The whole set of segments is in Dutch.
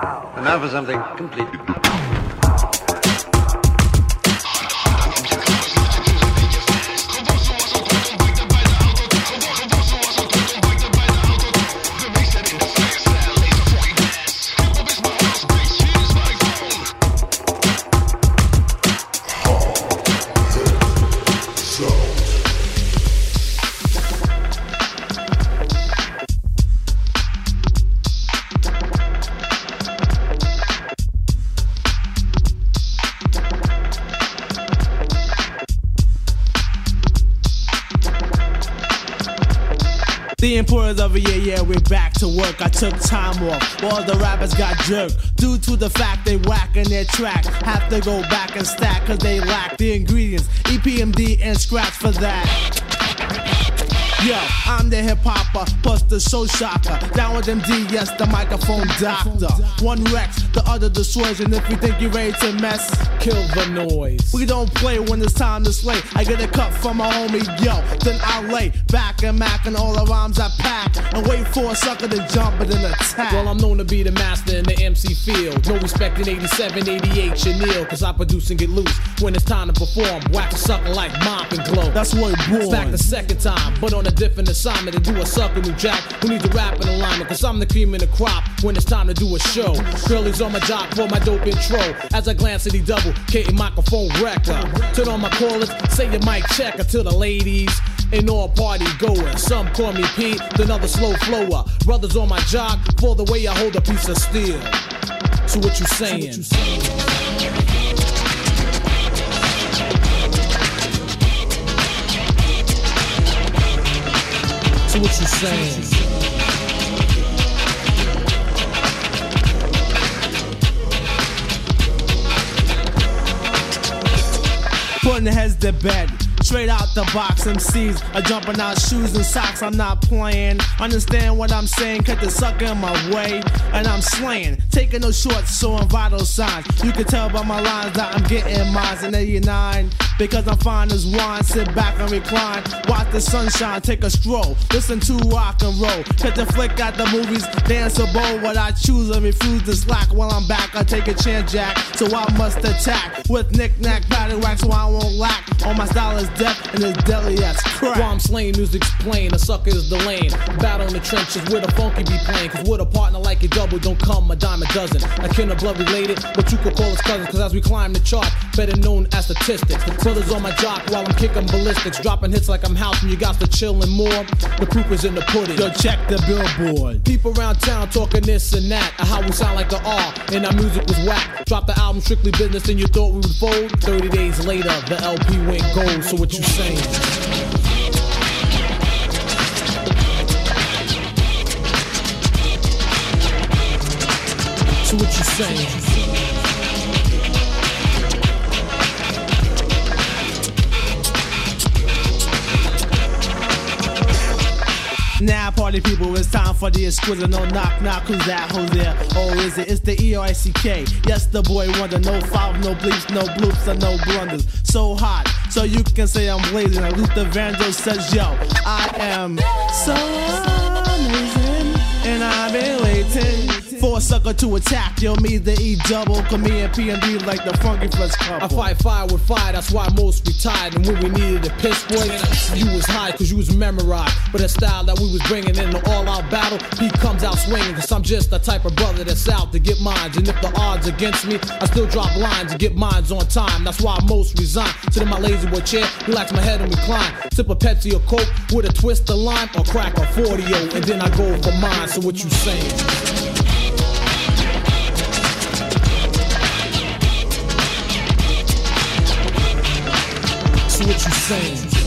And now for something completely. Took time off, all the rappers got jerked. Due to the fact they whacking their track, have to go back and stack cause they lack the ingredients, EPMD and scratch for that. Yo, I'm the hip hopper, plus the show shocker. Down with MD, yes, the microphone doctor. One Rex, the other dissuasion. If you think you're ready to mess, Kill the noise. we don't play when it's time to slay. I get a cut from my homie, yo. Then I lay back and mac and all the rhymes I pack. And wait for a sucker to jump and then attack. Well, I'm known to be the master in the MC field. No respect in 87, 88, Chanel, cause I produce and get loose. When it's time to perform, whack a sucker like mop and glow. That's what it It's back born. the second time, but on a different assignment to do a sucker new jack who needs to rap in alignment. Cause I'm the cream in the crop when it's time to do a show. Girlies on my jock for my dope intro. As I glance at the double, K microphone wrecker. Turn on my callers, say your mic checker to the ladies. And all party goers. Some call me Pete, then other slow flower. Brothers on my jock for the way I hold a piece of steel. So what you saying? So what you saying? one has the bed. Straight out the box, MCs are jumping out shoes and socks. I'm not playing. Understand what I'm saying? Cut the sucker in my way, and I'm slaying. Taking no shorts, showing vital signs. You can tell by my lines that I'm getting mines in 89. Because I'm fine as wine. Sit back and recline. Watch the sunshine, take a stroll. Listen to rock and roll. Cut the flick at the movies, dance a bowl. What I choose and refuse to slack. While I'm back, I take a chance, Jack. So I must attack with knick-knack, paddywhack, so I won't lack. All my style is death and it's deadly as crack. While I'm slaying, music's playing, a sucker is the lane. Battle in the trenches where the funky be playing. Cause with a partner like a double, don't come a dime a dozen. A kin of blood related, but you could call us cousins. Cause as we climb the chart, better known as statistics. The brothers on my jock while I'm kicking ballistics. Dropping hits like I'm house and you got to chillin' more. The proof is in the pudding. Yo, check the billboard. People around town talking this and that, how we sound like the R, and our music was whack. Dropped the album strictly business, and you thought we would fold. 30 days later, the LP went gold. So what you saying? So what you saying? Now, party people, it's time for the exquisite. No knock, knock, who's that? Who's there? Oh, is it? It's the E R I C K. Yes, the boy wonder. No foul, no bleeps, no bloops, and no blunders. So hot, so you can say I'm blazing. Like Luther Vandross says, Yo, I am so amazing, and I've been waiting for a sucker to attack. Yo, me, the E double, come and and D like the funky fresh couple. I fight fire with fire, that's why most retired. And when we needed a piss boy, you was high cause you was memorized. But the style that we was bringing in the all out battle, he comes out swinging. Cause I'm just the type of brother that's out to get mines. And if the odds against me, I still drop lines to get mines on time. That's why most resign. Sit in my lazy boy chair, relax my head and recline. Sip a Pepsi or Coke with a twist of lime or crack a 40 and then I go for mine. So what you saying? What you saying?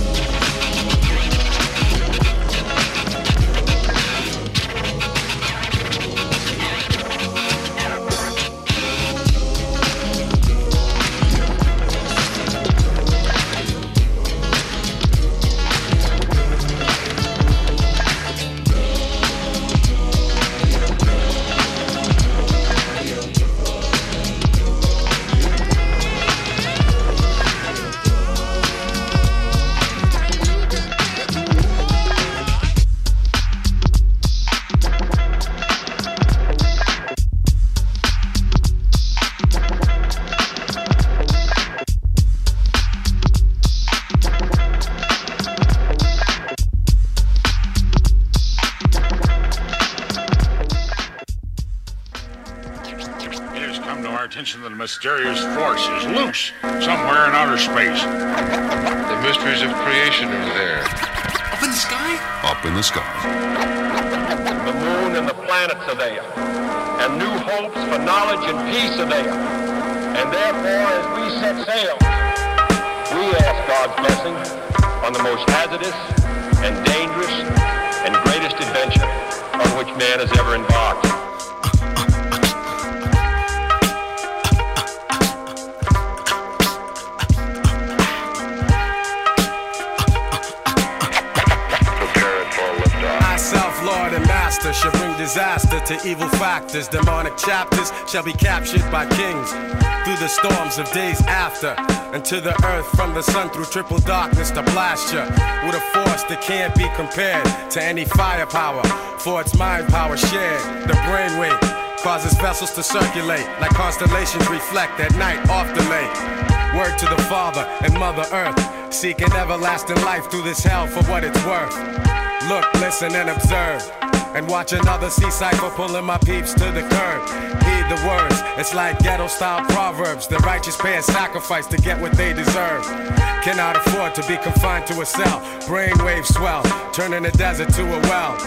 Are there. And new hopes for knowledge and peace are there. And therefore, as we set sail, we ask God's blessing on the most hazardous and dangerous and greatest adventure on which man has ever embarked. Shall bring disaster to evil factors. Demonic chapters shall be captured by kings through the storms of days after. And to the earth from the sun through triple darkness to blast you with a force that can't be compared to any firepower. For its mind power shared, the brainwave causes vessels to circulate like constellations reflect at night off the lake. Word to the Father and Mother Earth, seeking everlasting life through this hell for what it's worth. Look, listen, and observe. And watch another sea cycle pulling my peeps to the curb. The words, it's like ghetto style proverbs. The righteous pay a sacrifice to get what they deserve. Cannot afford to be confined to a cell. Brainwave swell, turning the desert to a well.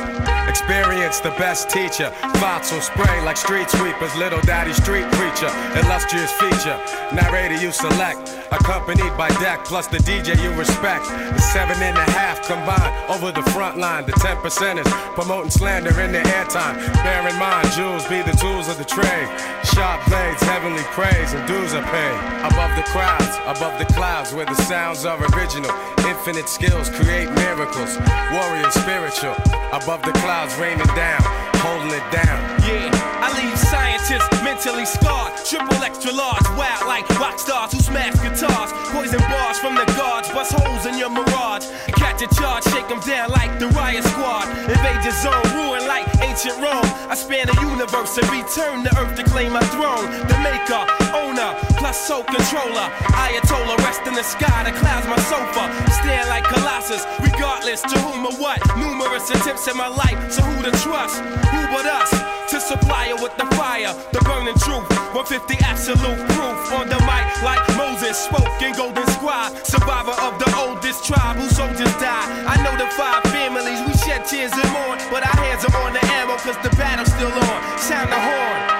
Experience the best teacher. Thoughts will spray like street sweepers. Little daddy street preacher. Illustrious feature. Narrator you select. Accompanied by deck plus the DJ you respect. The seven and a half combined over the front line. The ten percenters promoting slander in the airtime. Bear in mind, jewels be the tools of the trade. Sharp blades, heavenly praise, and dues are paid. Above the crowds, above the clouds, where the sounds are original. Infinite skills create miracles. Warrior spiritual. Above the clouds, raining down, holding it down. Yeah, I leave scientists mentally scarred. Triple extra large, wild like rock stars who smash guitars. Poison bars from the guards, bust holes in your mirage. Catch a charge, shake them down like the riot squad. Invade your zone, ruin like ancient Rome. I span the universe and return to earth to claim my throne. The maker, owner, plus soul controller. Ayatollah, rest in the sky, the clouds my sofa. Stand like Colossus, regardless to whom or what. Numerous attempts in my life, so who to trust? Who but us? To supply her with the fire, the burning truth. 150 absolute proof on the mic, like Moses spoke in Golden Squad. Survivor of the oldest tribe whose soldiers died. I know the five families, we shed tears and mourn. But our hands are on the ammo, cause the battle's still on. Sound the horn.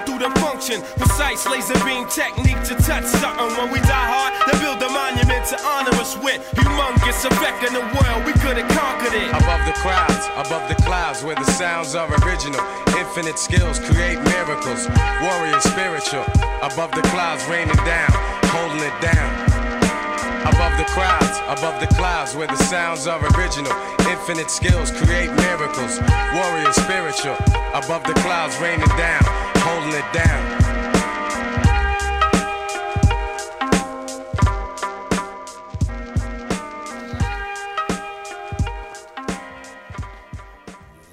Rumbling through the function. Precise laser beam technique to touch something. When we die hard, they build a monument to honor us with. Humongous effect in the world, we could have conquered it. Above the crowds, above the clouds, where the sounds are original. Infinite skills create miracles. Warrior spiritual. Above the clouds, raining down, holding it down. Above the crowds, above the clouds, where the sounds are original. Infinite skills create miracles. Warrior spiritual. Above the clouds, raining down, holding it down.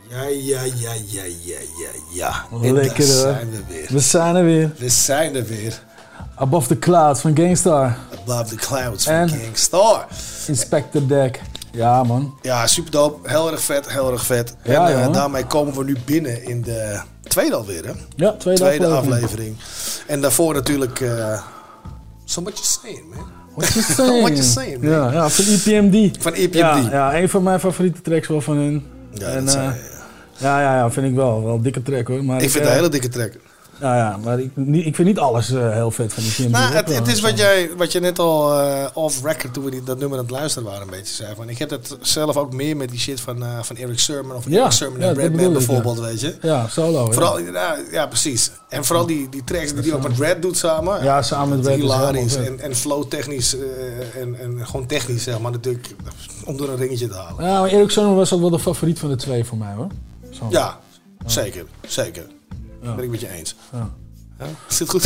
Ja, ja, ja, ja, ja, ja, ja. Lekker hoor. zijn we weer. We zijn er weer. We zijn er weer. Above the Clouds van Gangstar. Above the Clouds En? van Kingstar. Inspector Deck. Ja man. Ja, super dope. Heel erg vet, heel erg vet. Ja, en eh, daarmee komen we nu binnen in de tweede alweer, hè? Ja, tweede, Tweede aflevering. aflevering. En daarvoor natuurlijk... eh so you saying, man? What you saying? What you saying, man? Ja, ja, van EPMD. Van EPMD. Ja, ja, een van mijn favoriete tracks wel van hun. Ja, En, dat eh, ja, ja, ja, vind ik wel. Wel een dikke track hoor. Maar Ik vind het eh, een hele dikke track. Ja, ja, maar ik, ik vind niet alles eh, heel vet van EPMD. Nou, Ook het, het is wat, jij, wat je net al eh, off-record, toen we die, dat nummer aan het luisteren waren, een beetje zei. Van, ik heb dat zelf ook meer met die shit van, eh, van Eric Sermon of Ja, Eric Sermon ja, en Redman ik, ja. bijvoorbeeld, weet je. Ja, solo. Vooral, ja, ja, precies. En vooral die, die tracks die hij ook met Red doet samen. Ja, samen met Red is Hilarisch. En, en flow technisch en, en gewoon technisch, zeg maar, natuurlijk om door een ringetje te halen. Ja, maar Eric Sermon was ook wel de favoriet van de twee voor mij hoor. Zo. Ja, zeker. Zeker. Ja. Ben ik met je eens. Ja. Ja? Is dit goed?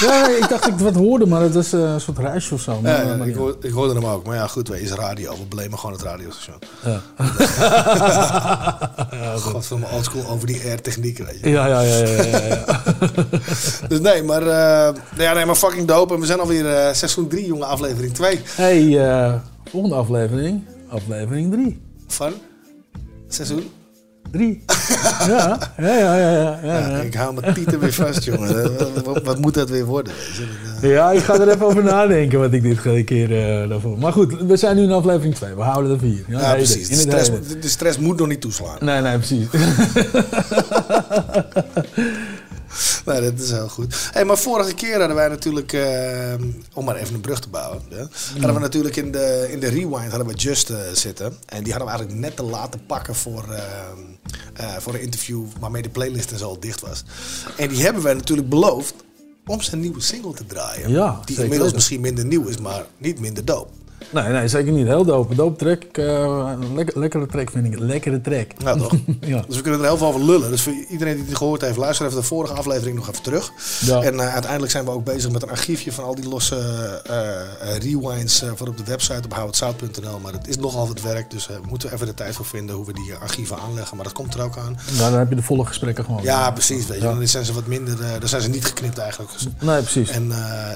Ja, ik dacht dat ik wat hoorde, maar het was eh, een soort ruisje of zo. Maar, Ja, ja, maar ik, ja. hoor, ik hoorde hem ook. Maar ja, goed, wij is radio. We blamen gewoon het radiostation. Ja. God van mijn oldschool over die air-techniek, weet je. Ja, ja, ja, ja, ja, ja. Dus nee, maar, eh, ja, nee, maar fucking dope. En we zijn alweer eh, seizoen 3, jongen, aflevering 2 Hey, eh, volgende aflevering. Aflevering 3. van seizoen drie. ja, ja, ja, ja. ja, ik hou mijn tieten weer vast, jongen. Wat- moet dat weer worden? eh, Ja, ik ga er even over nadenken wat ik dit keer eh daarvoor. Maar goed, we zijn nu in aflevering 2. We houden het hier. Ja, precies. De stress, de stress moet nog niet toeslaan. Nee, nee, precies. Nee, dat is heel goed. Hey, maar vorige keer hadden wij natuurlijk, eh, om maar even een brug te bouwen, ja, hadden we natuurlijk in de, in de rewind hadden we Just eh, zitten. En die hadden we eigenlijk net te laten pakken voor, eh, voor een interview waarmee de playlist en zo al dicht was. En die hebben wij natuurlijk beloofd om zijn nieuwe single te draaien. Ja, die inmiddels misschien minder nieuw is, maar niet minder dope. Nee, nee, zeker niet. Heel dope. Dope track. eh, lekker, lekkere track vind ik. Lekkere track. Ja, toch? ja. Dus we kunnen er heel veel over lullen. Dus voor iedereen die het gehoord heeft, luister even de vorige aflevering nog even terug. Ja. En eh, uiteindelijk zijn we ook bezig met een archiefje van al die losse eh, rewinds voor op de website op houhetzout.nl. Maar het is nogal wat werk, dus we moeten even de tijd voor vinden hoe we die archieven aanleggen. Maar dat komt er ook aan. Nou, dan heb je de volle gesprekken gewoon. Ja, precies. Weet je. Dan zijn ze wat minder, dan zijn ze niet geknipt eigenlijk. Nee, precies. En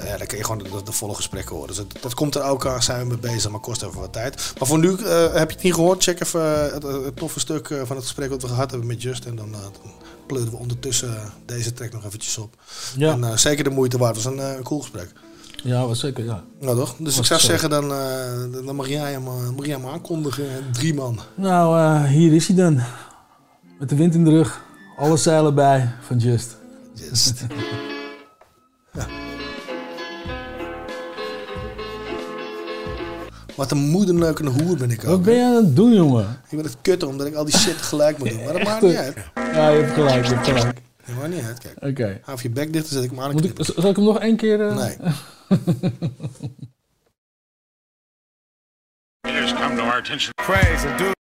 ja, dan kun je gewoon de, de volle gesprekken horen. Dus dat, dat komt er ook aan, zijn we mee bezig, maar kost even wat tijd. Maar voor nu, eh, heb je het niet gehoord? Check even eh, het, het toffe stuk eh, van het gesprek wat we gehad hebben met Just. En dan, eh, dan pleuren we ondertussen eh, deze track nog eventjes op. Ja. En eh, zeker de moeite waard. Het was een, eh, cool gesprek. Ja, was zeker, ja. Nou toch? Dus ik zou zo. zeggen, dan, eh, dan mag, jij hem, eh, mag jij hem aankondigen. Drie man. Nou, eh, hier is hij dan. Met de wind in de rug. Alle zeilen bij van Just. Just. Wat een moederneukende hoer ben ik ook. Wat ben je aan het doen, jongen? Ik ben het kutten omdat ik al die shit tegelijk moet doen. Maar dat maakt niet uit. Ja, je hebt gelijk, je hebt gelijk. Dat maakt niet uit. Kijk, Oké. hou je bek dicht, dan zet ik hem aan. Moet ik, zal ik hem nog één keer... eh, Nee. It has come to our attention. Praise and do.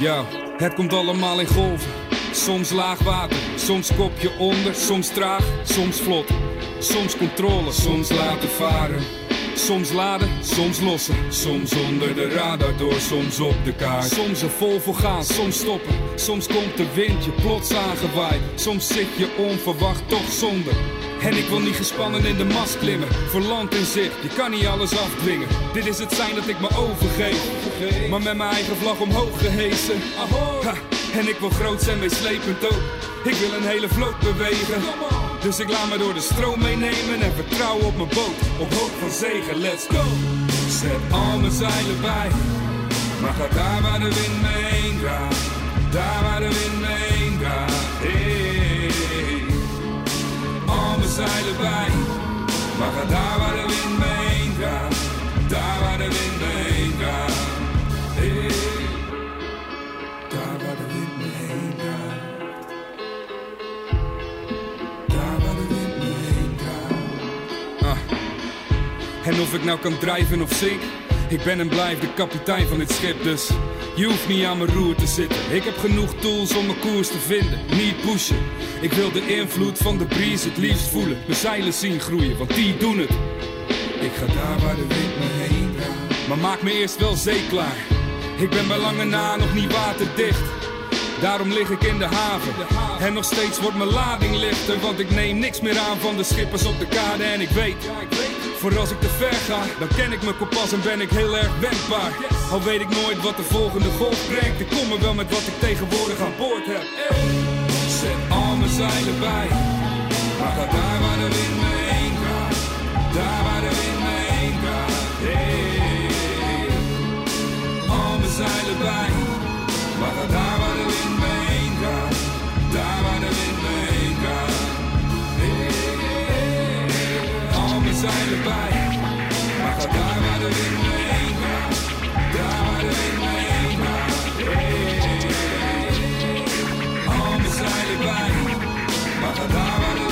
Ja, het komt allemaal in golven. Soms laag water, soms kopje onder, soms traag, soms vlot. Soms controle, soms laten varen. Soms laden, soms lossen. Soms onder de radar door, soms op de kaart. Soms er vol voor gaan, soms stoppen. Soms komt de wind je plots aangewaaid. Soms zit je onverwacht toch zonder. En ik wil niet gespannen in de mast klimmen. Voor land en zicht, je kan niet alles afdwingen. Dit is het zijn dat ik me overgeef. Maar met mijn eigen vlag omhoog gehesen. Ha, en ik wil groot zijn, meeslepend ook. Ik wil een hele vloot bewegen. Dus ik laat me door de stroom meenemen en vertrouw op mijn boot. Op hoop van zegen, let's go. Zet al mijn zeilen bij. Maar ga daar waar de wind me heen draait. Daar waar de wind me Maar ga daar waar de wind me heen draait. Daar waar de wind me heen draait. Hey. Daar waar de wind me heen draait. Daar waar de wind me heen draait. Ah. En of ik nou kan drijven of zink, ik ben en blijf de kapitein van dit schip, dus je hoeft niet aan mijn roer te zitten. Ik heb genoeg tools om mijn koers te vinden, niet pushen. Ik wil de invloed van de breeze het liefst voelen, mijn zeilen zien groeien, want die doen het. Ik ga daar waar de wind me heen draait. Maar maak me eerst wel zeeklaar. Ik ben bij lange na nog niet waterdicht. Daarom lig ik in de haven. En nog steeds wordt mijn lading lichter. Want ik neem niks meer aan van de schippers op de kade. En ik weet, voor als ik te ver ga, dan ken ik mijn kompas en ben ik heel erg wendbaar. Al weet ik nooit wat de volgende golf brengt. Ik kom er wel met wat ik tegenwoordig aan boord heb. Zet al mijn zeilen bij. Maar ga daar waar de wind. Daar waar de wind me heen gaat. Hey. Zeilen bij. Maar ga daar waar de wind me. Daar waar de wind Al mijn zeilen bij. Maar ga daar waar de wind me heen gaat. Daar waar de wind me heen gaat. Hey. Al mijn zeilen bij. Maar ga daar waar de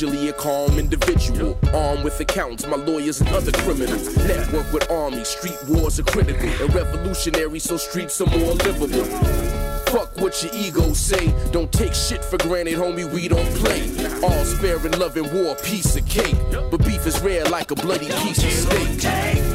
usually a calm individual. Armed with accounts, my lawyers and other criminals. Network with armies, street wars are critical and revolutionary, so streets are more livable. Fuck what your ego say. Don't take shit for granted, homie. We don't play. All spare and love in war, piece of cake. But beef is rare like a bloody piece of steak.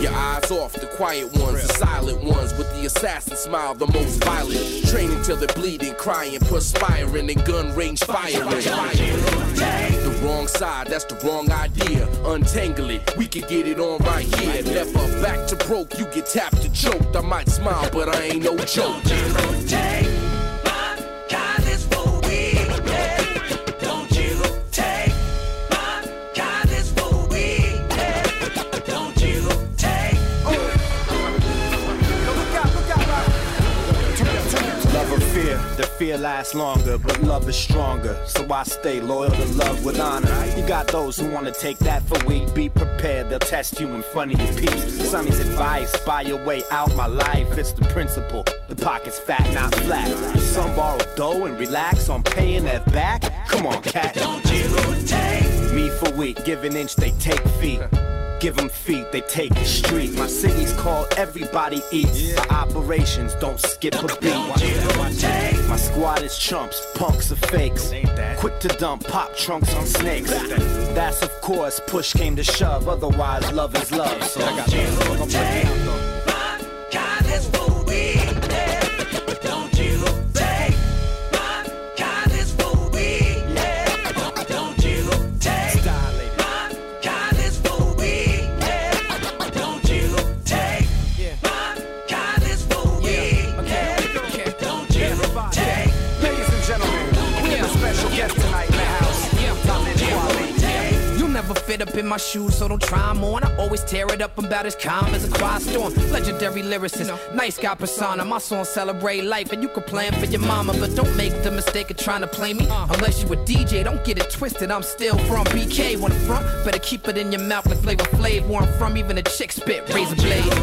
Your eyes off the quiet ones, the silent ones with the assassin smile, the most violent. Training till they're bleeding, crying, perspiring, and gun range firing. The wrong side, that's the wrong idea. Untangle it, we can get it on right here. Never back to broke, you get tapped and choked. I might smile, but I ain't no joke. Fear, lasts longer, but love is stronger. So I stay loyal to love with honor. You got those who wanna take that for weak. Be prepared, they'll test you in front of your peeps. Sonny's advice, buy your way out my life. It's the principle. The pocket's fat, not flat. Some borrow dough and relax on paying that back. Come on, cat. Don't you take me for weak? Give an inch, they take feet. Give them feet, they take the street. My city's called Everybody Eats. For operations, don't skip a beat. My squad is chumps, punks are fakes. Quick to dump pop trunks on snakes. That's of course, push came to shove. Otherwise, love is love. So I got Kindness for weakness. Up in my shoes, so don't try 'em on. I always tear it up about as calm as a quiet storm. Legendary lyricist, nice guy persona. My song celebrate life, and you can plan for your mama, but don't make the mistake of trying to play me. Unless you a DJ, don't get it twisted. I'm still from BK. When I'm from, better keep it in your mouth like Flavor Flav. Where I'm from, even a chick spit razor blade.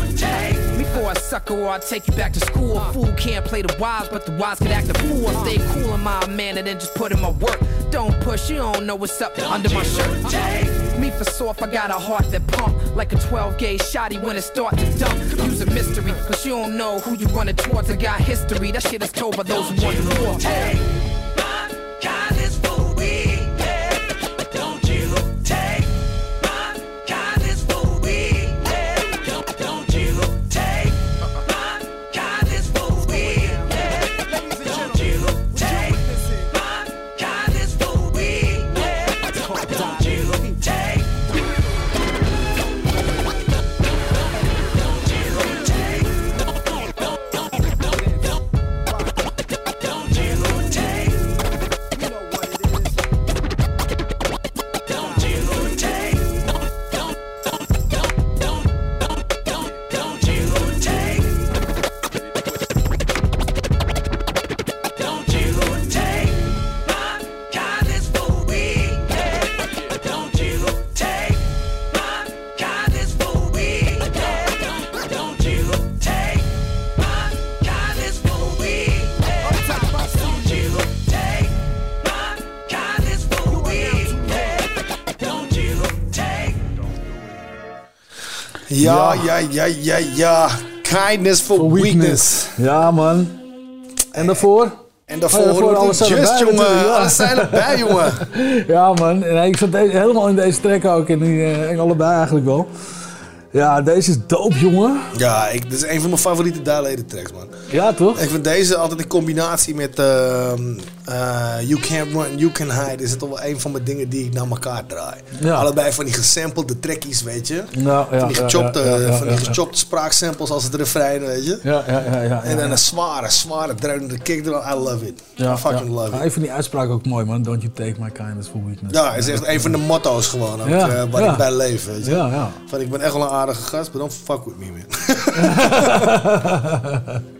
Before I sucker or I take you back to school. A fool can't play the wise, but the wise can act a fool. I stay cool in my man and then just put in my work. Don't push, you don't know what's up under my shirt. Me for soft, I got a heart that pump like a 12 gauge shotty when it start to dump. Use a mystery, cause you don't know who you running towards. I got history, that shit is told by those who want the war. Kindness Ja, ja, ja, ja, ja. Kindness for, weakness. Ja, man. En daarvoor? En daarvoor, Oh, daarvoor alles Just, erbij jongen. ja. Alles zijn erbij, jongen. ja, man. En ik zat deze- helemaal in deze track ook. En die, eh, in allebei eigenlijk wel. Ja, deze is dope, jongen. Ja, ik, dit is een van mijn favoriete Daleden tracks, man. Ja, toch? Ik vind deze altijd in combinatie met ehm, eh, You Can't Run, You Can Hide... is het toch wel een van mijn dingen die ik naar elkaar draai. Ja. Allebei van die gesampelde trackies, weet je. Ja, van die gechopte, ja, van die gechopte spraaksamples als het refrein, weet je. Ja, ja, ja. ja, En dan een zware, zware dreunende kick. I love it. Ja, I fucking love it. ik vind die uitspraak ook mooi, man. Don't you take my kindness for weakness. Ja, is echt een van de motto's gewoon ook, eh, waar ik bij leef, weet je. Ja, ja. Van, ik ben echt wel een aardige gast, but don't fuck with me, man.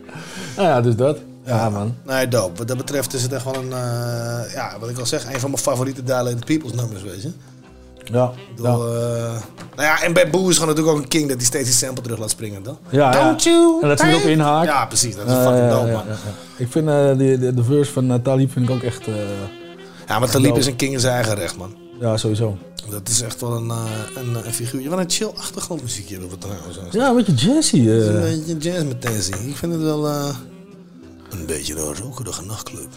Nou ja, dus dat. Ja, man. Nee, dope. Wat dat betreft is het echt wel een, eh, ja, wat ik al zeg, een van mijn favoriete Dilated Peoples nummers, weet je. Ja. Ik bedoel, eh, nou ja, en bij Boo is gewoon natuurlijk ook een king dat hij steeds die sample terug laat springen, toch? Ja, ja. Don't you En dat hij erop inhaakt. Ja, precies. Dat is Ja, fucking ja, dope, ja, man. ja, ja. Ik vind eh, die, de, de verse van uh, Talib vind ik ook echt... eh, Ja, maar Talib dope. is een king in zijn eigen recht, man. Ja, sowieso. Dat is echt wel een, eh, een, een figuurje. Wat een chill achtergrondmuziekje hebben we trouwens. Ja, een beetje jazzy. is Een beetje jazz met Tennessee. Ik vind het wel eh, een beetje een rokerige nachtclub.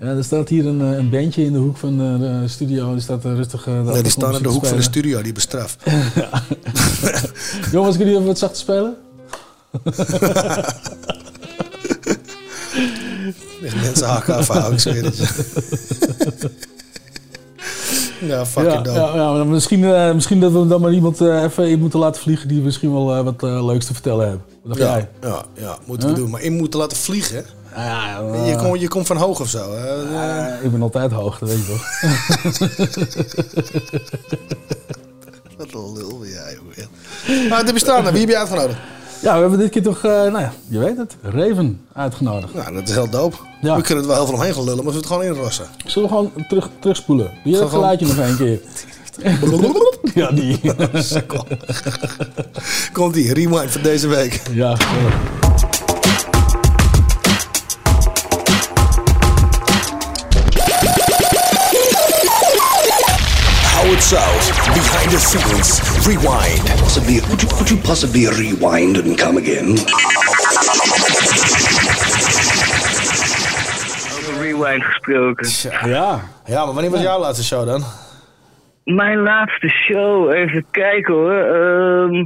Ja, er staat hier een, een bandje in de hoek van de studio. Die staat rustig. Nee, die staan in de hoek van de studio, die bestraft. Jongens, kunnen jullie even wat zacht spelen? Mensen hakken af, ik zweer het je. Ja, fucking ja, ja, misschien, eh, misschien dat we dan maar iemand eh, even in moeten laten vliegen die misschien wel eh, wat leuks te vertellen hebben. Wat Ja, jij? ja, ja, moeten we doen. Maar in moeten laten vliegen. hè? Ja, je, komt, je komt van hoog of zo. Eh, ik ben altijd hoog, dat weet je toch? Wat een lul ben jij. Maar het bestaan. Wie heb je uitgenodigd? Ja, we hebben dit keer toch, eh, nou ja, je weet het, Raven uitgenodigd. Nou, dat is heel dope. Ja. We kunnen er wel heel veel omheen gaan lullen, maar we het gewoon inrossen. Zullen we gewoon terug, terugspoelen? Doe je dat Gewoon- geluidje nog één keer? ja, die. Komt die, rewind van deze week. Ja, Rewind. Possibly, could you, could you possibly rewind and come again? Over rewind gesproken. Ja. Ja, maar wanneer was jouw laatste show dan? Mijn laatste show, even kijken hoor. Ehm,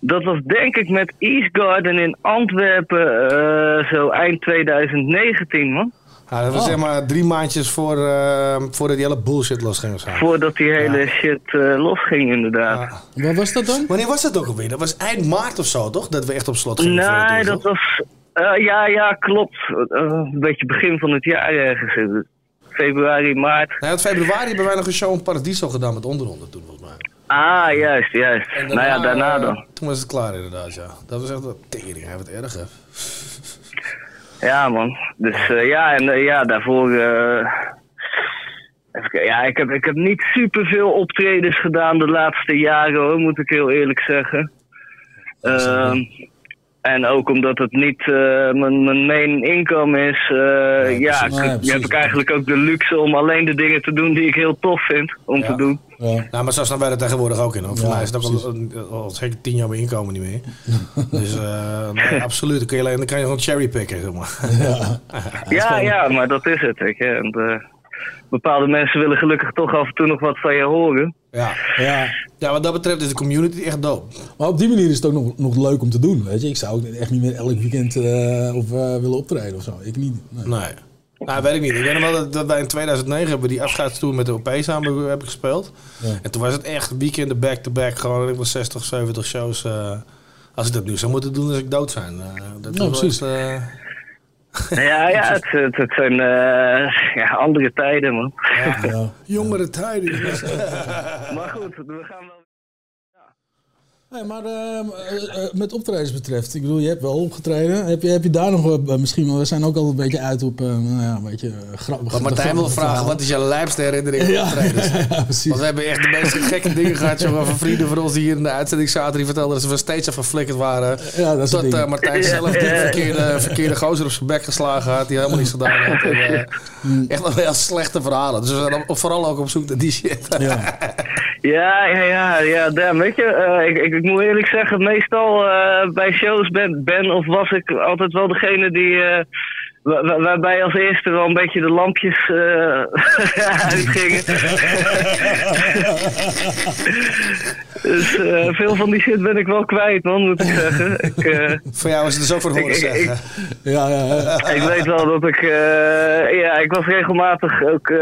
dat was denk ik met East Garden in Antwerpen, eh, zo eind 2019 man. Ja, dat was Oh. zeg maar drie maandjes voor, eh, voordat die hele bullshit losging of zo. Voordat die hele shit eh, losging inderdaad. Waar was dat dan? Wanneer was dat ook alweer? Dat was eind maart of zo, toch? Dat we echt op slot gingen. voor het Nee, dat toch? was. eh, ja, ja, klopt. Eh, een beetje begin van het jaar ergens. Februari, maart. Nee, want februari hebben wij nog een show in Paradiso gedaan met onderonder toen, volgens mij. Ah, juist, juist. nou ja, daarna dan. Toen was het klaar inderdaad, ja. Dat was echt wat tering, hij wat erg, hè. Ja, man. Dus eh, ja, en eh, ja, daarvoor. eh, even ja, ik heb, ik heb niet superveel optredens gedaan de laatste jaren, hoor, moet ik heel eerlijk zeggen. Ehm, en ook omdat het niet eh, mijn, mijn main income is, eh, ja, precies. ik- precies. heb ik eigenlijk ook de luxe om alleen de dingen te doen die ik heel tof vind om te doen. Nou, maar zo staan wij er tegenwoordig ook in. Hoor. Voor Ja, mij is het ook al, al, al zeker tien jaar mijn inkomen niet meer. dus eh, nee, absoluut. Dan, kun je alleen, dan kan je gewoon cherrypicken, zeg maar. Ja, ja, maar dat is het. Weet je. En, eh, bepaalde mensen willen gelukkig toch af en toe nog wat van je horen. Ja. Ja. ja, wat dat betreft is de community echt dope. Maar op die manier is het ook nog, nog leuk om te doen, weet je. Ik zou ook echt niet meer elk weekend eh, of, eh, willen optreden of zo. Ik niet. Nee. Nee. Nou, weet ik niet. Ik weet nog wel dat, dat wij in 2009 hebben die afscheidstoer met de OP samen hebben gespeeld. Ja. En toen was het echt weekenden back-to-back. Gewoon ik was 60, 70 shows. eh, als ik dat nu zou moeten doen, als ik dood zijn. Eh, dat was precies. eh, Ja, ja, het, het, het zijn eh, ja, andere tijden, man. Ja. Jongere tijden. maar goed, we gaan wel. Nee, maar ehm, eh, eh, met optredens betreft, ik bedoel, je hebt wel opgetreden. Heb je, heb je daar nog eh, misschien, wel- we zijn ook altijd een beetje uit op, eh, nou ja, een beetje uh, grappig. Martijn wil vragen, wat is jouw lijpste herinnering aan Ja, optredens? ja, precies. Want we hebben echt de meest gekke dingen gehad, jongen. Van vrienden van ons die hier in de uitzending zaten. Die vertelden dat ze van steeds af verflikkerd waren. Ja, dat Tot eh, Martijn zelf die verkeerde, verkeerde gozer op zijn bek geslagen had. Die helemaal niets gedaan had. En, eh, echt nog heel slechte verhalen. Dus we zijn vooral ook op zoek naar die shit. Ja. Ja, ja, ja, ja damn, weet je, eh, ik, ik, ik moet eerlijk zeggen, meestal eh, bij shows ben, ben of was ik altijd wel degene die, eh, wa- wa- waarbij als eerste wel een beetje de lampjes uitgingen. dus veel van die shit ben ik wel kwijt, man, moet ik zeggen. Ik, Voor jou is het dus ook voor horen Ik- ik- zeggen. Ja, ja, ja. ik weet wel dat ik, ja, ik was regelmatig ook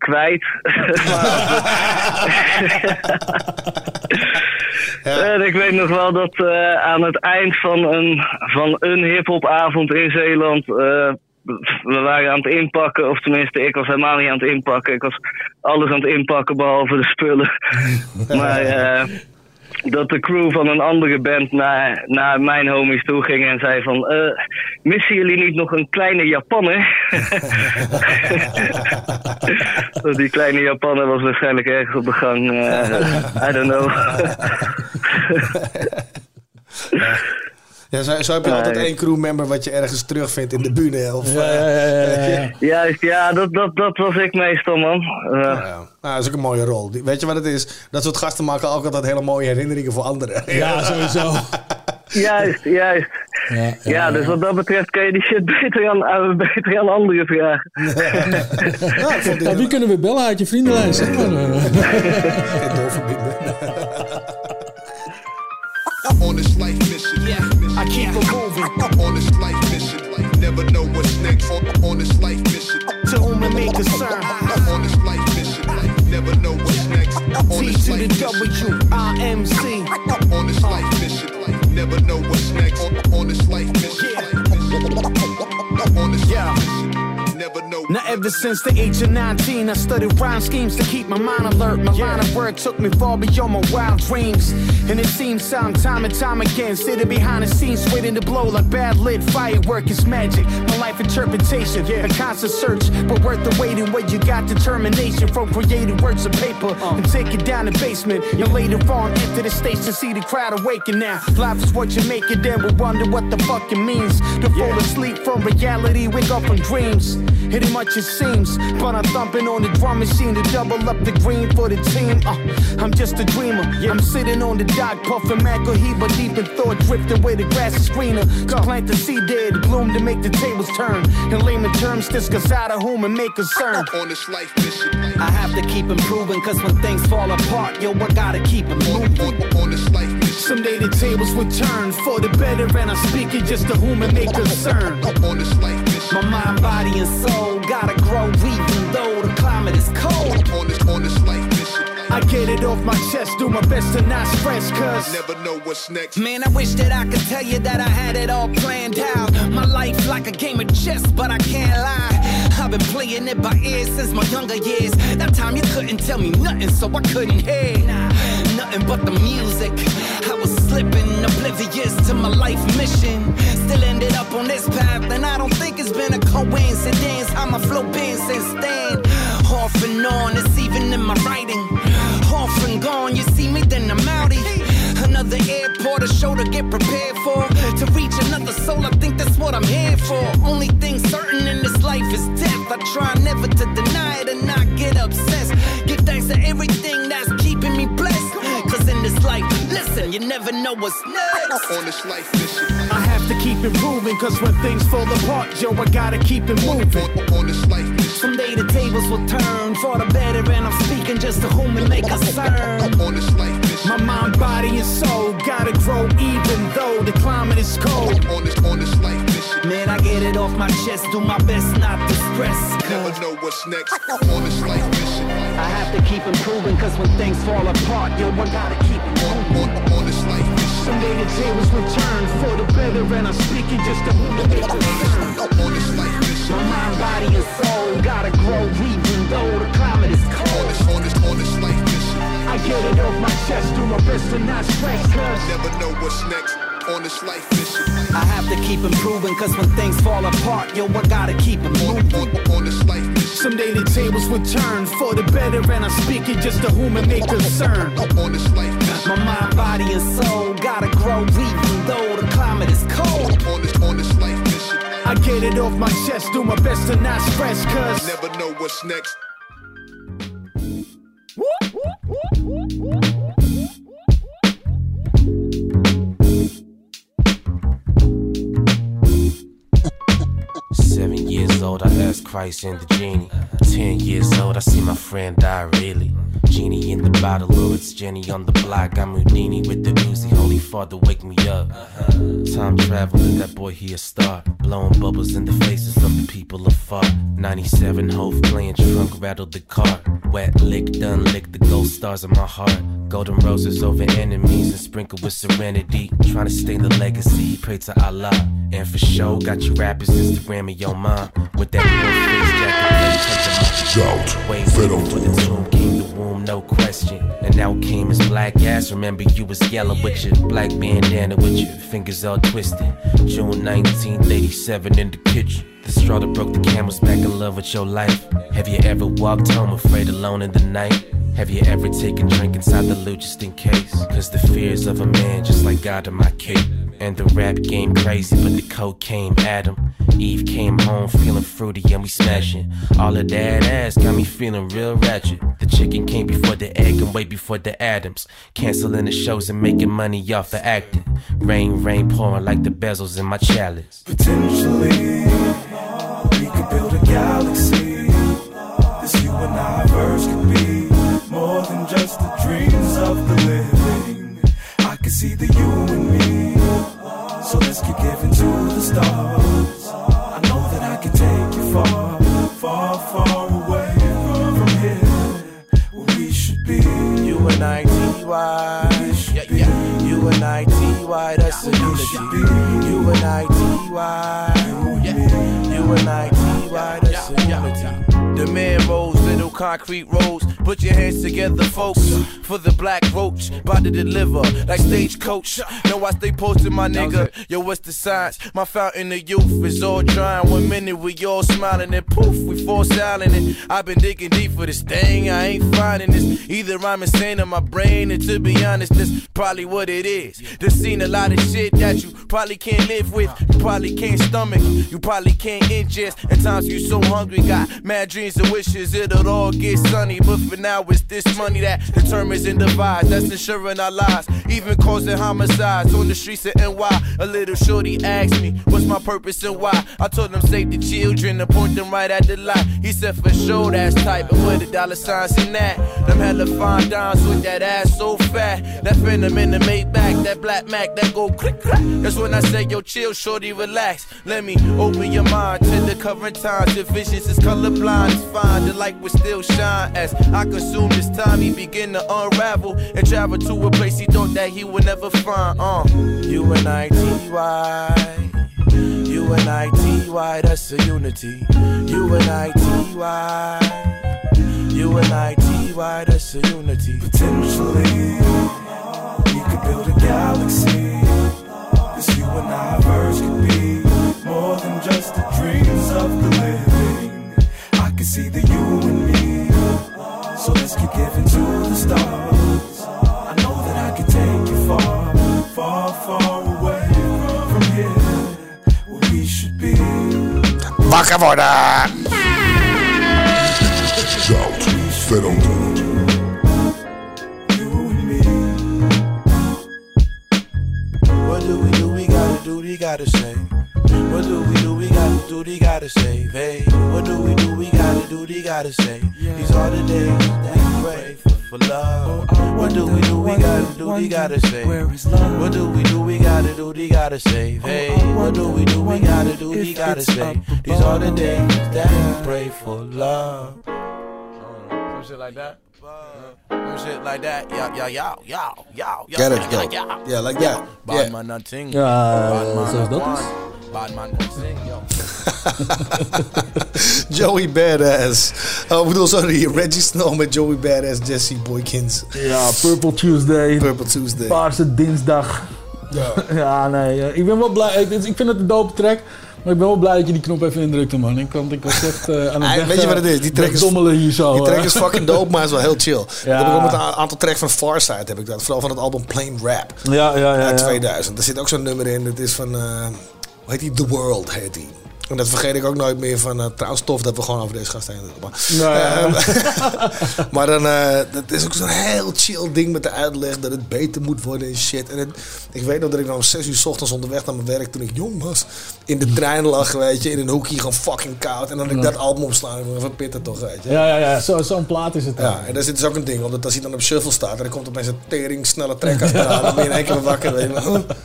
kwijt. En ik weet nog wel dat eh, aan het eind van een, van een hip-hopavond in Zeeland. eh, we waren aan het inpakken, of tenminste, ik was helemaal niet aan het inpakken. Ik was alles aan het inpakken behalve de spullen. maar eh, dat de crew van een andere band naar, naar mijn homies toe ging en zei van... eh, missen jullie niet nog een kleine Japanner? Die kleine Japanner was waarschijnlijk ergens op de gang. eh, I don't know. Ja, zo, zo heb je Nee. altijd één crewmember wat je ergens terugvindt in de bühne. Of, Ja, ja, ja, ja, ja. Juist, ja, dat, dat, dat was ik meestal, man. Eh, Nou, dat is ook een mooie rol. Weet je wat het is? Dat soort gasten maken ook altijd hele mooie herinneringen voor anderen. Ja, sowieso. Juist, juist. Ja, Ja, dus wat dat betreft kan je die shit beter aan, aan- beter aan anderen vragen. Ja, wie kunnen we bellen uit je vriendenlijst? Zeg maar. Mission, Keep it moving. On this life mission, never know what's next. On, on this life mission, to whom it may concern. On this life mission, never know what's next. On T this to the life mission, W, I M C. on this life mission, never know what's next. On, on this life mission, on this life mission, never know. Now ever since the age of 19, I studied rhyme schemes to keep my mind alert. My line of work took me far beyond my wild dreams. And it seems some time and time again, sitting behind the scenes, waiting to blow like bad lit firework is magic. My life interpretation, yeah. a constant search, but worth the waiting when you got determination from creating words of paper uh. and take it down the basement. And later on, enter the stage to see the crowd awaken now. Life is what you make it, then we wonder what the fuck it means. To fall asleep from reality, wake up from dreams. Hitting much it seems, but I'm thumping on the drum machine to double up the green for the team. Uh, I'm just a dreamer. Yeah. I'm sitting on the dock, puffing Heber, deep in thought, drifting where the grass is greener. To plant the seed there, to bloom to make the tables turn. In layman terms, this out of whom and may concern. On this life mission, I have to keep improving, cause when things fall apart, yo, I gotta keep it moving. on this life mission, Someday the tables will turn for the better, and I'm speaking just to whom it may concern. on this life My mind, body, and soul gotta grow even though the climate is cold. on this on this life mission, I get it off my chest, do my best to not stress, cause never know what's next. Man, I wish that I could tell you that I had it all planned out. My life like a game of chess, but I can't lie. I've been playing it by ear since my younger years. That time you couldn't tell me nothing, so I couldn't hear. Nothing but the music. I was slipping, oblivious to my life mission. Still ended up on this path, and I don't think it's been a coincidence how my flow been since then. Off and on, it's even in my writing. Off and gone, you see me, then I'm outie. Another airport, a show to get prepared for. To reach another soul, I think that's what I'm here for. Only thing certain in this life is death. I try never to deny it and not get obsessed. Give thanks to everything listen, you never know what's next. On this life mission, I have to keep improving, cause when things fall apart, yo, I gotta keep it moving. on this life mission, Someday the tables will turn for the better, and I'm speaking just to whom it may concern. on this life mission, My mind, body, and soul gotta grow even though the climate is cold. on this on this life mission, Man, I get it off my chest, do my best not to stress. never know what's next. On this life mission, I have to keep improving, cause when things fall apart, yo, I gotta keep it moving. on, on this life Someday the tables will turn for the better, and I'm speaking just to it may on this life mission, My mind, body, and soul gotta grow even though the climate is on cold. this on this on this life I get it off my chest, do my best to not stress, cause never know what's next. On this life mission, I have to keep improving, cause when things fall apart, yo, I gotta keep it moving. on, on this life Someday the tables will turn for the better, and I'm speaking just to whom it may concern. on this life My mind, body, and soul gotta grow even though the climate is cold. on this life I get it off my chest, do my best to not stress, cause never know what's next. Seven years old, I asked Christ and the genie. Ten years old, I see my friend die really. Genie in the bottle, it's Jenny on the block. I'm Houdini with the Uzi. Holy Father, wake me up. Time traveling, that boy he a star. Blowing bubbles in the faces of the people afar. 97 Hove playing trunk, rattled the car. Wet lick, done lick the gold stars in my heart. Golden roses over enemies and sprinkled with serenity. Trying to stay the legacy, pray to Allah. And for show, got you rappers Instagram Instagramming your mom. With that real face jacket, Shout, Way for the tomb came the womb, no question. And out came his black ass. Remember, you was yellow with your black bandana with your fingers all twisted. June 1987 in the kitchen. The straw that broke the camel's back in love with your life. Have you ever walked home afraid alone in the night? Have you ever taken drink inside the loot just in case? Cause the fears of a man just like God in my cape. And the rap game crazy, but the cocaine him. Eve came home feeling fruity and we smashing. All of that ass got me feeling real ratchet. The chicken came before the egg and way before the Adams. Canceling the shows and making money off the acting. Rain, rain pouring like the bezels in my chalice. Potentially, we could build a galaxy. This you and I verse could be more than just the dreams of the living. I can see the you and me. So let's keep giving to the stars. I know that I can take you far, far, far away from here. Where we should be. You and I, T.Y. Yeah, yeah. You and I, T.Y. That's a unity. You and I, T.Y. Yeah. You and I, T.Y. That's a unity. The man rolls, little concrete rolls. Put your hands together, folks, for the black roach. About to deliver, like stagecoach. Know I stay posted, my nigga. Yo, what's the science? My fountain of youth is all drying. One minute we all smiling, and poof, we fall silent. And I've been digging deep for this thing. I ain't finding this. Either I'm insane in my brain, and to be honest, that's probably what it is. Just seen a lot of shit that you probably can't live with. You probably can't stomach. You probably can't ingest. At times you so hungry, got mad dreams and wishes. It'll all get sunny, but for now it's this money that determines and divides. That's ensuring our lives, even causing homicides on the streets of NY. A little shorty asked me, What's my purpose and why? I told him save the children and point them right at the light. He said for sure that's tight, but where the dollar signs in that? Them hella fine dimes with that ass so fat. That phantom in the Maybach, that black Mac, that go click clack. That's when I say yo chill, shorty relax. Let me open your mind to the current times. Your visions is colorblind, it's fine. The light will still shine as I consume this time. He begin to unravel and travel to a place he thought that he would never find. Uh, you and I, T.Y. You and I, T.Y. That's a unity. You and I, T.Y. You and I, T.Y. That's a unity. Potentially, we could build a galaxy. This you and I verse could be more than just the dreams of. I can see the you and me. So let's keep giving to the stars. I know that I can take you far, far, far away from here. Where we should be. Wakker worden! Shout, verder. What do we do? We gotta do, we gotta say. What do we do? We gotta do, we gotta say. Hey, what do we do? We gotta do, we gotta say. These are the days that we pray for, for love. What do we do? We gotta do, we gotta say. What do we do? We gotta do, we gotta say. Hey, what do we do? We gotta do, we gotta say. These are the days that we pray for love. Some shit like that. Shit like that. Yeah, yeah, yeah, yeah, yeah, yeah. Get it, yeah, yeah. Yeah, like that. Bad Yeah. man not ting. Ja, Bad man zoals not dat is. Bad man not sing, yo. Joey Badass. Oh, ik bedoel, sorry. Reggie Snow met Joey Badass, Jesse Boykins. Ja, Purple Tuesday. Purple Tuesday. Paarse dinsdag. Ja. Ja, nee. Ik ben wel blij. Ik, ik vind het een dope track. Maar ik ben wel blij dat je die knop even indrukte, man. Ik, want ik was echt eh, aan het weg, weet je wat het is? Die track is, dommelen hier zo. die track is fucking dope, maar is wel heel chill. Ja. Dat heb ik ook met een aantal tracks van Farside heb ik dat. Vooral van het album Plain Rap. Ja, ja, ja. uit ja. 2000. Er zit ook zo'n nummer in. Het is van, eh, hoe heet die? The World heet die. En dat vergeet ik ook nooit meer van. eh trouwens, tof dat we gewoon over deze gast heen doen. Maar, Ja, dan, eh, dat is ook zo'n heel chill ding met de uitleg dat het beter moet worden en shit. En het, ik weet nog dat ik dan om 6 uur 's ochtends onderweg naar mijn werk toen ik jong was. In de trein lag, weet je, in een hoekje gewoon fucking koud. En dan ik dat album opslaan. Dacht, Wat pitten toch, weet je. Ja, ja, ja. Zo- Zo'n plaat is het. dan. Ja, en daar zit dus ook een ding, omdat als hij dan op shuffle staat en dan komt opeens een tering snelle achteraan, dan ben je in één keer wakker. Weet je. wel.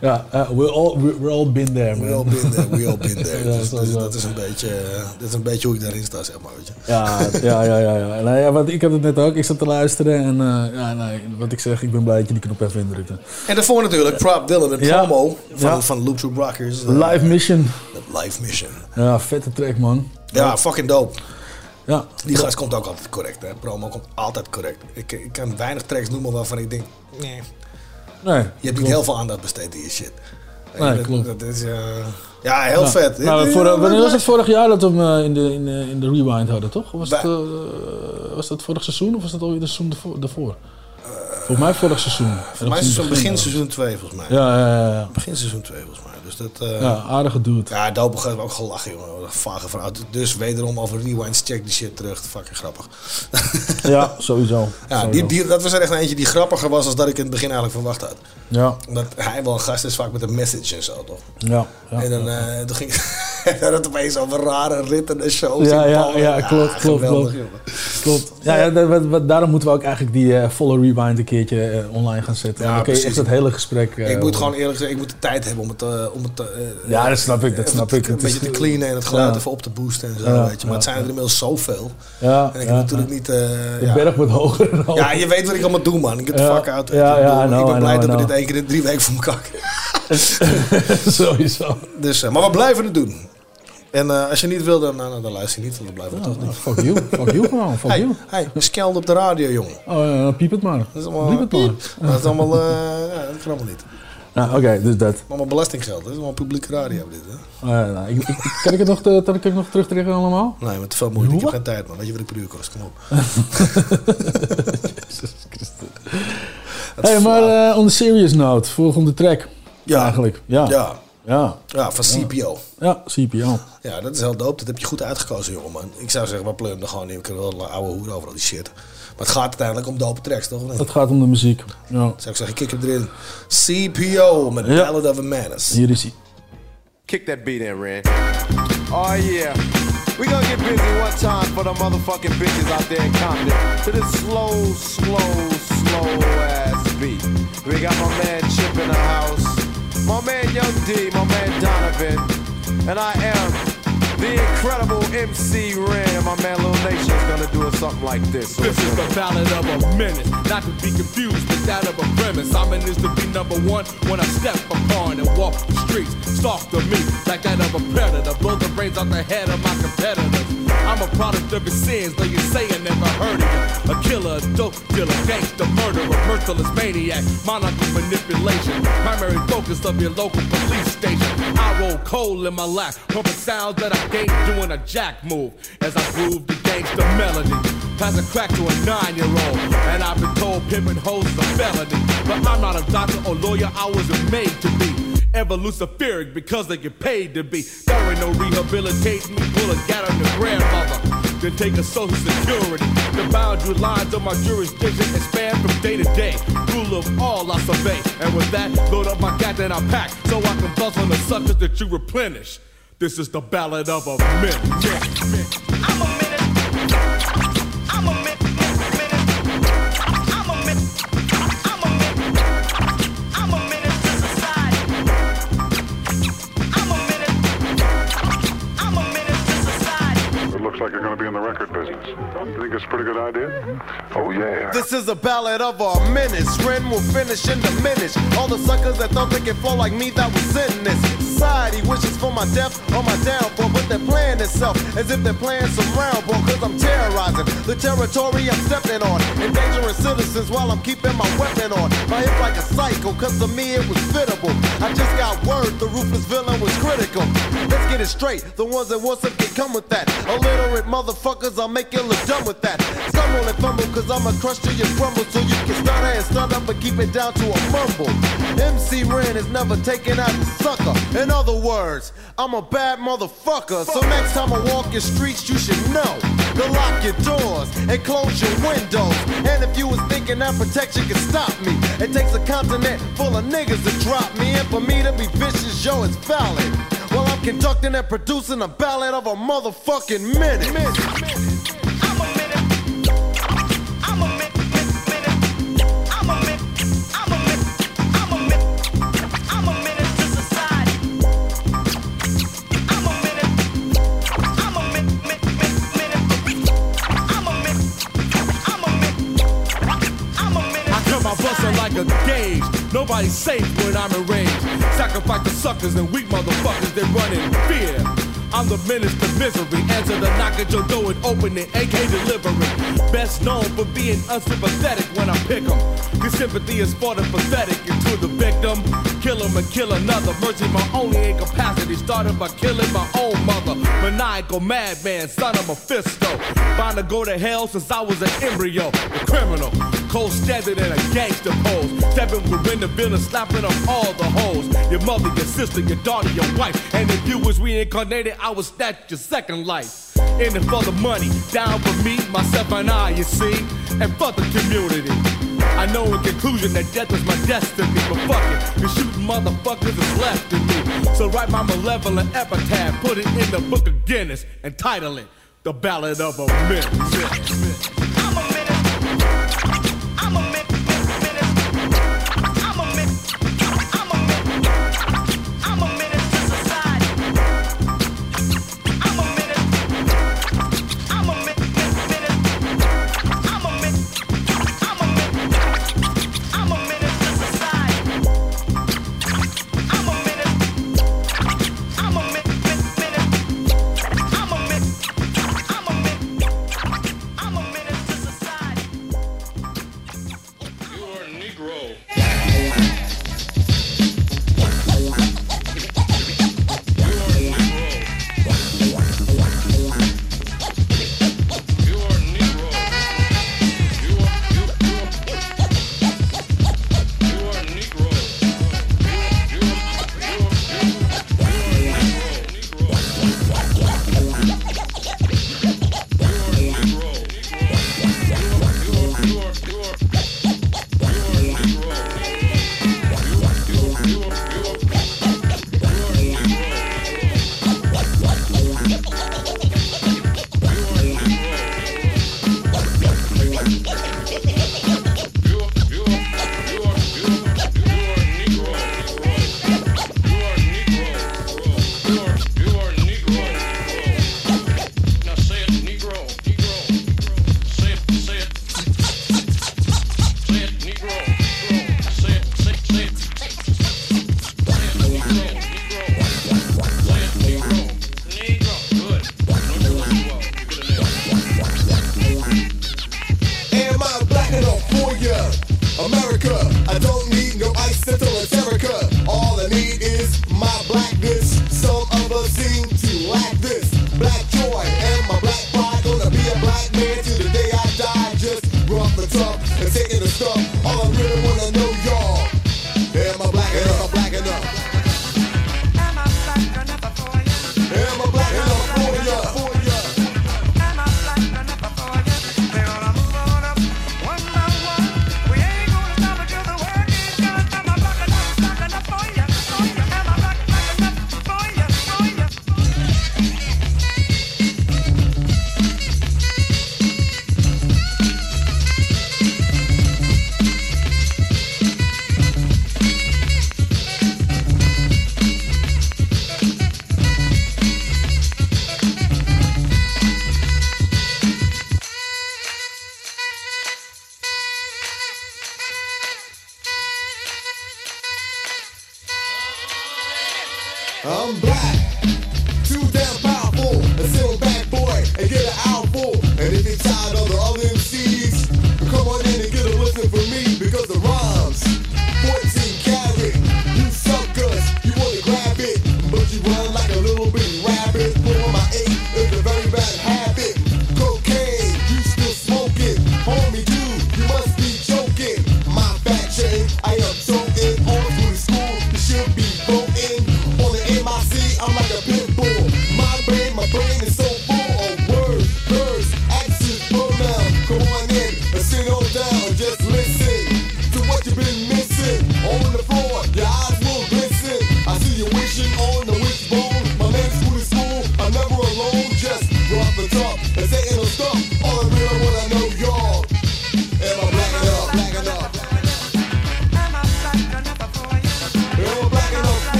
Ja, eh, we're, all, we're, we're all been there, man. We all been there, we all been there. Dus, dus dat, is een beetje, eh, dat is een beetje hoe ik daarin sta, zeg maar. Weet je. Ja, ja, ja, ja. ja. Nou ja, want ik had het net ook. Ik zat te luisteren en eh, ja, nee, wat ik zeg, ik ben blij dat je die knop even indrukte. En daarvoor natuurlijk Prop Dylan Ja. promo van, Ja. van Rockers. eh, Live Mission. Live Mission. Ja, vette track, man. Ja, fucking dope. Ja. Die gast komt ook altijd correct, hè. Promo komt altijd correct. Ik, ik kan weinig tracks noemen waarvan ik denk, nee. Nee. Je hebt niet heel veel aandacht besteed in je shit. Nee, dat, klopt. Dat is, eh, ja, heel Nou, vet. nou, voor, wanneer was het vorig jaar dat we hem eh, in, de, in, de, in de rewind hadden, toch? Was, het, Bij- eh, was dat vorig seizoen of was dat alweer het seizoen daarvoor? Volgens mij vorig seizoen. Voor mij is het zo'n begin seizoen 2 volgens mij. Ja, ja, ja, ja. Begin seizoen 2 volgens mij. Dat, eh, Ja, aardige dude. Ja, Dope gaat ook gelachen, jongen. Vage vrouw. Dus wederom over rewinds, check die shit terug. Fucking grappig. Ja, sowieso. Ja, Sowieso. die, die, dat was er echt een eentje die grappiger was dan dat ik in het begin eigenlijk verwacht had. Ja. Omdat hij wel een gast is vaak met een message en zo, toch? Ja, ja, en dan eh, toen ging hij het opeens over rare ritten en shows. Ja, ja, ja, klopt, klopt, geweldig, klopt. jongen. Klopt. Ja, ja daarom moeten we ook eigenlijk die eh, volle rewind een keertje eh, online gaan zetten. Ja, dan kun je precies. echt dat hele gesprek... eh, ik moet gewoon eerlijk zeggen, ik moet de tijd hebben om het, eh, om het eh, Ja, dat snap ik, dat snap ik. Een Het is- beetje te cleanen en het geluid Ja. even op te boosten en zo, Ja, weet je. Maar het zijn er inmiddels zoveel. Ja, en ik heb natuurlijk niet... eh, De berg wordt hoger en hoger. Ja, je weet wat ik allemaal doe, man. Ik the Ja, fuck out. ja, Ik ja, I know, ik ben blij know, dat we dit één keer in drie weken voor elkaar krijgen. Sowieso. Dus, eh, maar we blijven het doen. En eh, als je niet wil, dan, nou, dan luister je niet, want dan blijven we toch doen. Fuck you, fuck you gewoon, fuck hey, you. Hey, skeld op de radio, jongen. Oh, ja, piep het maar. Dat is allemaal, Piep het maar. Dat is allemaal, eh, ja, dat kan allemaal niet. Nou, oké, dus dat. Allemaal belastinggeld, dat is allemaal publieke radio dit, hè? Ja, nou, ik, kan ik het nog, te, kan ik het nog terugtrekken allemaal? Nee, met te veel moeite. Ik heb geen tijd, man. Weet je wat ik per uur kost? Kom op. Jezus Christus. Hey, maar eh on a serious note, volgende track. Ja. Eigenlijk. Ja. Ja. Ja. Ja, van CPO. Ja, CPO. Ja, dat is heel dope. Dat heb je goed uitgekozen, jongeman. Ik zou zeggen, we pleuren er gewoon in. We kunnen wel een oude hoer over al die shit. Maar het gaat uiteindelijk om dope tracks, toch? of niet? Het gaat om de muziek. Ja. Zou ik zeggen, kik hem erin. CPO met Ja. Ballad of a Menace. Hier is hij. Kick that beat in, Ren. Oh yeah. We gonna get busy one time for the motherfucking bitches out there in Compton. To this slow, slow, slow ass beat. We got my man Chip in the house. My man Young D, my man Donovan. And I am the incredible MC Ren. My man Lil Nation is gonna do something like this. This is the ballad of a minute, not to be confused with that of a premise. I'm in this to be number one when I step upon and walk the streets. Stalk the meat like that of a predator. Blow the brains out the head of my competitors. I'm a product of his sins, though you say I never heard of it. A killer, a dope dealer, gangster, murderer, merciless maniac, monarch of manipulation. Primary focus of your local police station. I roll coal in my lap, pumping sounds that I gained doing a jack move as I groove the gangster melody. Pass a crack to a nine-year-old, and I've been told pimping hoes is a felony. But I'm not a doctor or lawyer, I wasn't made to be. Ever luciferic because they get paid to be. There ain't no rehabilitating pull a gat on your grandmother. Then take a social security. The boundary lines of my jurisdiction expand from day to day. Rule of all I survey. And with that, load up my gat and I pack so I can bust on the suckers that you replenish. This is the ballad of a myth. I'm a minute. Looks like you're going to be in the record business. You think it's a pretty good idea? Oh, yeah. This is a ballad of our minutes. Ren will finish in the minutes. All the suckers that thought they could flow like me that was in this. Society wishes for my death or my downfall, but they're playing itself as if they're playing some round ball. Cause I'm terrorizing the territory I'm stepping on. Endangering citizens while I'm keeping my weapon on. My hip like a psycho, cause to me it was fittable. I just got word the ruthless villain was critical. Let's get it straight. The ones that want some can come with that. Illiterate motherfuckers, I'll make you look dumb with that. Stumble and fumble, cause I'ma crush till you crumble. So you can stutter and stutter, but keep it down to a mumble. MC Ren is never taking out the sucker. In other words, I'm a bad motherfucker. So next time I walk your streets, you should know to lock your doors and close your windows. And if you was thinking that protection could stop me, it takes a continent full of niggas to drop me. And for me to be vicious, yo, it's valid. While I'm conducting and producing a ballad of a motherfucking minute. I'm minute. nigga. Nobody's safe when I'm enraged. Sacrifice the suckers and weak motherfuckers that run in fear. I'm the menace to misery. Answer the knock at your door and open it, AK delivery. Best known for being unsympathetic when I pick 'em. Your sympathy is for the pathetic and to the victim. Kill 'em and kill another. Mercy, my only incapacity. Started by killing my own mother. Maniacal madman, son of a fisto. Bound to go to hell since I was an embryo. A criminal. Cold steady than a gangster pose. Stepping within the building, slapping up all the holes. Your mother, your sister, your daughter, your wife. And if you was reincarnated, I would snatch your second life. In it for the money, down for me, myself, and I, you see. And for the community. I know in conclusion that death is my destiny, but fuck it, the motherfuckers is left to me. So write my malevolent epitaph, put it in the book of Guinness, and title it The Ballad of a Myth.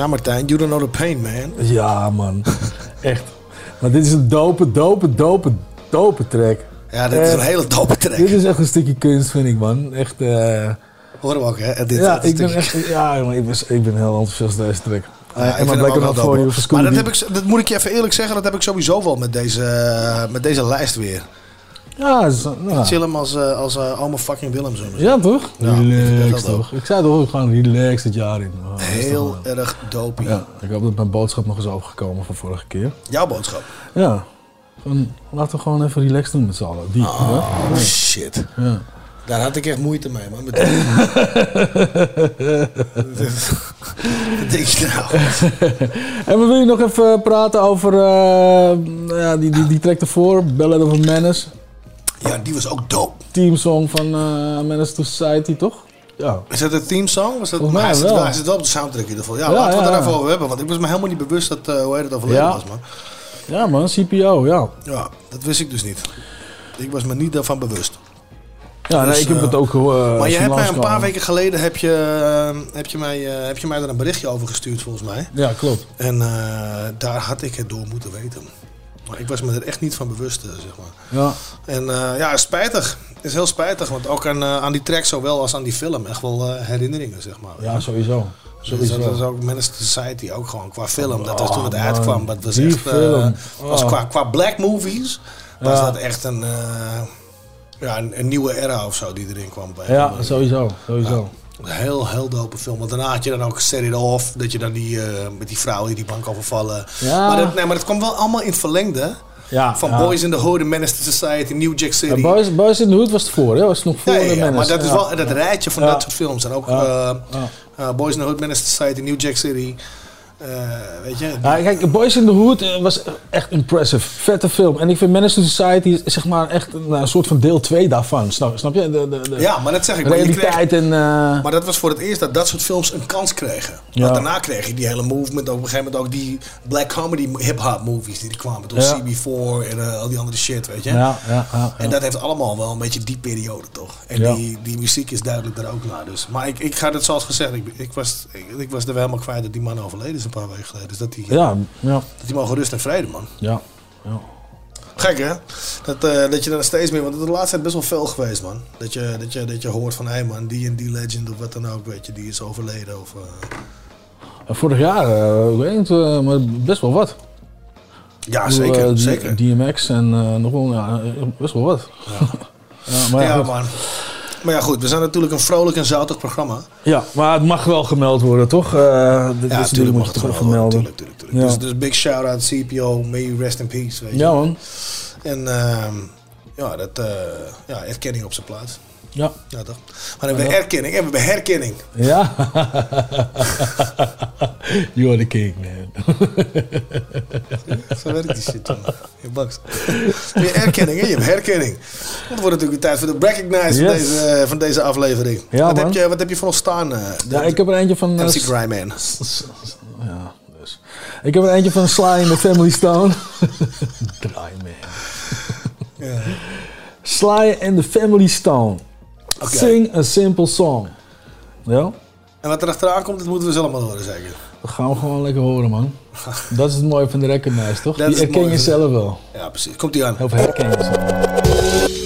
Ja, Martijn, you don't know the pain, man. Ja, man. Echt. Maar dit is een dope, dope, dope, dope track. Ja, dit is een hele dope track. Dit is echt een stukje kunst, vind ik, man. Echt. eh Horen we ook, hè? Dit, ja, ik ben echt. Ja, jongen, ik ben, ik ben heel enthousiast deze track. Ja, Eh, ik en vind maar dope, You hoor. van Maar dat, heb ik, dat moet ik je even eerlijk zeggen, dat heb ik sowieso wel met deze, eh, met deze lijst weer. Ja, is, nou, Ik chill hem als, eh, als oma fucking Willem, zo ja, toch? Ja, relaxed, toch? Ik zei toch ook gewoon relaxed het jaar in. Oh, Heel toch, erg dopey. Ja, ik hoop dat mijn boodschap nog is overgekomen van vorige keer. Jouw boodschap? Ja. Gewoon, laten we gewoon even relaxed doen met z'n allen. Die, Oh, ja? shit. Ja. Daar had ik echt moeite mee, man. Met denk je nou? en we willen nog even praten over eh, ja, die, die, die track ervoor, Ballad of a Menace. Ja, die was ook dope. Teamsong van eh Menace to Society, toch? Ja. Is dat een teamsong? Was dat, mij hij, zit, wel. hij zit wel op de soundtrack in ieder geval. Ja, Ja, laten we het ja. hebben. Want ik was me helemaal niet bewust dat, eh, hoe heet het, overleden was, man. Ja man, CPO, ja. Ja, dat wist ik dus niet. Ik was me niet daarvan bewust. Ja, nee, Dus, ik heb eh, het ook gehoord. maar je hebt mij een paar weken geleden heb je, heb je, mij, heb je mij daar een berichtje over gestuurd, volgens mij. Ja, klopt. En daar had ik het door moeten weten. Maar ik was me er echt niet van bewust, eh, zeg maar. Ja. En eh, ja, spijtig. Het is heel spijtig, want ook aan, eh, aan die track zowel als aan die film echt wel herinneringen, zeg maar. Ja, sowieso. Dus sowieso. dat is ook Menace Society, ook gewoon qua film. Dat was Oh, toen het man. uitkwam, dat was Die echt... was Oh. qua, qua black movies was Ja. dat echt een, ja, een, een nieuwe era of zo die erin kwam. Bij Ja, sowieso. sowieso. Een heel, heel dope film. Want daarna had je dan ook Set It Off. Dat je dan die, eh, met die vrouw die die bank overvallen. Ja. Maar, dat, nee, maar dat kwam wel allemaal in het verlengde. Ja, Van ja. Boys in the Hood, Menace to Society, New Jack City. Ja, Boys, Boys in the Hood was het voor, hè? Was het nog voor Ja, de ja, Menace. maar dat is wel dat rijtje van dat soort films. En ook eh, eh, Boys in the Hood, Menace to Society, New Jack City. Eh, weet je? Ja, kijk, Boys in the Hood eh, was echt impressive. Vette film. En ik vind Menace to Society is zeg maar echt een, een soort van deel 2 daarvan. Snap, snap je? De, de, de Ja, maar dat zeg ik. Realiteit kreeg- en... eh, maar dat was voor het eerst dat dat soort films een kans kregen. Ja. Want daarna kreeg je die hele movement. Op een gegeven moment ook die black comedy hip-hop movies die er kwamen. Door Ja. CB4 en eh, al die andere shit, weet je. ja, ja. En dat heeft allemaal wel een beetje die periode, toch? En die, die muziek is duidelijk daar ook naar. Dus. Maar ik, ik ga het zoals gezegd, ik, ik, was, ik, ik was er wel helemaal kwijt dat die man overleden is een paar weken geleden. Dus dat die, Ja, ja, dat die mogen rust en vrede, man. ja. ja. Gek hè? Dat, eh, dat je er steeds meer, want het is de laatste tijd best wel veel geweest man. Dat je, dat je, dat je hoort van hé hey man, die en die legend of wat dan ook, weet je, die is overleden. Of, En Vorig jaar, eh, ik weet niet, maar best wel wat. Ja, zeker, zeker. DMX en nog wel, ja, best wel wat. Ja, maar, ja, man. Maar ja goed, we zijn natuurlijk een vrolijk en zoutig programma. Ja, maar het mag wel gemeld worden, toch? Eh Ja, is tuurlijk moet mag het gewoon even worden, melden. tuurlijk, tuurlijk, tuurlijk. Ja. Dus, dus big shout-out CPO, may you rest in peace, weet je. Ja, man. En ehm, ja, dat, eh, ja, erkenning op zijn plaats. Ja. Ja, toch? Maar dan hebben we erkenning en we hebben herkenning. Ja. you are the king, man. Zo werkt die shit, man. Je bakt. Je hebt erkenning en je hebt herkenning. Want het wordt natuurlijk tijd voor de recognize van, deze, van deze aflevering. Ja, wat, man. heb je, wat heb je voor ons staan? eh, Ja, ik heb er eentje van... eh, MC Gryman. Ja, dus. Ik heb er eentje van Sly in the Family Stone. Draai, man. Ja. Sly and the Family Stone. Sing a simple song. Ja? En wat er achteraan komt, dat moeten we zelf maar horen, zeker. Dat gaan we gewoon lekker horen, man. Dat is het mooie van de recognize, toch? Dat herken je zelf wel. Ja, precies. Komt die aan. Of herken je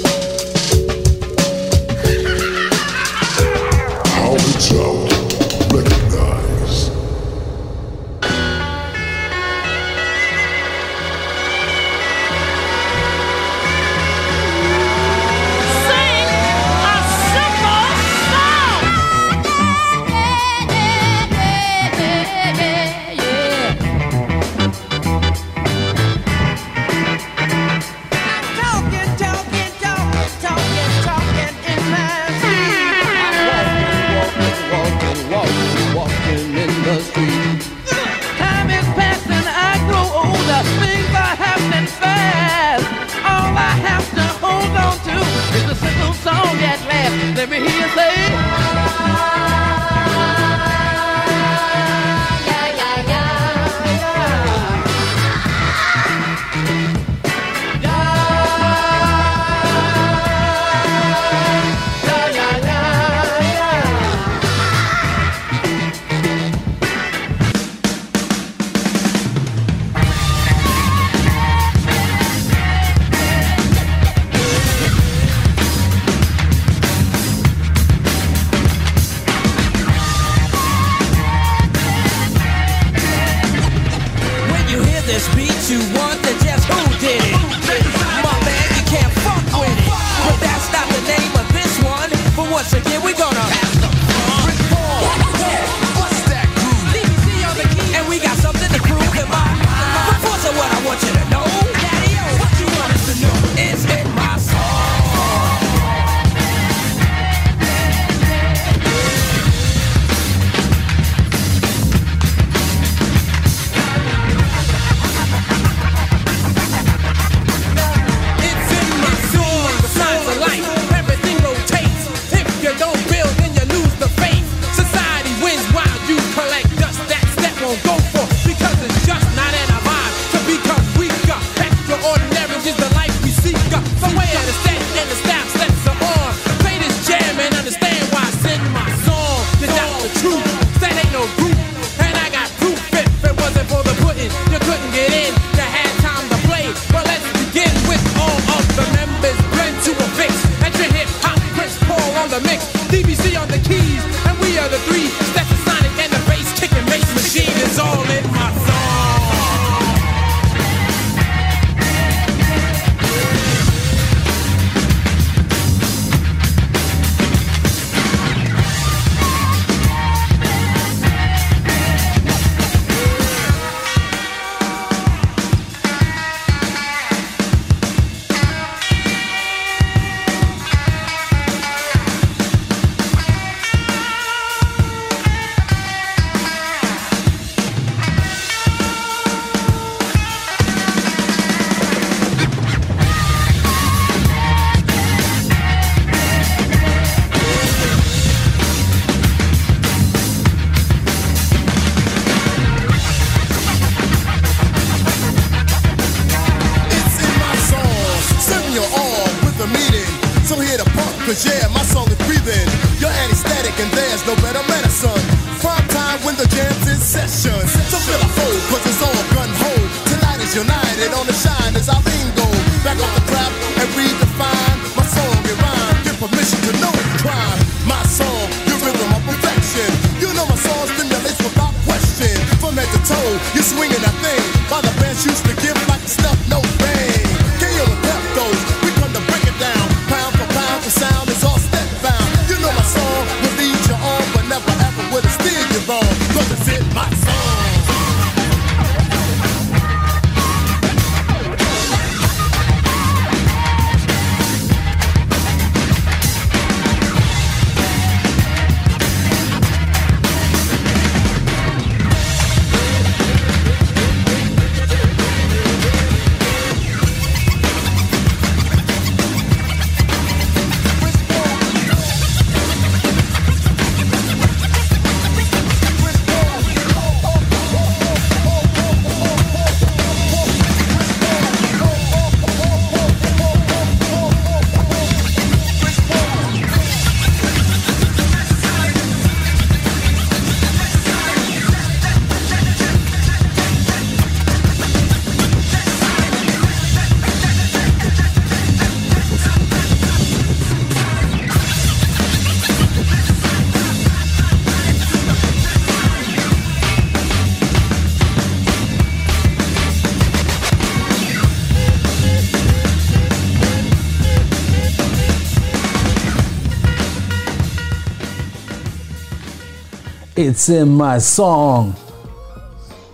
It's in my song.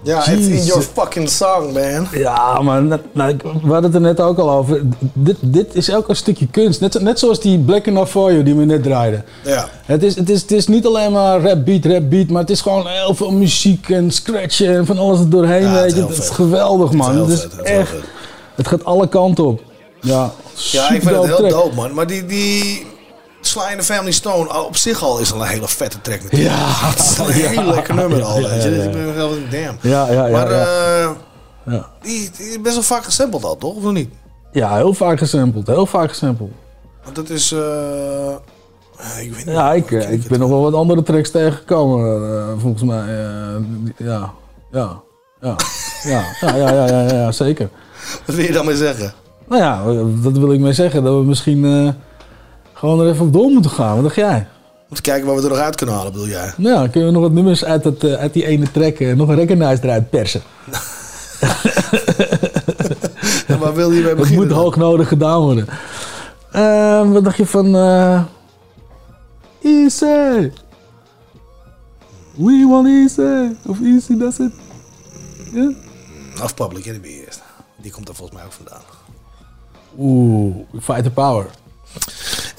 Ja, it's in your fucking song, man. Ja, maar net, nou, we hadden het er net ook al over. Dit, dit is ook een stukje kunst. Net, net zoals die Black Enough For You die we net draaiden. Ja. Het is, het, is, het is niet alleen maar rap beat, rap beat, maar het is gewoon heel veel muziek en scratchen en van alles er doorheen. Ja, het is weet je. Het is geweldig, man. Het is het is echt. Het gaat alle kanten op. Ja, Ja, ik vind het heel dope, man. Maar die, die Sly in the Family Stone op zich al is al een hele vette track. Natuurlijk. Ja, dat is een heel lekker nummer al. Ik ben wel damn. Ja, ja, ja. Maar uh, ja. Die, best wel vaak gesampled al, toch? Of niet? Ja, heel vaak gesampled. Heel vaak gesampled. Want dat is... Uh, ik weet niet ja, ik, ik, ben nog wel wat andere tracks tegengekomen, volgens mij. Ja, ja, ja. ja, ja, ja, ja, ja, zeker. Wat wil je dan mee zeggen? Nou ja, dat wil ik mee zeggen. Dat we misschien gewoon er even op door moeten gaan. Wat dacht jij? Moeten kijken wat we er nog uit kunnen halen, bedoel jij? Nou ja, kunnen we nog wat nummers uit, dat, eh, uit die ene track, eh, nog een recognize eruit persen. Ja, waar wil je mee Dat beginnen? moet hoog nodig gedaan worden. Eh, wat dacht je van... eh, Easy. We want easy. Of easy, that's it. Ja? Of Public Enemy eerst. Die komt er volgens mij ook vandaan. Oeh, Fight the Power.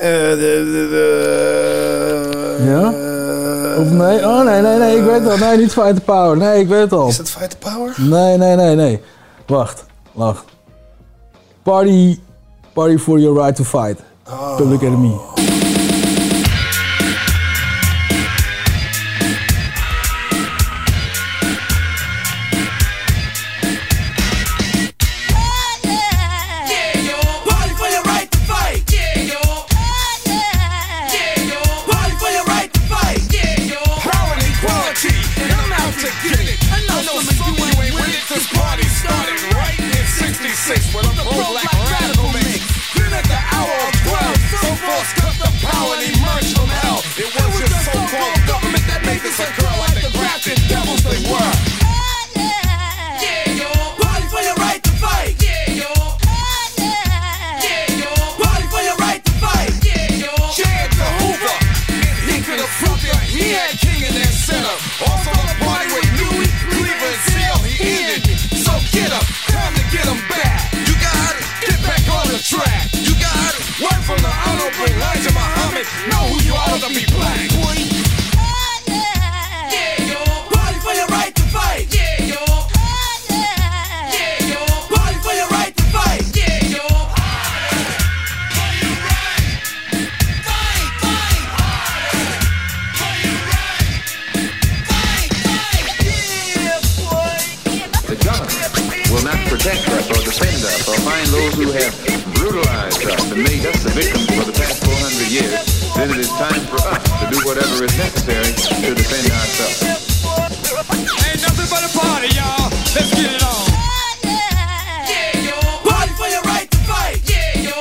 Eh, de, de, de- Ja? Of nee? Oh nee, nee, nee, ik weet het al. Nee, niet Fight the Power. Nee, ik weet het al. Is dat Fight the Power? Nee, nee, nee, nee. Wacht, wacht. Party, party for your right to fight. Oh. Public Enemy. Government will not protect us or defend us or find those who have brutalized us and made us the victims for the past 400 years, then it is time for us to do whatever is necessary to defend ourselves. Ain't nothing but a party, y'all. Let's get it on. Yeah, yo. Party for your right to fight. Yeah, yo.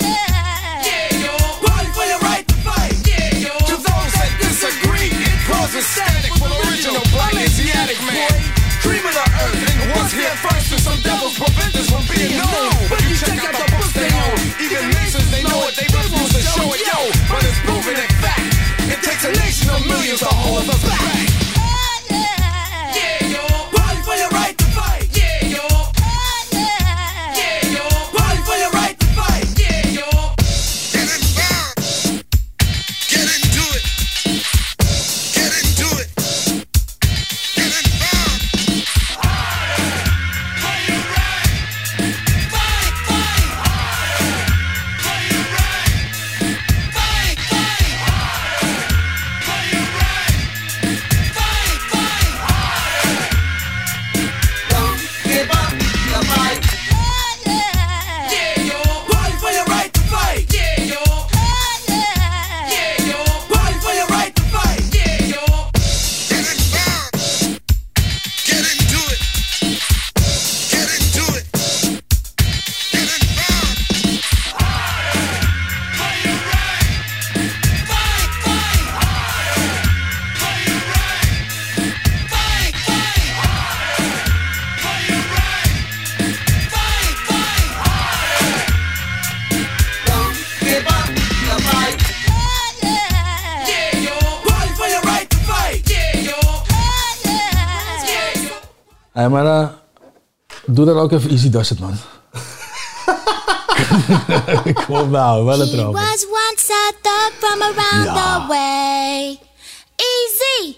Yeah, yo. Party for your right to fight. Yeah, yo. To those that disagree, it causes static for original black Asiatic man. Cream of the earth and was here first, and some devils prevent us from being known. But you check out the books they own. Even nations they know it, they refuse to show it, yo. But it's proven in fact, it takes a nation of millions to hold us ook even Easy Does It, man. Kom nou, wel een He trap. was once a thug from around Ja. the way. Easy,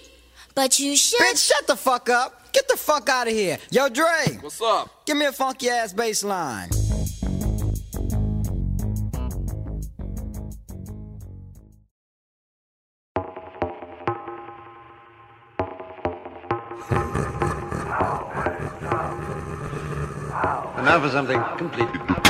but you should. Bitch, shut the fuck up. Get the fuck out of here. Yo, Dre. What's up? Give me a funky ass bass line. Now for something completely.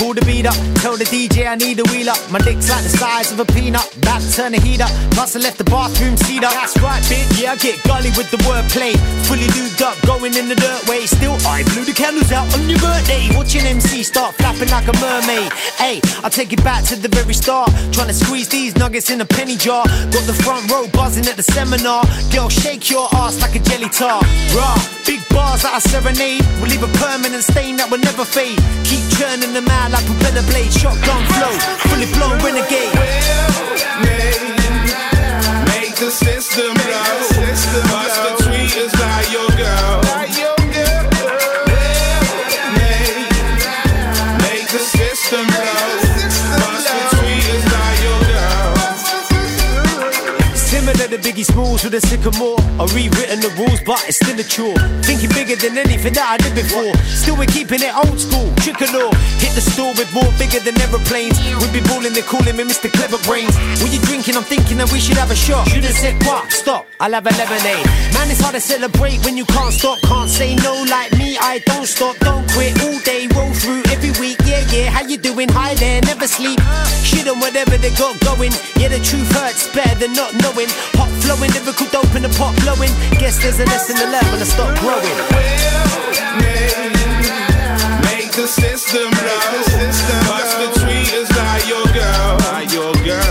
Pull the beat up. Tell the DJ I need a wheel up. My dick's like the size of a peanut. Back turn the heat up. Plus I left the bathroom seat up. That's right, bitch. Yeah, I get gully with the wordplay. Fully lubed up, going in the dirt way. Still, I blew the candles out on your birthday. Watching MC start flapping like a mermaid. Hey, I'll take it back to the very start. Trying to squeeze these nuggets in a penny jar. Got the front row buzzing at the seminar. Girl, shake your ass like a jelly tart. Raw, big bars that I serenade. Will leave a permanent stain that will never fade. Keep churning them out like propeller blade. Shotgun flow, fully blown renegade. Well, Make the system blow. Bust the Similar to Biggie Smalls with a sycamore. I've rewritten the rules, but it's still a chore. Thinking bigger than anything that I did before. Still, we're keeping it old school. Trick or. Hit the store with more bigger than aeroplanes. We be balling, they're calling me Mr. Clever Brains. When you drinking, I'm thinking that we should have a shot. Should've said what? Stop. I'll have a lemonade. Man, it's hard to celebrate when you can't stop. Can't say no like me. I don't stop, don't quit. All day, roll through every week. Yeah, yeah. How you doing? Hi there, never sleep. Shit on whatever they got going. Yeah, the truth hurts better than not knowing. Hot flowing, lyrical dope in the pot blowing. Guess there's a lesson to learn when I stop growing. Make the system blow. Bust the tweeters like your girl. Like your girl.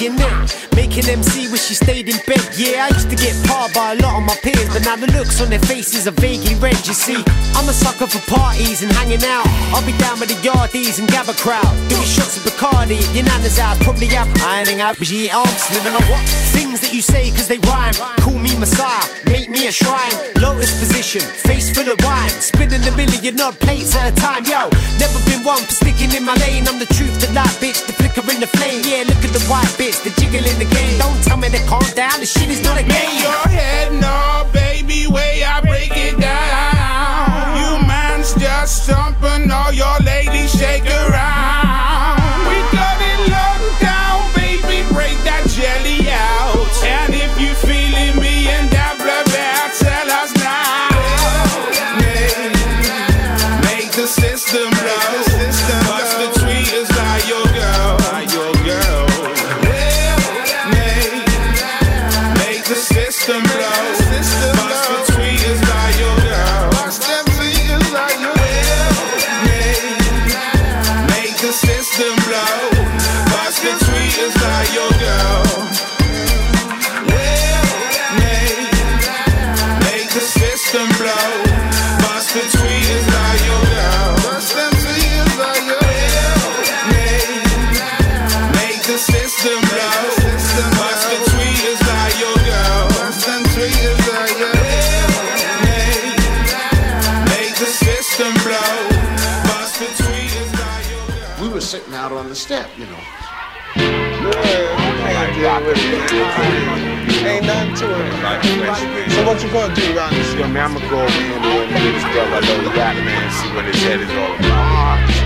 Your neck. Making MC she stayed in bed. Yeah, I used to get parred by a lot of my peers, but now the looks on their faces are vaguely red. You see, I'm a sucker for parties and hanging out. I'll be down with the yardies and gather crowd. Doing shots of Bacardi your nana's house. Probably out ironing out, she arms, living on what? Things that you say cause they rhyme. Call me Messiah, make me a shrine. Lotus position, face full of wine. Spinning a million odd plates at a time, yo. Never been one for sticking in my lane. I'm the truth, the light, bitch, the flicker in the flame. Yeah, look at the white bitch, the jiggle in the game. Don't tell me to calm down, the shit is not a game. your head no, baby, way I break it out on the step, you know. Ain't nothing to it. So what you gonna do around this? Yo, man, I'm gonna go over here and get this brother low rap, man, see what his head is all about. Ah.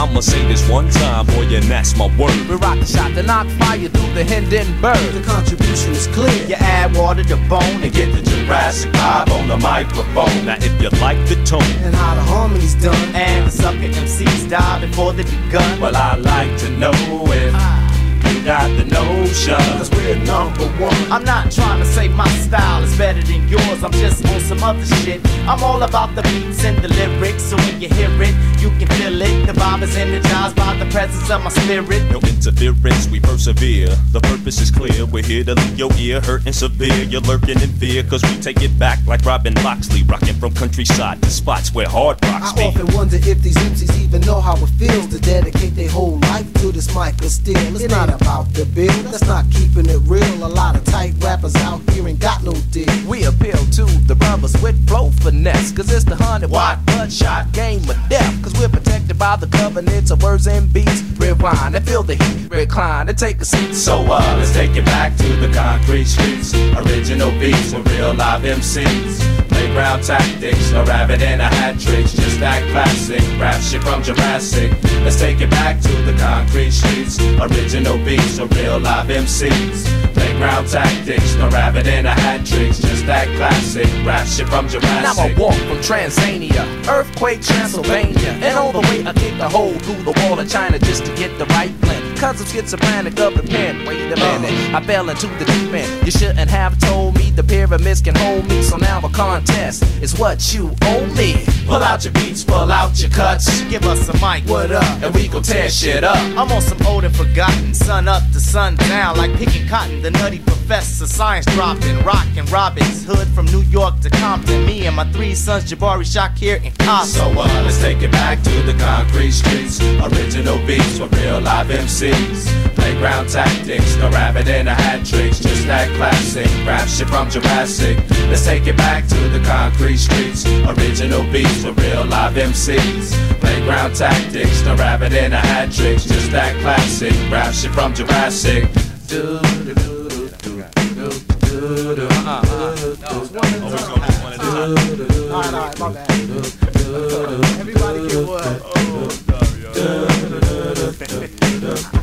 I'ma say this one time, boy, and that's my word. We rock the shot to knock fire through the Hindenburg. The contribution is clear. You add water to bone and get the Jurassic vibe on the microphone. Now if you like the tone, And how the harmony's done. And the sucker MCs die before they begun. well, I like to know if you got the notion. Cause we're number one. I'm not trying to say my style is better than yours. I'm just on some other shit. I'm all about the beats and the lyrics. So when you hear it, you can feel it. The vibe is energized by the presence of my spirit. No interference, we persevere. The purpose is clear. We're here to leave your ear hurting severe. You're lurking in fear, cause we take it back like Robin Loxley, rocking from countryside to spots where hard rocks I be. often wonder if these MCs even know how it feels to dedicate their whole life to this mic of steel. It's not about the bill, that's not keeping it real. A lot of tight rappers out here ain't got no deal. We appeal to the brothers with flow finesse. Cause it's the hundred watt bloodshot game of death. Cause we're protected by the covenants of words and beats. Rewind and feel the heat, recline and take a seat. So uh, let's take it back to the concrete streets. Original beats with real live MCs. Play Playground tactics, A rabbit and a hat tricks, just that classic rap shit from Jurassic. Let's take it back to the concrete streets. Original beats, or real live MCs. Playground tactics, no rabbit and a hat tricks, just that classic rap shit from Jurassic. Now I walk from Transania, earthquake Transylvania, and all the way I kicked a hole through the wall of China just to get the right blend. Cause I'm schizophrenic of the pen. Wait a minute, I fell into the deep end. You shouldn't have told me the pyramids can hold me, so now a contest is what you owe me. Pull out your beats, pull out your cuts. Give us a mic, what up? And we gon' tear shit up. I'm on some old and forgotten, sun up to sun down, like picking cotton. The nutty professor, science dropping, rockin' Robbins Hood from New York to Compton. Me and my three sons, Jabari, Shakir, and Compton. So uh, let's take it back to the concrete streets. Original beats with real live MCs. Playground tactics, no rabbit in a hat tricks, just that classic rap shit from Jurassic. Let's take it back to the concrete streets. Original beats with real live MCs. Playground tactics, no rabbit in a hat tricks, just that classic rap shit from Jurassic. Do, do, do, do, do, do, do, do. Alright, alright, my bad. Everybody get what? Oh, hey,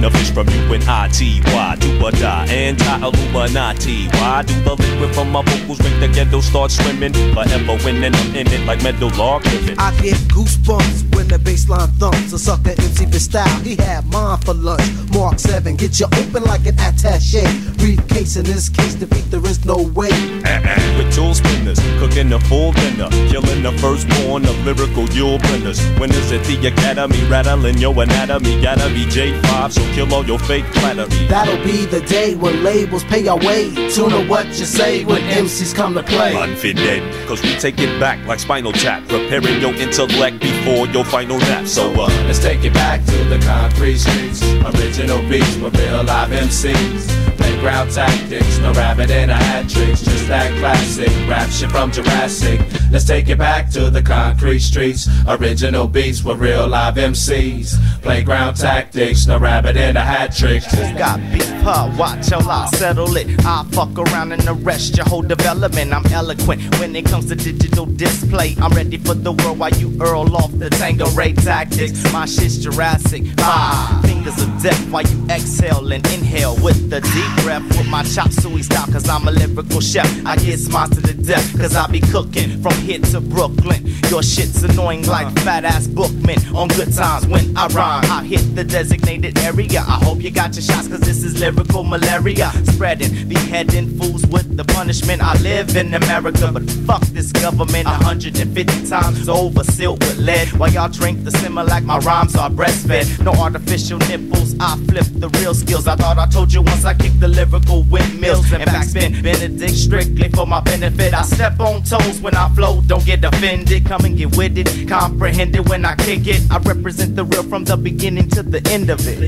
Tuna fish from UNIT. Why do or die? Anti-Illuminati. Why do the liquid from my vocals make the ghetto start swimming? Forever winning, I'm in it like log. I get goosebumps when the baseline thumps. A sucker MC for style, he had mine for lunch. Mark 7, get you open like an attache. Briefcase in this case, defeat there is no way. Uh-uh. With tool spinners, cooking a full dinner, killing the firstborn of lyrical Yule blenders. Winners at the academy, rattling your anatomy. Gotta be J5, so kill all your fake flattery. That'll be the day when labels pay our way. Tune to what you say when MCs come to play. Unfit dead, cause we take it back like spinal tap, preparing your intellect before your final nap. So uh, let's take it back to the concrete streets. Original beats with real live MCs. Playground tactics, no rabbit in a hat tricks, just that classic rap shit from Jurassic. Let's take it back to the concrete streets. Original beats with real live MCs. Playground tactics, no rabbit in a hat tricks. Got beef, huh? Watch till I settle it. I fuck around and arrest your whole development. I'm eloquent when it comes to digital display. I'm ready for the world while you earl off the Tango Ray tactics. My shit's Jurassic. Ah, fingers of death while you exhale and inhale with the deep breath with my chop suey style. Cause I'm a lyrical chef. I get smiles to the death. Cause I be cooking from here to Brooklyn. Your shit's annoying like fat ass bookmen on good times when I rhyme. I hit the designated area. I hope you got your shots cause this is lyrical malaria. Spreading, beheading fools with the punishment. I live in America, but fuck this government 150 times over, sealed with lead. While y'all drink the simmer like my rhymes are breastfed. No artificial nipples, I flip the real skills. I thought I told you once I kicked the lyrical windmills and backspin. Benedict strictly for my benefit. I step on toes when I flow, don't get offended. Come and get with it, comprehend it when I kick it. I represent the real from the beginning to the end of it.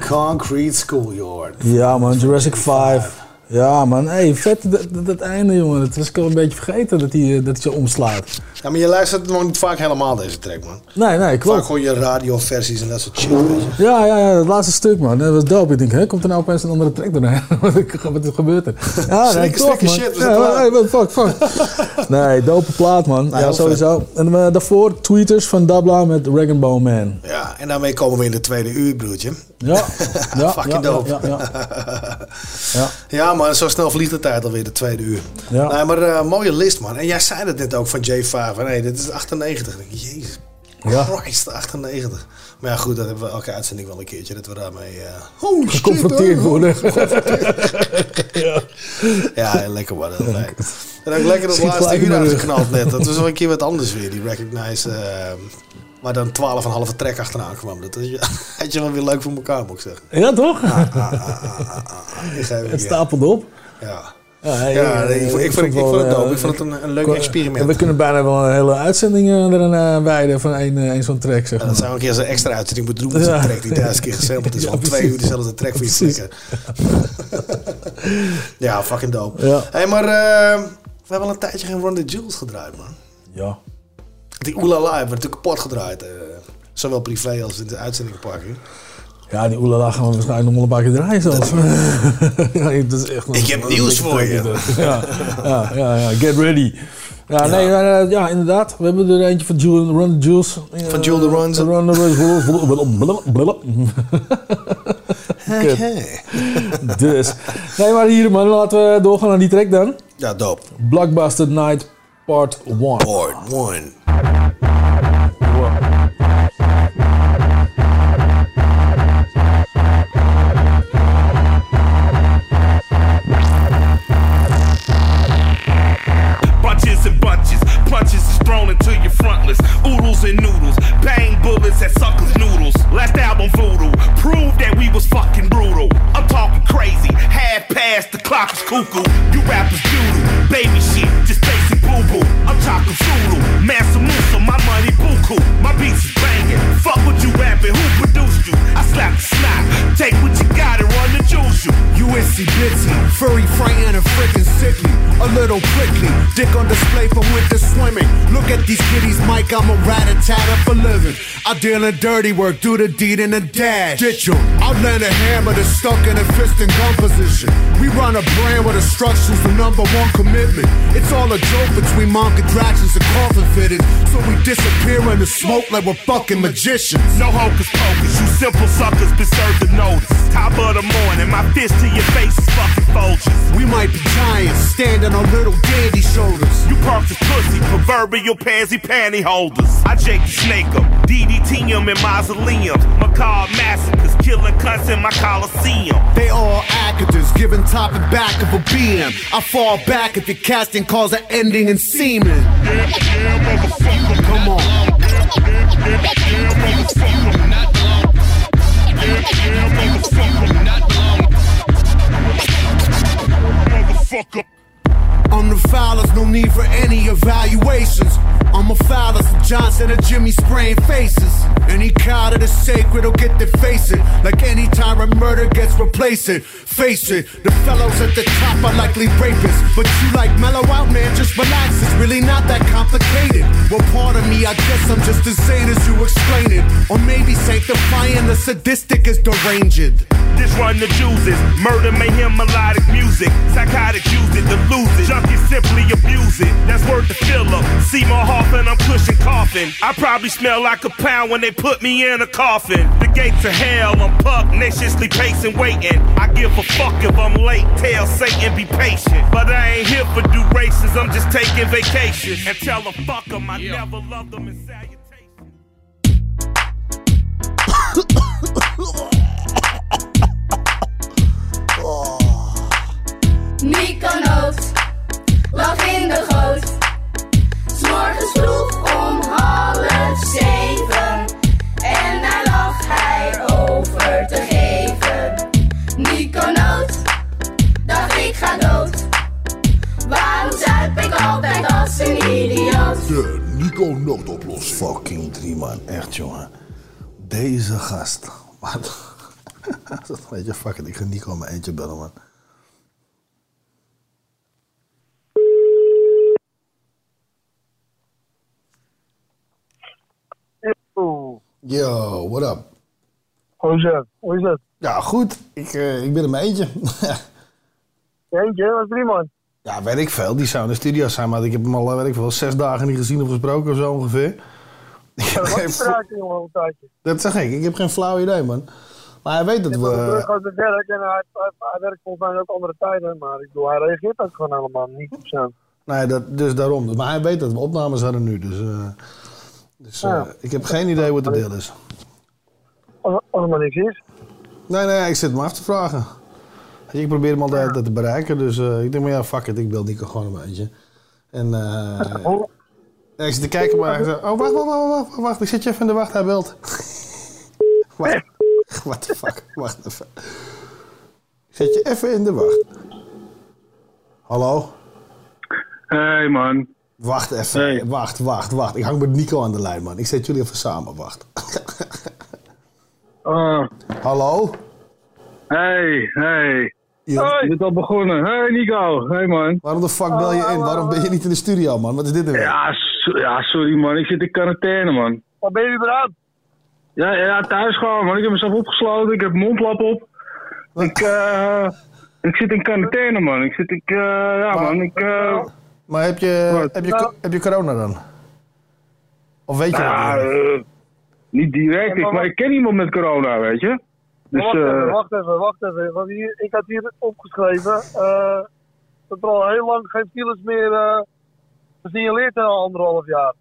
Concrete Schoolyard. Ja man, Jurassic 5. Ja man, hey, vet dat, dat, dat einde jongen. Dat was ik al een beetje vergeten dat hij eh, dat hij zo omslaat. Ja, maar je luistert nog niet vaak helemaal deze track, man. Nee, nee, klopt. Vaak gewoon je radioversies en dat soort shit, weet je. Ja, ja, ja, dat laatste stuk man, dat was dope. Ik denk, hè, komt er nou opeens een andere track doorheen? Wat is gebeurd er? Ja, nee, stikke man. shit, we Ja, hey, wat, fuck, fuck. Nee, dope plaat man. ja, vet. sowieso. En eh, daarvoor tweeters van Dabla met Rag Bone Man. Ja, en daarmee komen we in de tweede uur, broertje. Ja, ja, Fucking ja, dope. ja, ja, ja. Ja, maar zo snel vliegt de tijd alweer, de tweede uur. Ja. Nee, maar eh, mooie list, man. En jij zei het net ook van J5. Van, hey, dit is 98. Ik denk, Jezus Ja. Christ, 98. Maar ja, goed, dat hebben we elke uitzending wel een keertje. Dat we daarmee... eh oh, Geconfronteerd worden. ja. ja, lekker man. Dat. En ook lekker dat laatste uur uitgeknald net. Dat was wel een keer wat anders weer, die Recognize. eh maar dan 12,5 track achteraan kwam. Dat had je wel weer leuk voor elkaar, moet ik zeggen. Ja, toch? Ik geef Het je. stapelde op. Ja. Ja, eh, ik vond- ik vond- ik wel, vond het eh, dope. Ik vond het een- een leuk experiment. en We kunnen bijna wel een hele uitzending eh, eraan eh, wijden van één, eh, één zo'n track, zeg Ja, maar. dat zou een keer zo'n extra uitzending moeten doen met zo'n track die duizend keer gesampled is. Ja, Van twee uur dezelfde track voor je flikken. ja, fucking dope. Hey, maar eh, we hebben al een tijdje geen Run the Jewels gedraaid, man. Ja. Die Oelala hebben we natuurlijk kapot gedraaid. eh, zowel privé als in de uitzendingparking. Ja, die oelala gaan we waarschijnlijk nog wel een paar keer draaien zelfs. ja, dat is echt een- Ik heb nieuws voor je. Ja, ja, ja, ja, get ready. Ja, nee, eh, ja, inderdaad. We hebben er eentje van Jules, Run the Jules. Van Jules the Runs. Run the Runs. Dus. Nee, maar hier man, laten we doorgaan naar die track dan. Ja, dope. Blockbuster Night Part 1. Part 1. Punches is thrown into your frontless. Oodles and noodles, bang bullets at suckers' noodles. Last album voodoo, prove that we was fucking brutal. I'm talking crazy, half past the clock is cuckoo. You rappers doodle, baby shit, just basic boo boo. I'm talking Zulu, Mansa Musa, my money buku. My beats is banging, fuck what you rapping, who produced you? I slap slap, take what you got and run the juice you. USC Bitsy, furry, frightened, and freaking sickly. A little prickly, dick on display for winter swimming. Look at these kitties, Mike, I'm a rat a tat for living. I deal in dirty work, do the deed in a dash. Ditch 'em. I land a hammer that's stuck in a fist and gun position. We run a brand where destruction's the number one commitment. It's all a joke between mom contractions and coffin fittings. So disappear in the smoke like we're fucking magicians. No hocus pocus, you simple suckers been served the notice. Top of the morning, my fist to your face is fucking vultures. We might be giants, standing on little dandy shoulders. You punks is pussy, proverbial pansy panty holders. I Jake the snake 'em, DDT 'em in mausoleums. Macabre massacres, killing cunts in my coliseum. They all actors, giving top and back of a BM. I fall back if your casting calls are ending in semen. Come on. I'm the foulest, no need for any evaluations. I'm a foulest, some Johnson and Jimmy spraying faces. Any cow that is sacred will get their face it. Like any time a murder gets replaced it. Face it, the fellows at the top are likely rapists. But you like mellow out, man, just relax. It's really not that complicated. Well, part of me, I guess I'm just as sane as you explain it. Or maybe sanctifying the sadistic as deranged. This run the juices, murder, mayhem, melodic music. Psychotic use it to it. Junkies simply abuse it. That's worth the fill up. Seymour Hoffman, I'm cushion coughing. I probably smell like a pound when they put me in a coffin. The gates of hell, I'm pugnaciously pacing, waiting. I give a fuck if I'm late. Tell Satan be patient. But I ain't here for do races, I'm just taking vacation. And tell them fuck 'em, I never loved them in salutation. Nico Noot lag in de goot. S'morgens vroeg om half zeven. En daar lag hij over te geven. Nico Noot, dacht ik ga dood. Waarom zuip ik altijd als een idioot? De Nico noodoplossing. Fucking drie man, echt jongen. Deze gast. Wat? Weet je, fuck it, ik ga Nico mijn eentje bellen man. Yo, what up? Hoe is het? Hoe is het? Ja, goed. Ik, eh, ik ben er mijn eentje. Eentje, wat drie man. ja, weet ik veel. Die zou in de studio zijn, maar ik heb hem al, eh, weet ik veel, zes dagen niet gezien of gesproken of zo ongeveer. Ja, wat is praten, jongen, een tijdje. Dat zeg ik. Ik heb geen flauw idee, man. Maar hij weet dat we... terug uit het werk en hij, hij, hij werkt volgens mij ook andere tijden, maar ik bedoel, hij reageert ook gewoon allemaal niet op zo. Nee, dat, dus daarom. Maar hij weet dat we opnames hadden nu. Dus, eh, dus eh, Ja. ik heb geen idee wat de deel is. Als, er maar niks is. Nee, nee, ik zit hem af te vragen. Ik probeer hem al de hele tijd te bereiken. Dus eh, ik denk, maar ja, fuck it. Ik bel Nico gewoon een beetje. En eh ja, ik zit te kijken, maar oh, wacht, wacht, wacht, wacht, wacht, wacht. Ik zit je even in de wacht, hij belt. wacht, what the fuck, wacht even. Ik zet je even in de wacht. Hallo? Hey man. Wacht even, wacht, wacht, wacht. Ik hang met Nico aan de lijn, man. Ik zet jullie even samen, wacht. Hallo? Hey, hey. Hoi, dit is al begonnen. Hey Nico, hey man. Waarom de fuck bel je in? Waarom ben je niet in de studio, man? Wat is dit nou weer? Ja, So- Ja, sorry man, ik zit in quarantaine man. Waar ben je überhaupt? Ja, ja, thuis gewoon man. Ik heb mezelf opgesloten, ik heb mondlap op. Ik, eh, ik zit in quarantaine man. Ik zit, ik, eh, ja man, ik... eh, Maar heb je, heb, je, Nou- heb je corona dan? Of weet je dat niet? eh, niet direct, ik, maar ik ken iemand met corona, weet je. Dus, wacht even, eh, wacht even, wacht even. Want hier, ik had hier opgeschreven eh, dat er al heel lang geen files meer eh gesignaleerd zijn al anderhalf jaar.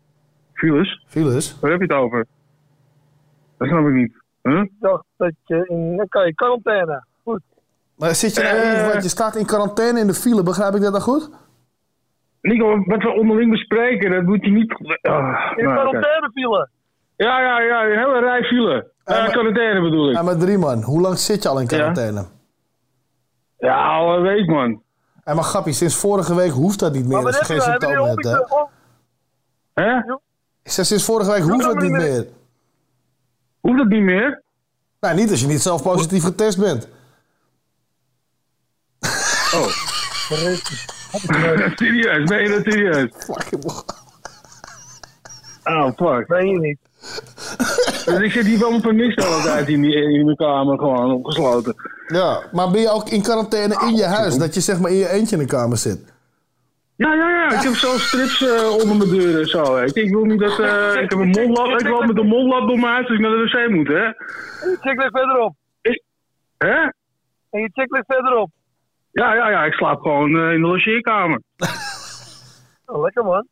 Files? Files? Waar heb je het over? Dat snap ik niet. Huh? Ik dacht dat je in, oké, quarantaine. Goed. Maar zit je nou in, want je staat in quarantaine in de file, begrijp ik dat dan goed? Nico, wat we onderling bespreken, dat moet je niet... Ah, In nou, quarantaine file. Ja, ja, ja, een hele rij file. Ja, quarantaine bedoel ik. Ja, maar drie man. Hoe lang zit je al in quarantaine? Ja, al een week man. En maar grappie, sinds vorige week hoeft dat niet meer als je geen symptomen hebt, hè? Hè? Ik zeg, sinds vorige week hoeft dat niet meer. Hoeft dat niet meer? Nou, niet als je niet zelf positief getest bent. Oh. serieus, ben je dat serieus? Oh, fuck. Ben je niet. Dus ik zit hier wel voor niks de hele tijd in, die- in mijn kamer gewoon opgesloten. Ja, maar ben je ook in quarantaine in je huis? Dat je zeg maar in je eentje in de kamer zit? Ja, ja, ja. Ik heb zo'n strips eh, onder mijn deur en zo. Ik wil niet dat... eh, ik heb een mondlap. Ik loop met een mondlap door mijn huis als ik naar de wc moet, hè? En je chick ligt verderop. Hè? En je verderop. Ja, ja, ja. Ik slaap gewoon eh, in de logeerkamer. Oh, lekker man.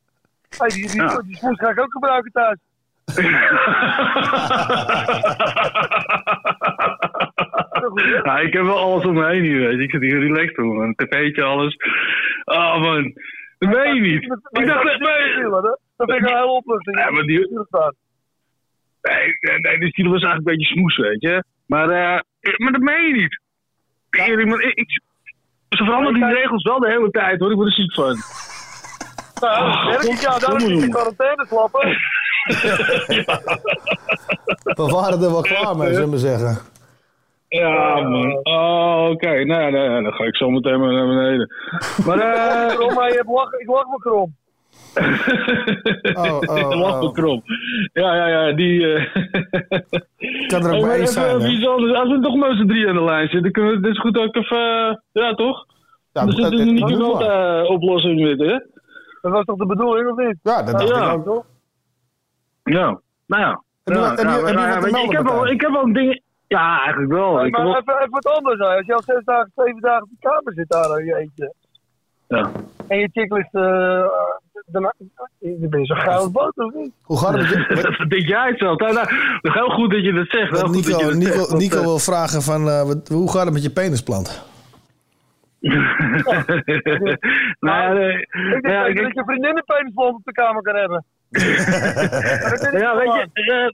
Hey, die, die, Ja. ga ik ook gebruiken thuis. Ja, ik heb wel alles om me heen hier, weet je. Ik zit hier relaxed doen. Een tv'tje, alles. Oh, man. Dat meen je niet. Ik dacht... Nee, Dat vind ik een hele opluchting. Ja, maar die... Nee, nee, nee, die was eigenlijk een beetje smoes, weet je. Maar, eh, maar dat meen je niet. Man, ik, ik, ze veranderen die regels wel de hele tijd, hoor. Ik word er ziek van. Nou, werk ik ja, daarom moet je in quarantaine slappen. We waren er wel klaar mee, zullen we maar zeggen. Ja, man. Oh, oké. Nee, nee, nee, dan ga ik zo meteen maar naar beneden. Maar, eh... Krom, maar je hebt lach, ik lach me krom. Oh, oh, me oh. krom. Ja, ja, ja, die... eh Kan er ook Hey, maar maar één even zijn. Als we toch met z'n drie aan de lijn zitten, kunnen we dit is goed ook even... eh, Ja, toch? Ja, dus dat- is niet de waar. uh, oplossing dit, hè? Dat was toch de bedoeling, of niet? Ja, dat dacht Ja. ik ook. toch? Ja, nou ja. Ja, ja, ja, ik, heb wel, ik wel dingen... Ja, eigenlijk wel. Ik heb maar wel- even, even wat anders. Hè. Als je al zes dagen, zeven dagen op de kamer zit daar je eentje. Ja. En je chick ligt... eh daarna, dan ben je zo gauw als boter, of niet? Hoe gaat het met je... Dat denk jij het zelf. Nou, nou, heel goed dat je dat zegt. Heel goed dat je Nico, dat Nico, zegt, want, Nico eh, wil vragen van, eh, wat- hoe gaat het met je penisplant? nou ja, nee. Ik denk Ja, ik- dat je vriendin een penisblond op de kamer kan hebben. Ja, weet je,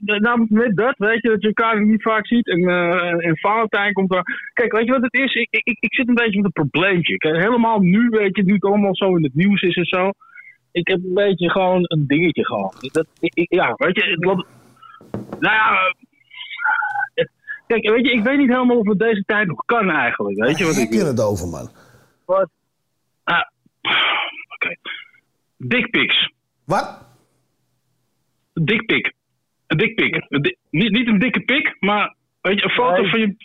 eh, nou, met dat, weet je, dat je elkaar niet vaak ziet. En, eh en Valentijn komt er. Kijk, weet je wat het is? Ik, ik, ik zit een beetje met een probleempje. Kijk, helemaal nu, weet je, nu het allemaal zo in het nieuws is en zo. Ik heb een beetje gewoon een dingetje gewoon. Dat, ik, ik- ja, weet je, het loopt- nou ja. eh, Kijk, weet je, ik weet niet helemaal of het deze tijd nog kan eigenlijk. Weet je wat ik heb je wil? het over, man? Wat? Ah, oké. Dickpics. Wat? Dickpic. Een dickpic. Een di- niet, niet een dikke pik, maar weet je, een foto Nee. van je...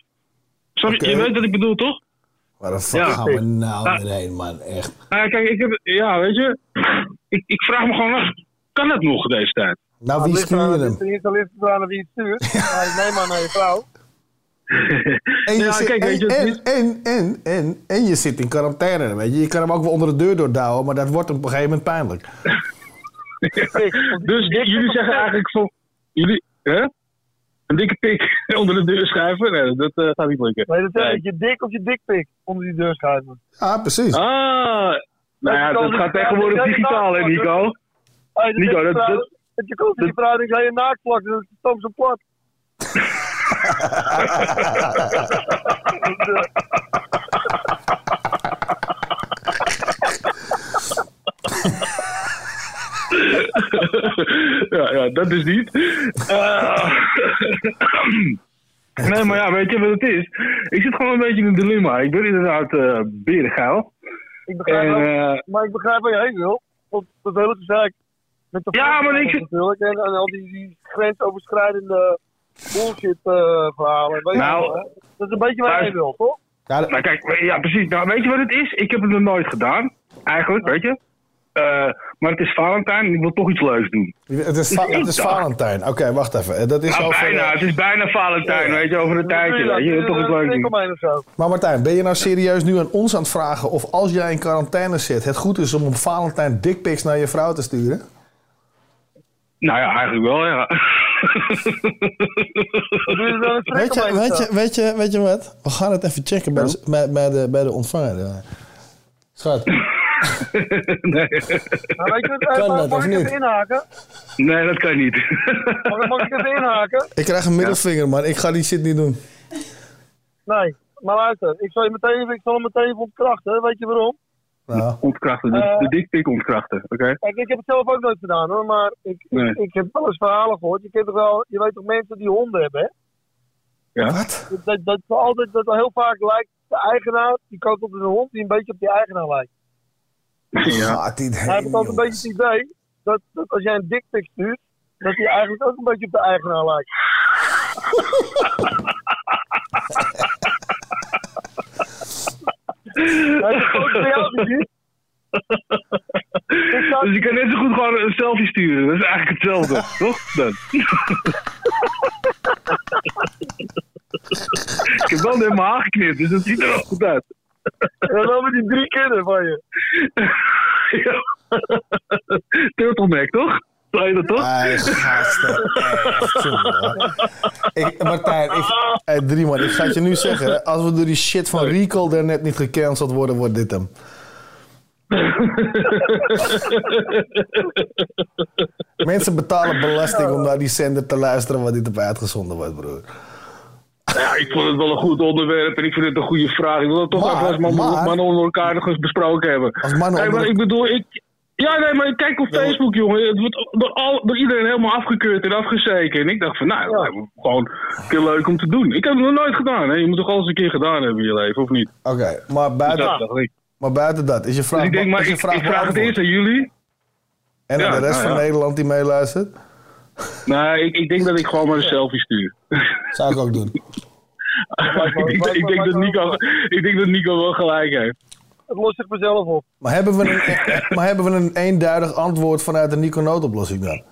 Sorry, Oké. je weet wat ik bedoel, toch? Waar de fuck Ja. gaan we nou Ah. weer heen, man? Echt. Nou, ja, kijk, ik heb... Ja, weet je... Ik, ik vraag me gewoon af, kan het nog deze tijd? Nou, wie ligt stuur eraan- je hem? Het er ligt eraan wie het stuurt. Neem maar naar je vrouw. En je, Ja, zit, kijk, en, weet je, het en, is- en, en, en, en je zit in quarantaine, weet je. Je kan hem ook wel onder de deur doordouwen, maar dat wordt op een gegeven moment pijnlijk. dus jullie zeggen eigenlijk van... Jullie... Hè? Een dikke pik onder de deur schuiven? Nee, dat eh, gaat niet lukken. Nee, dat Nee. ik. Je dik of je dikpik onder die deur schuiven. Ah, precies. Ah, nou ja, dat gaat tegenwoordig digitaal, hè, Nico? Hey, dat Nico, dat- dat- dat je komt die vrouw denkt, ga je naaktplak, dan is het zo plat. ja, ja, dat is niet. Eh, nee, maar ja, weet je wat het is? Ik zit gewoon een beetje in een dilemma. Ik ben inderdaad eh berengeil. Ik begrijp En, wel, eh, maar ik begrijp waar je heen wil. Want dat hele gezeik. Met de Ja, maar ik zit- natuurlijk. En, en al die, die grensoverschrijdende bullshit verhalen. Weet je Nou, wel, dat is een beetje wat jij thuis- wil, toch? Ja, Nou, kijk, ja, precies. Nou, weet je wat het is? Ik heb het nog nooit gedaan. Eigenlijk, weet je. Eh, maar het is Valentijn en ik wil toch iets leuks doen. Het is, va- het is Ja. Valentijn. Oké, wacht even. Eh, Dat is Nou, over, bijna. Het is bijna Valentijn, weet je, over een tijdje. Weet je, wil toch iets leuks doen. Maar Martijn, ben je nou serieus nu aan ons aan het vragen of als jij in quarantaine zit, het goed is om op Valentijn dickpics naar je vrouw te sturen? Nou ja, eigenlijk wel, ja. Weet je, weet, je, weet, je, weet je wat? We gaan het even checken bij, de, bij, bij de, bij de ontvanger. Schat. Nee. Maar weet je wat, Kan eh, mag, dat, mag ik niet? even inhaken? nee, dat kan niet. Mag, mag ik even inhaken? Ik krijg een middelvinger, man. Ik ga die shit niet doen. Nee, maar luister, ik zal, je meteen, ik zal hem meteen even ontkrachten, weet je waarom? Nou. Ontkrachten, de, Eh. de dikpik ontkrachten, oké? Kijk, ik heb het zelf ook nooit gedaan hoor, maar ik, Nee. ik, ik heb wel eens verhalen gehoord. Je, kent toch wel, je weet toch mensen die honden hebben, hè? Ja. Wat? Dat, dat, dat, altijd, dat heel vaak lijkt de eigenaar, die koopt op een hond die een beetje op die eigenaar lijkt. Gaat die Hij heeft altijd een beetje het idee dat, dat als jij een dikpik stuurt, dat hij eigenlijk ook een beetje op de eigenaar lijkt. Hij jou gezien. Dus je kan net zo goed gewoon een selfie sturen. Dat is eigenlijk hetzelfde, toch? Dan. ik heb wel net mijn haar geknipt, dus dat ziet er wel goed uit. En dan met die drie kinderen van je. ja. Turtleneck, toch? Zei je dat toch? Hij gasten. Ik, Martijn, ik, hey, drie man, ik ga het je nu zeggen. Als we door die shit van Recall er net niet gecanceld worden, wordt dit hem. Mensen betalen belasting om naar die zender te luisteren wat dit op uitgezonden wordt, broer. Ja, ik vond het wel een goed onderwerp en ik vind het een goede vraag. Ik wil het toch Maar- even als man, maar- mannen onder elkaar nog eens besproken hebben. Als mannen Kijk, maar ik bedoel, ik... Ja, nee, maar kijk op Facebook, jongen. Het wordt door, al, door iedereen helemaal afgekeurd en afgezeken. En ik dacht van, nou, gewoon een keer leuk om te doen. Ik heb het nog nooit gedaan, hè. Je moet toch alles een keer gedaan hebben in je leven, of niet? Oké, maar buiten, dat maar buiten dat, is je vraag, Dus ik denk, maar is je ik, vraag ik vraag het eerst aan jullie. En aan Ja, de rest nou van ja. Nederland die meeluistert? Nee, ik, ik denk dat ik gewoon maar een selfie stuur. Zou ik ook doen. ik, denk, dat- ik, denk dat Nico, ik denk dat Nico wel gelijk heeft. Het lost zich vanzelf op. Maar hebben we een, maar hebben we een eenduidig antwoord vanuit de Nico noodoplossing dan?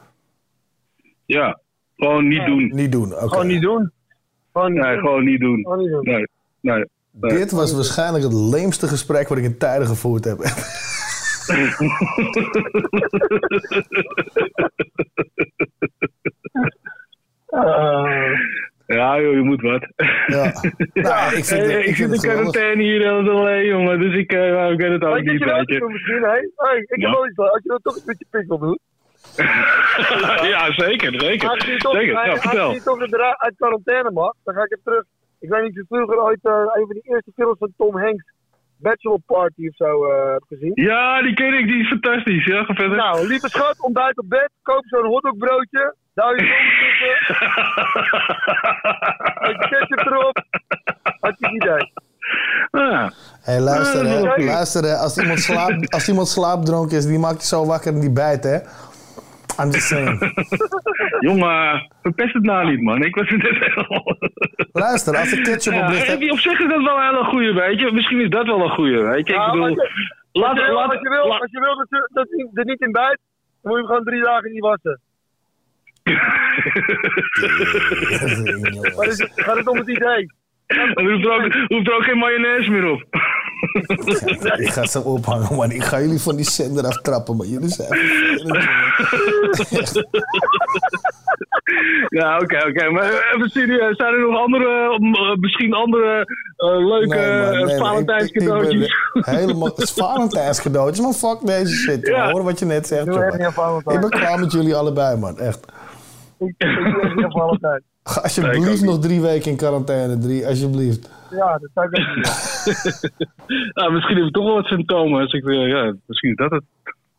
Ja, gewoon niet doen. Niet doen, oké. Gewoon niet doen. Gewoon niet Nee, doen. gewoon niet doen. Gewoon niet doen. Nee, nee. nee. Dit was waarschijnlijk het leemste gesprek wat ik in tijden gevoerd heb. Eh, Ja, joh, je moet wat. Ja. Nou, ik vind, het- ik vind zit in het quarantaine hier heel alleen, jongen. Dus ik, nou, ik weet het ook niet, weet je. misschien, hè? Hey, ik heb wel iets Als je dat toch eens met je pikkel doet. ja, zeker, zeker. Aangezien je toch, Zeker, ja, vertel. je toch uit quarantaine mag, dan ga ik even terug. Ik weet niet of je vroeger ooit eh, een van die eerste films van Tom Hanks, Bachelor Party of zo, eh hebt gezien. Ja, die ken ik, die is fantastisch. Ja, ga verder. Nou, lieve schat, ontbijt op bed, koop zo'n hotdogbroodje, duw je zomer tussen, beetje ketchup erop, hartstikke idee. Ah. Hey, luister, hè. oké. luister hè. Als iemand, slaap, als iemand slaapdronken is, die maakt je zo wakker en die bijt, hè. I'm just saying. Jongen, verpest het nou niet, man. Ik was er net helemaal... Luister, als er ketchup op Ja, ligt... heb op zich is dat wel een hele goeie, weet je. Misschien is dat wel een goeie, weet je. Ik bedoel... als je- Laat, je wil, laat, als je wil, laat- als je wil dat, je- dat hij er niet in bijt, dan moet je hem gewoon drie dagen niet wassen. Maar is het, gaat het om het idee? Er hoeft er, ook, hoeft er ook geen mayonaise meer op. Ik ga ze ophangen, man. Ik ga jullie van die zender aftrappen, maar jullie zijn. Ja, oké, oké. Maar even serieus. Zijn er nog andere, eh, misschien andere eh, leuke Nee. Valentijns ben cadeautjes? Helemaal, het is Valentijns cadeautjes, man. Fuck deze shit. Ja. Ja. Hoor wat je net zegt. Ik ben klaar met jullie allebei, man. Echt. Ik, ik doe echt niet Valentijn. Ga alsjeblieft nog drie weken in quarantaine. Drie, alsjeblieft. Ja, dat zou ik nou, misschien heb ik toch wel wat symptomen. Ik, ja, misschien is dat het.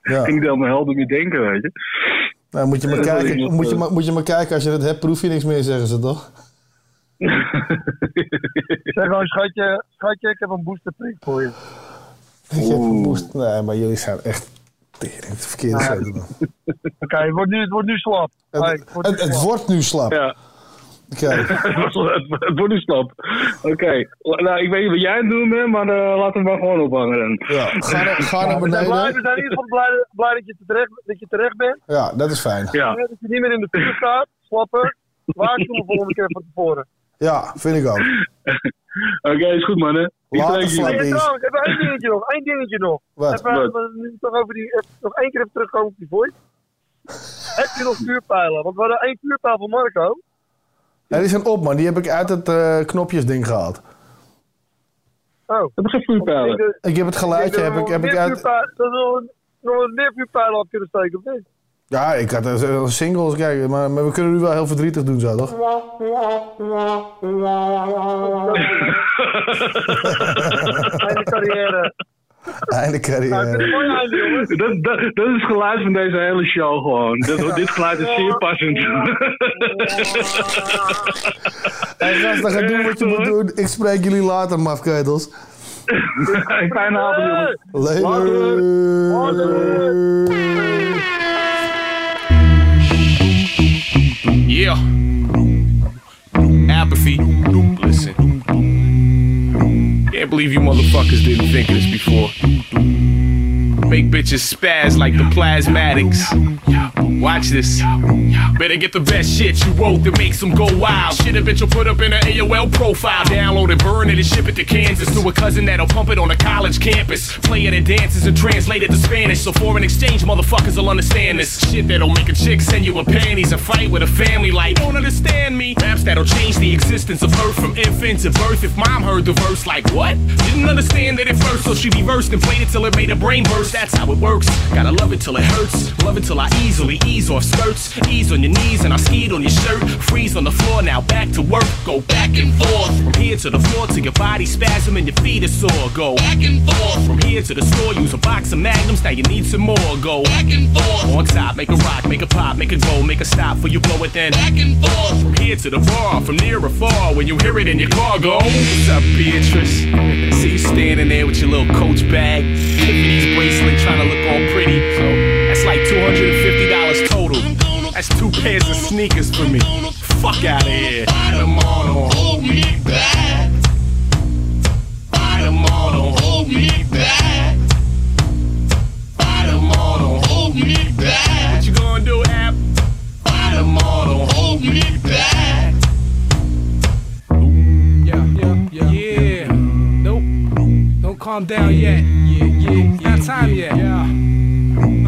Ja. Ik kan niet helemaal helder meer denken, weet je. Nou, moet, je maar Dat kijken, moet, je maar, moet je maar kijken, als je het hebt, proef je niks meer, zeggen ze toch? Zeg gewoon, schatje, schatje, ik heb een boosterprik voor je. Ik heb een boost. Nee, maar jullie zijn echt Tering, verkeerde Ja. Oké, het, wordt nu, het wordt nu slap. Het, wordt nu het slap. wordt nu slap. Ja. Oké. het, het wordt slap. Oké, nou, ik weet niet wat jij aan het doen bent, maar eh, laten we maar gewoon ophangen dan. Ja, ga naar, ga naar we, zijn blij, we beneden. zijn in ieder geval blij, blij dat, je terecht, dat je terecht bent. Ja, dat is fijn. Ja. Dat je niet meer in de file staat. Slappen. Waarschuwen volgende keer van tevoren. Ja, vind ik ook. Oké, is goed man hè. Ik Later. Hey, trouwens, even één dingetje nog. Één dingetje nog. Wat? Even, Wat? even, nu toch over die, even, nog één keer even terugkomen op die voice. Heb je nog vuurpijlen? Want we hadden één vuurpijl van Marco. Ja, die zijn op, man. Die heb ik uit het eh, knopjesding gehaald. Oh. Dat is geen vuurpijlen. Ik heb het geluidje heb ik, heb ik uit... Dat er nog, nog meer vuurpijlen op kunnen steken, of niet? Ja, ik had een een singles, kijk, maar, maar we kunnen nu wel heel verdrietig doen zo, toch? Einde carrière. Einde carrière. Mooi einde, jongens. Dat, dat, dat is het geluid van deze hele show gewoon. Dit, dit geluid is zeer passend. Hey gasten, ga doen wat je moet doen. Ik spreek jullie later, mafketels. Fijne avond jongens. Yeah. Apathy. Can't believe you motherfuckers didn't think of this before. Make bitches spaz like the plasmatics. Watch this. Better get the best shit you wrote that makes them go wild. Shit a bitch will put up in an AOL profile. Download it, burn it, and ship it to Kansas to a cousin that'll pump it on a college campus. Play it in dances and translate it to Spanish. So foreign exchange motherfuckers will understand this. Shit that'll make a chick send you a panties and fight with a family like, don't understand me. Raps that'll change the existence of her from infant to birth. If mom heard the verse, like, what? Didn't understand it at first, so she reversed and played it till it made her brain burst. That's how it works. Gotta love it till it hurts. Love it till I easily ease off skirts. Ease on your knees and I skied on your shirt. Freeze on the floor, now back to work. Go back and forth. From here to the floor till your body spasm and your feet are sore. Go back and forth. From here to the store, use a box of magnums. Now you need some more. Go back and forth. On top, make a rock, make a pop, make a go, make a stop for you blow it then. Back and forth. From here to the bar, from near or far. When you hear it in your car, go. What's up, Beatrice? See you standing there with your little coach bag. Tiffany's bracelet, trying to look all pretty. So that's like $250 total. That's two pairs of sneakers for me. Fuck out of here. Fight them all, don't hold me back. Fight them all, don't hold me back. Calm down yet. Yeah, yeah. Not time yet. Yeah.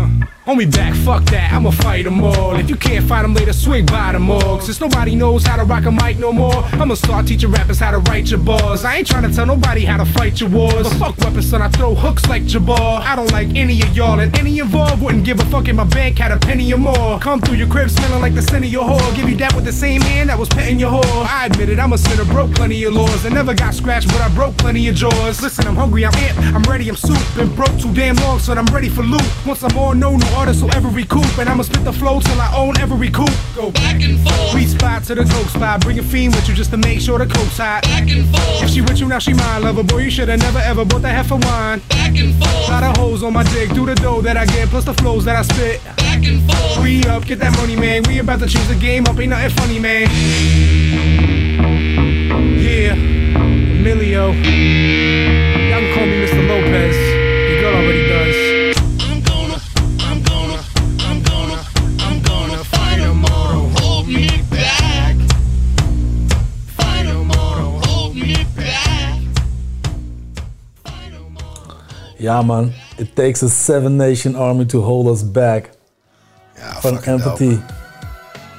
Uh, Homie back, fuck that, I'ma fight them all. If you can't fight them later, swing by them all. Since nobody knows how to rock a mic no more, I'ma start teaching rappers how to write your bars. I ain't trying to tell nobody how to fight your wars. But fuck weapons, son, I throw hooks like Jabbar. I don't like any of y'all, and any involved wouldn't give a fuck if my bank had a penny or more. Come through your crib smelling like the scent of your whore. Give you that with the same hand that was petting your whore. I admit it, I'm a sinner, broke plenty of laws. I never got scratched, but I broke plenty of jaws. Listen, I'm hungry, I'm amped, I'm ready, I'm soup. Been broke too damn long, son, I'm ready for loot. Once I'm on, no new artist so every recoup. And I'ma spit the flow till I own every coupe. Go back and forth. Sweet spot to the coke spot. Bring a fiend with you just to make sure the coke's hot. Back and forth. If she with you, now she mine, lover. Boy, you shoulda never ever bought that heifer wine. Back and forth. Lot of hoes on my dick. Do the dough that I get, plus the flows that I spit. Back and forth. We up, get that money, man. We about to change the game up. Ain't nothing funny, man. Yeah. Emilio. Y'all can call me Mr. Lopez. Your girl already Ja man, it takes a seven nation army to hold us back. Van Empathy.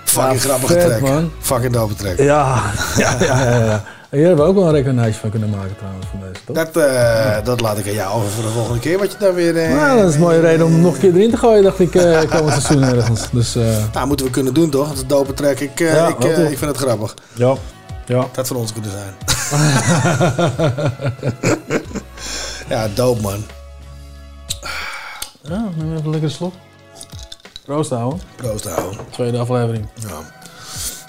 Fucking Ja, grappige vet, track. man. Fucking dope track. Ja, ja, ja, ja. ja. En Hier hebben we ook wel een recognition van kunnen maken trouwens van deze, toch? Dat, eh, dat laat ik aan jou over voor de volgende keer. Wat je dan weer... eh, Nou, dat is een mooie reden om hem nog een keer erin te gooien, dacht ik, eh komend seizoen ergens. Dus, eh, Nou, moeten we kunnen doen toch? Dat is een dope track. Ik, eh, Ja, ik, eh, ik vind het grappig. Ja. ja. Dat van ons kunnen zijn. ja, dope man. Ja, neem even een lekkere slok. Proost houden. Proost houden. Tweede aflevering. Ja.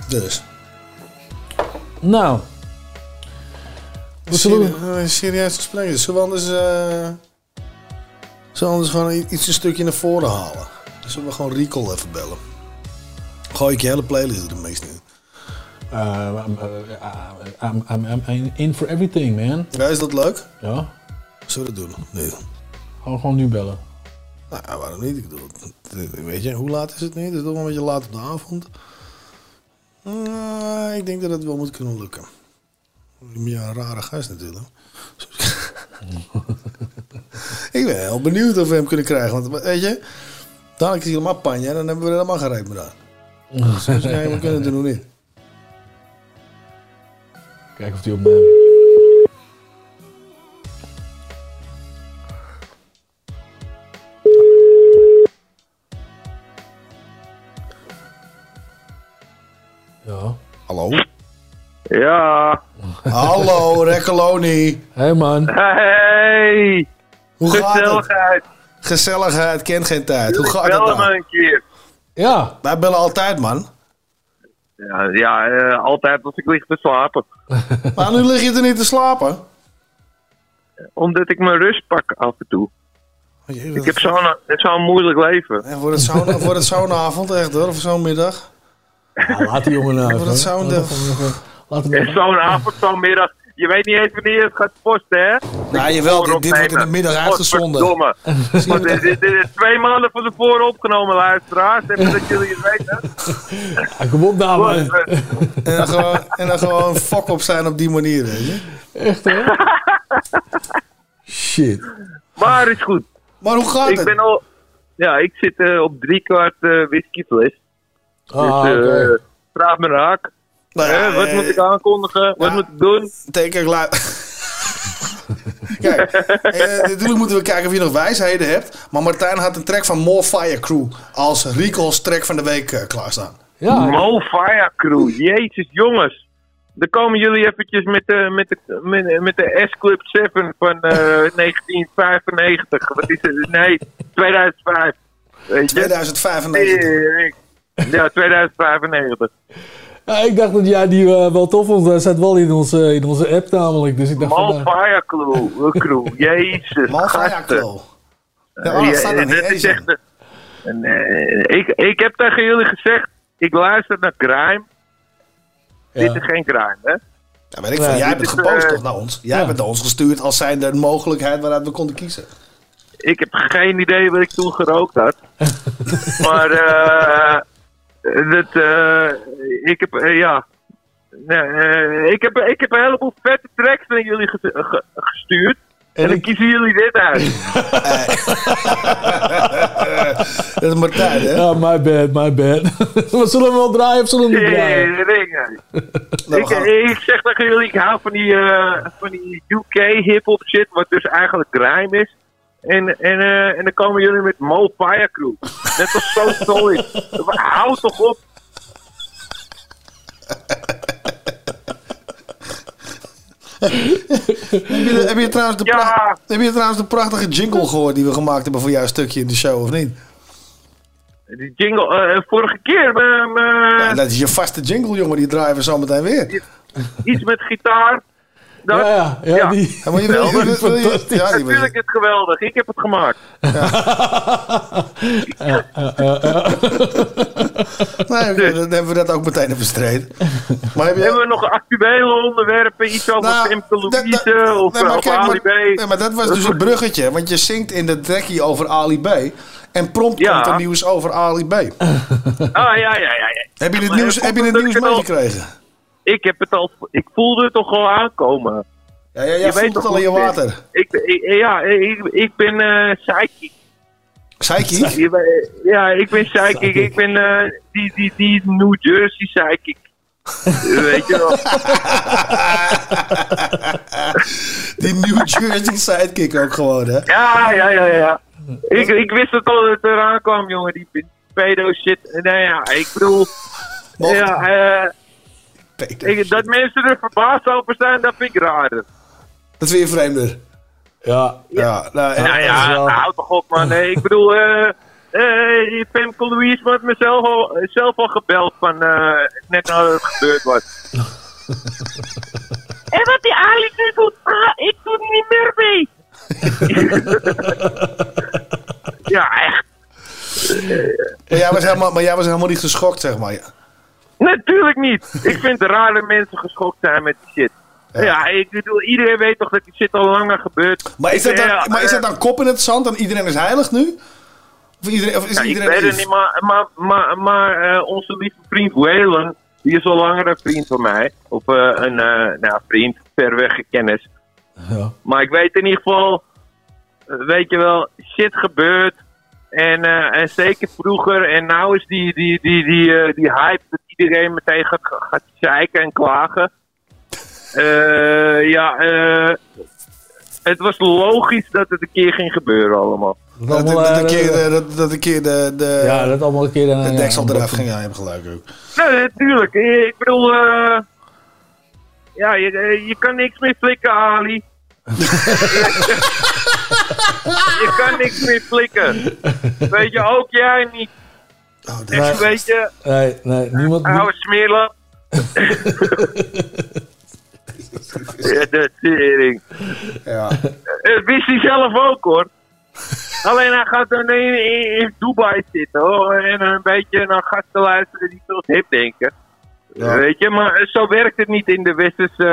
Dus. Nou. Serie- eh, serieus gesprek. Zullen we anders... eh, zullen anders gewoon iets een stukje naar voren halen? Zullen we gewoon Recall even bellen? Gooi ik je hele playlist er meest in. Uh, I'm, uh, I'm, I'm, I'm, I'm in for everything, man. Ja, is dat leuk? Ja. Zullen we dat doen? Nee. Gewoon, gewoon nu bellen. Nou, ja, waarom niet? Ik bedoel, het- weet je, hoe laat is het nu? Het is toch wel een beetje laat op de avond. Nou, ik denk dat het wel moet kunnen lukken. Bent een rare gast natuurlijk. ik ben heel benieuwd of we hem kunnen krijgen. Want weet je, dadelijk is hij helemaal panje en dan hebben we er helemaal geen reet meer aan. Dus ja, we kunnen het er nog niet. Kijken of hij opneemt. Ja. Hallo, Rekkeloni. Hey man. Hey. Hoe gaat het? Gezelligheid. Gezelligheid kent geen tijd. Hoe gaat het Bel nou? me een keer. Ja. Wij bellen altijd, man. Ja, ja eh, altijd als ik lig te slapen. Maar nu lig je er niet te slapen. Omdat ik mijn rust pak af en toe. Ik heb zo'n zo'n moeilijk leven. En wordt het zo'n wordt het zo'n avond echt hoor, of zo'n middag? Ja, laat die jongen nou Wordt het zo'n Laat hem En Zo'n avond, zo'n middag. Je weet niet eens wanneer je het gaat posten, hè? Nou, jawel, dit, dit wordt in de middag uitgezonden. Godverdomme. Want dit, dit, dit is twee maanden van tevoren opgenomen, luisteraars. Even dat jullie het weten. kom op nou. En dan gewoon, en dan gewoon fok op zijn op die manier, weet je. Echt, hè? Shit. Maar is goed. Maar hoe gaat ik het? Ben al, ja, ik zit eh, op drie kwart eh whiskyfles. Ah, dus eh, vraag me raak. Nou ja, Eh, wat eh, moet ik aankondigen? Wat moet ik doen? Teken klaar. Kijk, eh, natuurlijk moeten we kijken of je nog wijsheden hebt. Maar Martijn had een track van More Fire Crew als Recall's track van de week eh, klaarstaan. Mo Fire Crew. Jezus, jongens. Dan komen jullie eventjes met de, met de, met, met de S-Club 7 van eh, 1995. Wat is het? Nee, 2005. Weet je? 2095. Tering. Ja, 2095. Ja, ik dacht dat jij die eh, wel tof vond. Hij staat wel in onze, in onze app namelijk. Dus ik dacht van, Mo eh, Fire Crew. crew. Jezus. Mo Fire gasten. Crew. Ja, oh, dat is echt... een- een, eh, ik, ik heb tegen jullie gezegd, ik luister naar grime. Dit is geen grime, hè? Ja, weet ik veel. Jij hebt het Dit is, gepost eh, toch naar ons? Jij hebt het naar ons gestuurd als zijnde een mogelijkheid waaruit we konden kiezen. Ik heb geen idee wat ik toen gerookt had. maar eh dat, eh, ik heb, eh, ja. Nee, eh, ik, heb, ik heb een heleboel vette tracks naar jullie ge- ge- gestuurd. En, dan kiezen jullie dit uit. Dat is Martijn, hè? Ja, my bad, my bad. maar zullen we wel draaien of zullen we niet draaien? Tering. Nou, ik, ik zeg tegen jullie, ik hou van die, eh, van die UK hip-hop shit, wat dus eigenlijk grime is. En, en, eh, en dan komen jullie met Mo Fire Crew. Net als So Solid. Hou toch op. Heb je, heb, je trouwens de pracht- heb je trouwens de prachtige jingle gehoord die we gemaakt hebben voor jouw stukje in de show, of niet? Die jingle, eh, vorige keer, ehm, eh, Ja, dat is je vaste jingle, jongen. Die draaien we zo meteen weer. iets met gitaar. Dat, Ja, ja, ja, die- Ja, maar je wil- je wil- wil je- Fantastisch. ja, die wil- Natuurlijk is het geweldig. Ik heb het gemaakt. Ja, ja, ja, ja. Nee, dan hebben we dat ook meteen even. Maar heb je... Hebben we nog actuele onderwerpen? Iets over Nou, Louise of, Nee, maar, of kijk, Ali maar, B? nee, maar dat was dus een bruggetje. Want je zingt in de trekkie over Ali B. En prompt Ja. komt er nieuws over Ali B. Ah, ja, ja, ja. ja. Heb je het nieuws, heb je het nieuws meegekregen? Ik heb het al, ik voelde het toch al aankomen. Ja, ja, jij voelt het al in je water. Ik, ik- ja, ik, ik ben eh psychic. Je Ja, ik ben psychic. Ik ben eh, die, die, die New Jersey psychic. Weet je wel. Die New Jersey sidekick ook gewoon, hè? Ja, ja, ja, ja. Ik, ik wist het al dat het eraan kwam, jongen. Die pedo shit. Nou ja, ik bedoel... Ja, eh, ik, dat mensen er verbaasd over zijn, dat vind ik raar. Dat vind je vreemder? Ja. ja. Nou, ja, nou ja, wel... Nou, houd toch op, man. Nee, ik bedoel, uh, uh, Femke Louise wordt mezelf zelf al gebeld van uh, net nadat het gebeurd was. en wat die Ali nu doet, ah, ik doe niet meer mee. ja, echt. Maar jij, was helemaal, maar jij was helemaal niet geschokt, zeg maar. Natuurlijk niet. Ik vind het raar dat mensen geschokt zijn met die shit. Ja, ik bedoel, iedereen weet toch dat die shit al langer gebeurt. Maar is, dat dan, ja, maar is eh, dat dan kop in het zand en iedereen is heilig nu? Of, iedereen, of is ja, ik iedereen weet het niet, maar, maar, maar, maar eh, onze lieve vriend Whalen, die is al langer een vriend van mij. Of eh, een eh, nou, vriend, ver weg kennis. Maar ik weet in ieder geval, eh, weet je wel, shit gebeurt. En, eh, en zeker vroeger, en nou is die, die, die, die, eh, die hype iedereen meteen gaat, gaat zeiken en klagen. Eh, ja, eh, het was logisch dat het een keer ging gebeuren allemaal. Dat, dat, eh, een keer, dat- de, een keer de, de, Ja, dat allemaal een keer... een- de ja, deksel een eraf ging. Ja, je hebt gelijk ook. Nee, natuurlijk. Ik bedoel, eh, ja, je, je kan niks meer flikken, Ali. je kan niks meer flikken. Weet je, ook jij niet. Nee. En weet je, Nee, nee, niemand... oude smeerlap. ja, de tering. Ja. Dat wist hij zelf ook hoor. Alleen hij gaat dan in, in, in Dubai zitten hoor. En een beetje naar gasten luisteren die zoals hip denken. Ja. Weet je, maar zo werkt het niet in de westerse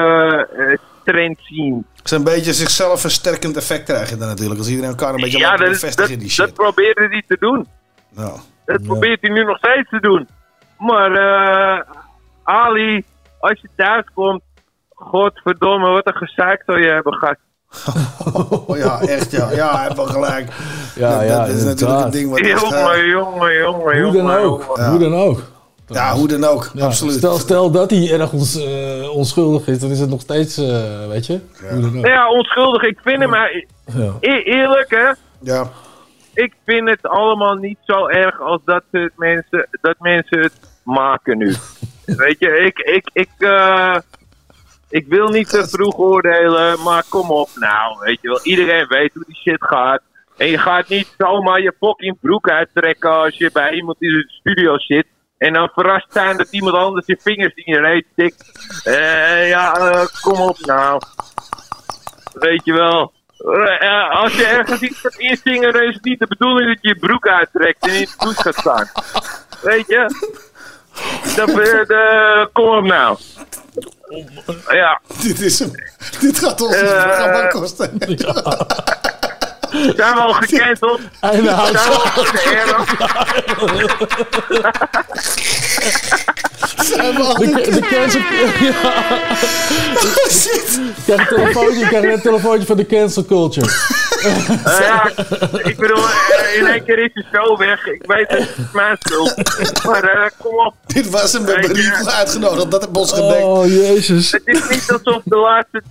eh, eh, trend scene. Het is een beetje zichzelf versterkend effect krijg je dan natuurlijk. Als iedereen elkaar een beetje Ja, laat dat, bevestigen dat, in die shit. dat probeerde hij te doen. Ja. Dat probeert hij nu nog steeds te doen. Maar eh, Ali, als je thuis komt, godverdomme, wat een gezeik zou je hebben gehad. Oh, ja, echt ja. Ja, hij heeft wel gelijk. Ja, dat, ja, dat is natuurlijk een ding wat. Jongen, eh, jongen, jongen, Hoe jongen. dan ook. jongen. Hoe dan ook. Ja, hoe dan ook. Ja, Absoluut. Stel, stel dat hij ergens eh, onschuldig is, dan is het nog steeds, eh, weet je? Hoe dan ook. Ja, onschuldig. Ik vind hem, maar Ja. e- eerlijk hè. Ja. Ik vind het allemaal niet zo erg als dat, het mensen, dat mensen het maken nu. Weet je, ik, ik, ik, eh, ik wil niet te vroeg oordelen, maar kom op nou. Weet je wel, iedereen weet hoe die shit gaat. En je gaat niet zomaar je fucking broek uittrekken als je bij iemand in de studio zit. En dan verrast zijn dat iemand anders je vingers in je reet stikt. Eh, ja, eh, kom op nou. Weet je wel. Eh, eh, als je ergens iets gaat inzingen, dan is het niet de bedoeling dat je je broek uittrekt en in de douche gaat staan. Weet je? Dat, eh, de, kom op nou. Ja. Dit, is hem. Dit gaat ons programma kosten. Zijn we al gecanceld? Einde Zijn hout. we al in de Zijn we al De, de cancel... Ja. Ik krijg een telefoontje, ik krijg een telefoontje van de cancel culture. Eh, ja, ik bedoel, eh, in één keer is de show weg. Ik weet het, het is mijn schuld. Maar eh, kom op. Dit was hem, je- Rico uitgenodigd. Dat heb ons gedekt. Oh, jezus. Het is niet alsof de laatste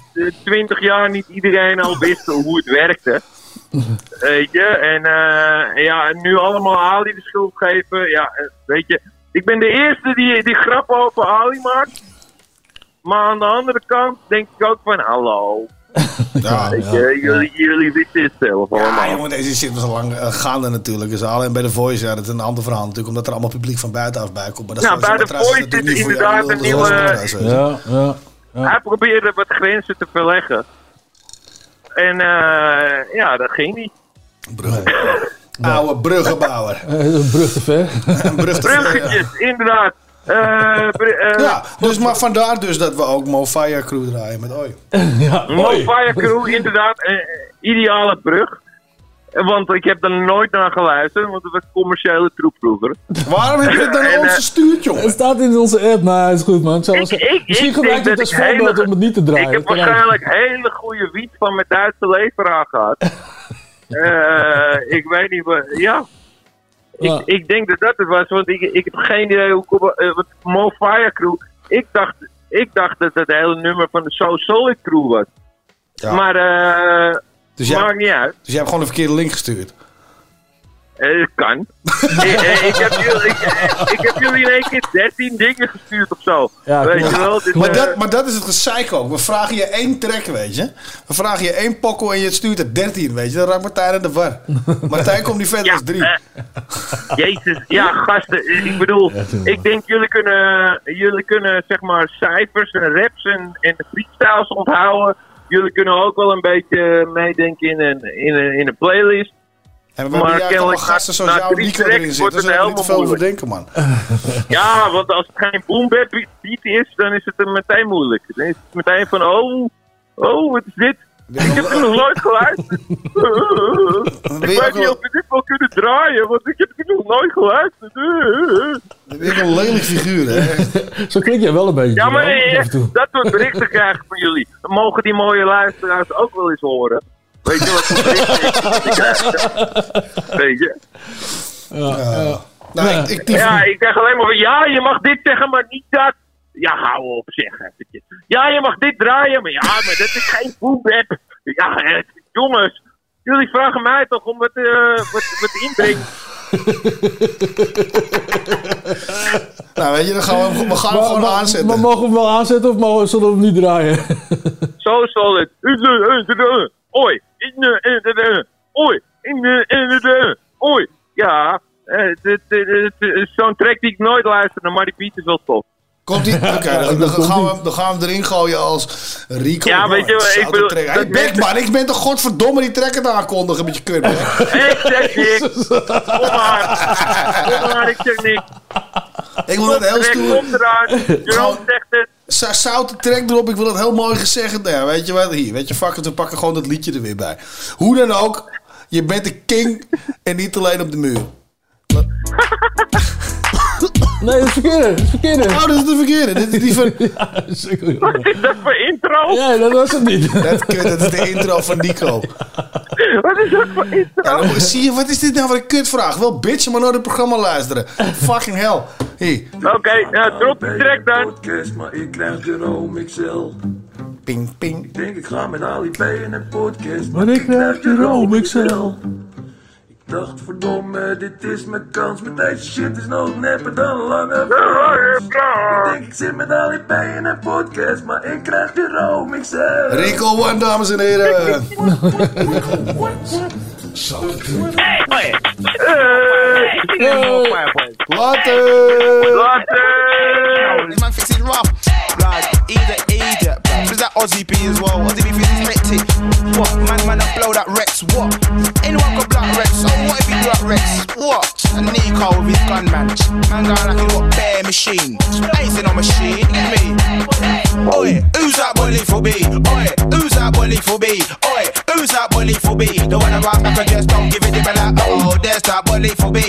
twintig jaar niet iedereen al wist hoe het werkte. Weet je, en eh, ja, en nu allemaal Ali de schuld geven. Ja, eh, weet je, ik ben de eerste die, die grappen over Ali maakt. Maar aan de andere kant denk ik ook van, hallo. Ja, Weet je, jullie, jullie wisten het zelf Ja, allemaal. jongen, deze shit was al lang eh, gaande natuurlijk. Dus alleen bij de Voice, ja, dat is een ander verhaal natuurlijk. Omdat er allemaal publiek van buitenaf bij komt. Maar dat is Nou, bij de Voice is inderdaad een nieuwe- je. Ja, ja. Hij probeerde wat grenzen te verleggen. En eh, ja, dat ging niet. Oude bruggenbouwer. Eh, Een brug te ver. Een brug te ver, ja. Bruggetjes, inderdaad. Eh, Ja, dus maar vandaar dus dat we ook Mo Fire Crew draaien met Oi. ja, Mo Fire Crew, inderdaad. ideale brug. Eh, Want ik heb er nooit naar geluisterd, want het was commerciële troep vroeger. Waarom heb je het dan ons eh, gestuurd, jongen? Het staat in onze app, maar is goed, man. Ik Misschien ik gebruik je het als voorbeeld hele- om het niet te draaien. Ik heb waarschijnlijk hele goede wiet van mijn Duitse leveraar gehad. Eh, ik weet niet wat. Ja. Ja. Ik, ik denk dat dat het was, want ik, ik heb geen idee hoe. kom- eh, wat Mo Fire Crew. Ik dacht, ik dacht dat het hele nummer van de So Solid Crew was. Ja. Maar eh Dus jij- maakt niet uit. Dus jij hebt gewoon een verkeerde link gestuurd. Eh, Het kan. ik, eh, ik, heb jullie, ik, eh, ik heb jullie in één keer 13 dingen gestuurd of zo. Ja, weet klopt. je wel? Dus, Maar eh, dat, maar dat is het gezeik ook. We vragen je één track, weet je. We vragen je één pokkel en je stuurt er 13, weet je. Dan raakt Martijn in de war. Martijn komt niet verder als drie. eh, Jezus, ja, gasten. Ik bedoel, ik denk jullie kunnen, jullie kunnen zeg maar cijfers en raps en, en freestyles onthouden. Jullie kunnen ook wel een beetje meedenken in een, in een, in een playlist. En we hebben juist allemaal gasten zoals jou Nico erin zitten. Dus daar hebben niet veel over denken, man. Ja, want als het geen boombap beat is, dan is het meteen moeilijk. Dan is het meteen van, oh, oh, wat is dit? Ik heb het nog nooit geluisterd. ik weet niet of we dit wel kunnen draaien, want ik heb het nog nooit geluisterd. Dat is een lelijk figuur, hè? Zo klink jij wel een beetje. Ja, maar dat soort berichten krijg ik van jullie. Dan mogen die mooie luisteraars ook wel eens horen. Weet je wat voor berichten ik krijg? Weet je? Nou, ik, ik, Ja, ik krijg alleen maar van, ja, je mag dit zeggen, maar niet dat. Ja, hou op, zeg eventjes. Ja, je mag dit draaien, maar ja, maar dat is geen boebap. Ja, eh, jongens, jullie vragen mij toch om wat, eh wat, wat inbreng. nou, weet je, dan gaan we, we gaan hem gewoon aanzetten. Maar mogen we hem wel aanzetten of mogen, zullen we hem niet draaien? Zo zal het. Oi, in de, in de, oi, in de, in de, oi. Ja, eh, zo'n track die ik nooit luister, maar die beat is wel tof. Komt die? Oké, dan, dan gaan we, dan gaan we hem erin gooien als Rico. Ja, weet je wel, ik bedoel, dat Hey, man, ik ben toch godverdomme die trekker te aankondigen met je kut, hè? Ik zeg niks. Kom maar. Kom maar, ik zeg niks. Ik wil het heel stoer. eraan. Jeroen zegt het. Zoute track erop, ik wil het heel mooi gezegd. Nou, ja, weet je wat? Hier, weet je, fuck het, we pakken gewoon dat liedje er weer bij. Hoe dan ook, je bent de king en niet alleen op de muur. Nee, dat is verkeerde. Dat is verkeerde. Oh, dat is de verkeerde. Dit is die van... Wat is dat voor intro? Ja, dat was het niet. Dat, kut, dat is de intro van Nico. Wat is dat voor intro? Ja, dan zie je, wat is dit nou voor een kutvraag? Wel bitchen, maar nooit het programma luisteren. Fucking hell. Hier. Oké, ja, drop de track dan. podcast, maar ik krijg Jerome XL. Ping, ping. Ik denk ik ga met Ali B in een podcast, Maar ik krijg Jerome XL. Ik dacht verdomme, dit is mijn kans, maar deze shit is nog nepper dan lange Frans. Ik denk ik zit met Ali B in een podcast, maar ik krijg Jerome XL. Rico One, dames en heren. Later. This man thinks he's rough. Blood, he's an idiot. There's that Aussie B as well. Aussie B thinks hectic. What? Man, man, I blow that Rex. What? Anyone blow that Rex. So what if he blow that Rex? What? And Nico with his gun, man. Man going like he got bare machine. I ain't no machine. Get me. Oi, who's that boy for B? Oi, who's that boy for B? Oi, who's that boy for B? The one around back and just don't give it the like, oh, there's that boy for B.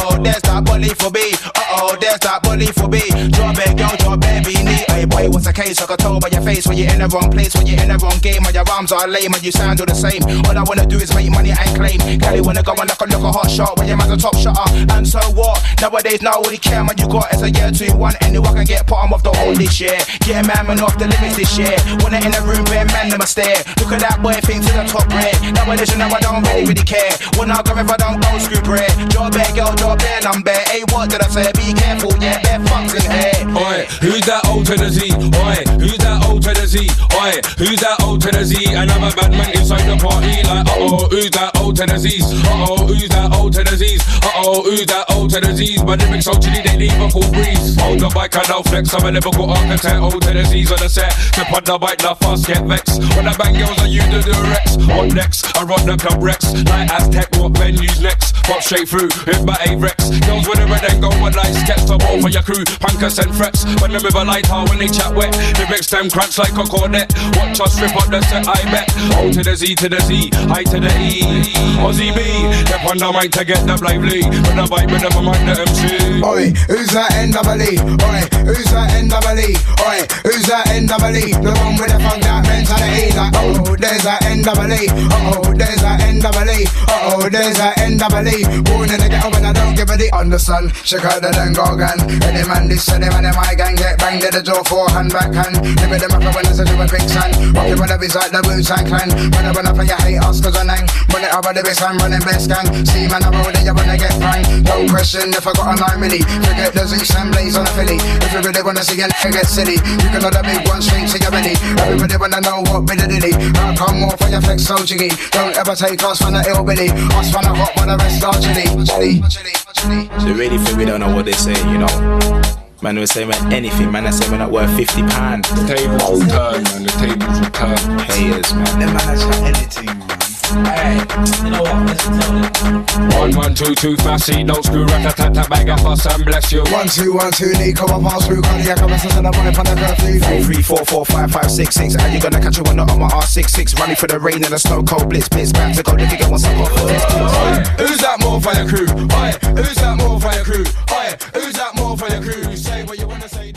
Oh, there's that boy for B. Oh, there's that boy for B. Drop it, girl, drop it, beanie. Hey boy, what's the case? I can tell by your face when you're in the wrong place, when you're in the wrong game, and your rhymes are lame and you sound all the same. All I wanna do is make money and claim. Kelly wanna go and look a look a hot shot when your man's a top shotter. And so what? Nowadays, nobody care man you got is a year two one. Anyone can get bottom of the hole this year. A man off the limits this year. Wanna in the room, bare man them a stare. Look at that boy, thing to the top red. Nowadays, you know I don't really really care. When I go if I don't go screw bread. Drop bare girl, drop bare number. Hey, what did I say? Be careful, yeah, bare fucks in here. Oi, who's that old to the Z? Oi, who's that old to the Z? Oi, who's that old to the Z? Another bad man inside the party, like, uh oh, who's that O to the Uh oh, who's that O to the Uh oh, who's that O to the Z's? My lyrics so chilly, they Liverpool breeze. Hold the bike, and I don't flex, I'm a Liverpool architect. O to the Z's on the set. Step on the bike, the fast get vexed. When I bang girls, I use the Durex. On next, I run the club Rex. Like Aztec, what venues next? Pop straight through, hit my A-Rex. Girls with a red and go one night sketch to all for your crew. Punkers and frets. When with a light how when they chat wet. Lyrics them crunch like a cornet. Watch us rip up the set, I bet. O to the Z to the Z, I to the E. Aussie B, step on the mic to get the lively. When I bite them, I mic the MC. Oi, who's that NWE? Oi, who's that NWE? Oi, who's that NWE? The one with the funk that mentality. Like, oh, there's that NWE. Oh, there's that NWE. Oh, there's that NWE. Born in the ghetto when I don't give a dick. Understand? Check out the then go. Any man this, any man in my gang get banged at the door forehand, backhand. Never them up when to a big son. With the biz like the Wu-Tang Clan. When I run up you hate us cause I nang. Run it over the best I'm running best gang. See man, I'm over there, you wanna get pranked. Don't question if I got a 9 milli. Forget the Zeus and Blaze on a Philly. If you really wanna see a nigga get silly, you can the big one straight to your belly. Everybody wanna know what bit of. I come off for your flex so jiggy. Don't ever take us from the ill billy. Us from the hot when the rest are chilly, chilly. They really think we don't know what they're saying, you know. Man, we say man anything, man. I say we're not worth fifty pound. The tables will turn, man. The tables will turn. Payers, man. Man has anything, man. Hey, you know what? Listen to this. One, one, two, two, fussy. Don't screw rat tat tat tat bag of fuss and bless you. One, two, one, two, Nico, I pass through cardiac arrest and I'm running from the birthday. Four, three, four, four, five, five, six, six. How you gonna catch a winner on my R66? Running for the rain and the snow cold blitz. Blitz back to go, nigga, get one suck off. Who's that more for your crew? Oi, who's that more for your crew? Oi, who's that more for your crew? Say what you wanna say,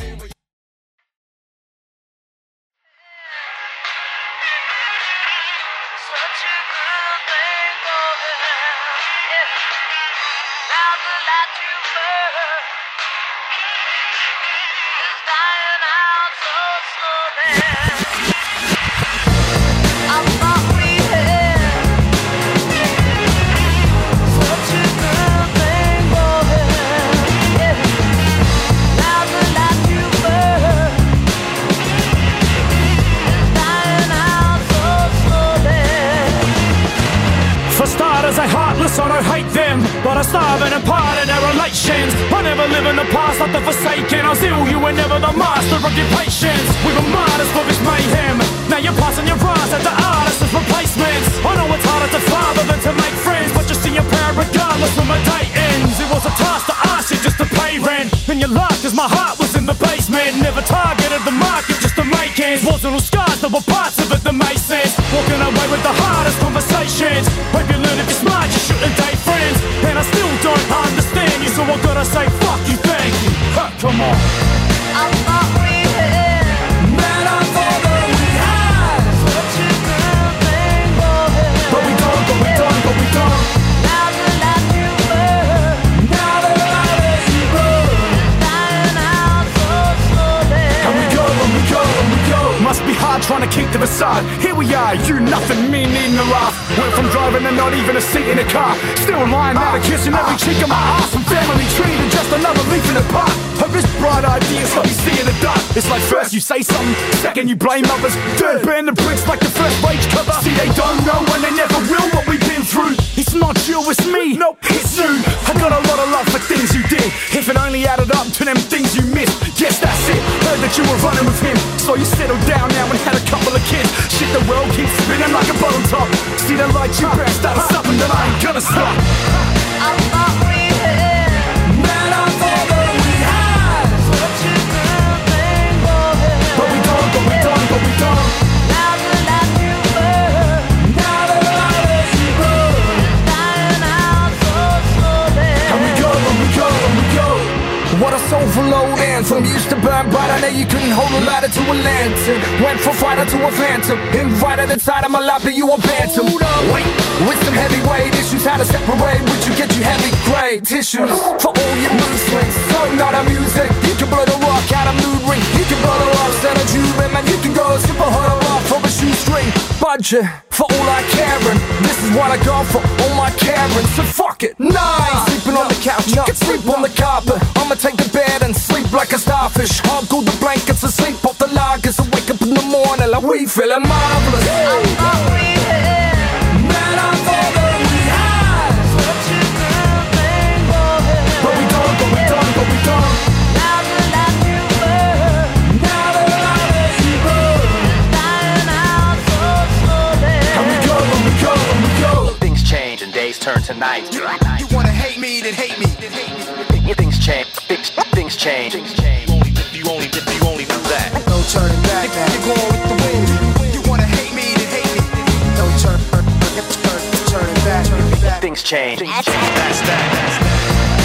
I don't hate them, but I starve and part of their relations. I never live in the past like the forsaken. I was ill, you were never the master of your patience. We were martyrs for this mayhem. Now you're passing your rise at the artists replacements. I know it's harder to father than to make friends, but you see your pair regardless when my day ends. It was a task to ask you just to pay rent. And you laughed cause my heart was in the basement. Never targeted the market just to make ends. Wasn't all scars, there were parts of it that made sense. Walking away with the hardest conversations. Hope you learn if you shouldn't date friends. And I still don't understand you, so I gotta say fuck you, thank you. Huh, come on. Trying to keep the facade. Here we are, you nothing, me needing a laugh. Went from driving and not even a seat in a car. Still lying out of kissing every cheek of my ass. From family tree to just another leaf in the park. Her this bright ideas let me see in the dark. It's like first you say something, second you blame others. Third burn the bricks like the first rage cover. See they don't know and they never will what been through. It's not you, it's me. Nope, it's you. I got a lot of love for things you did. If it only added up to them things you missed. Yes, that's it. Heard that you were running with him. So you settled down now and had a couple of kids. Shit, the world keeps spinning like a bottle top. See the light you pressed, that is something that I ain't gonna stop. I thought anthem Used to burn bright, I know you couldn't hold a ladder to a lantern. Went from fighter to a phantom. Invited inside of my but you a bantam. Wait, with some heavyweight issues How to separate which you get you heavy grade tissues. For all your mood swings So not a music You can blow the rock out of mood ring You can blow the rocks out of Cuban Man, you can go super hard off of a shoestring Budget for all I care and This is what I got for all my caring. So fuck it, nah, I ain't sleeping on the couch. You can sleep on the carpet. I'ma take the bed and sleep like a starfish. I'll go the blankets and sleep off the lockers And wake up in the morning like we feeling marvelous. I thought turn to night. You wanna hate me, then hate me. Things change. Things, things change. Only if you only if you only do that. No turning back now. You're going with the wind. You wanna hate me, then hate me. No turn, turn, turn, turning back. Turning back. Things change. That's that.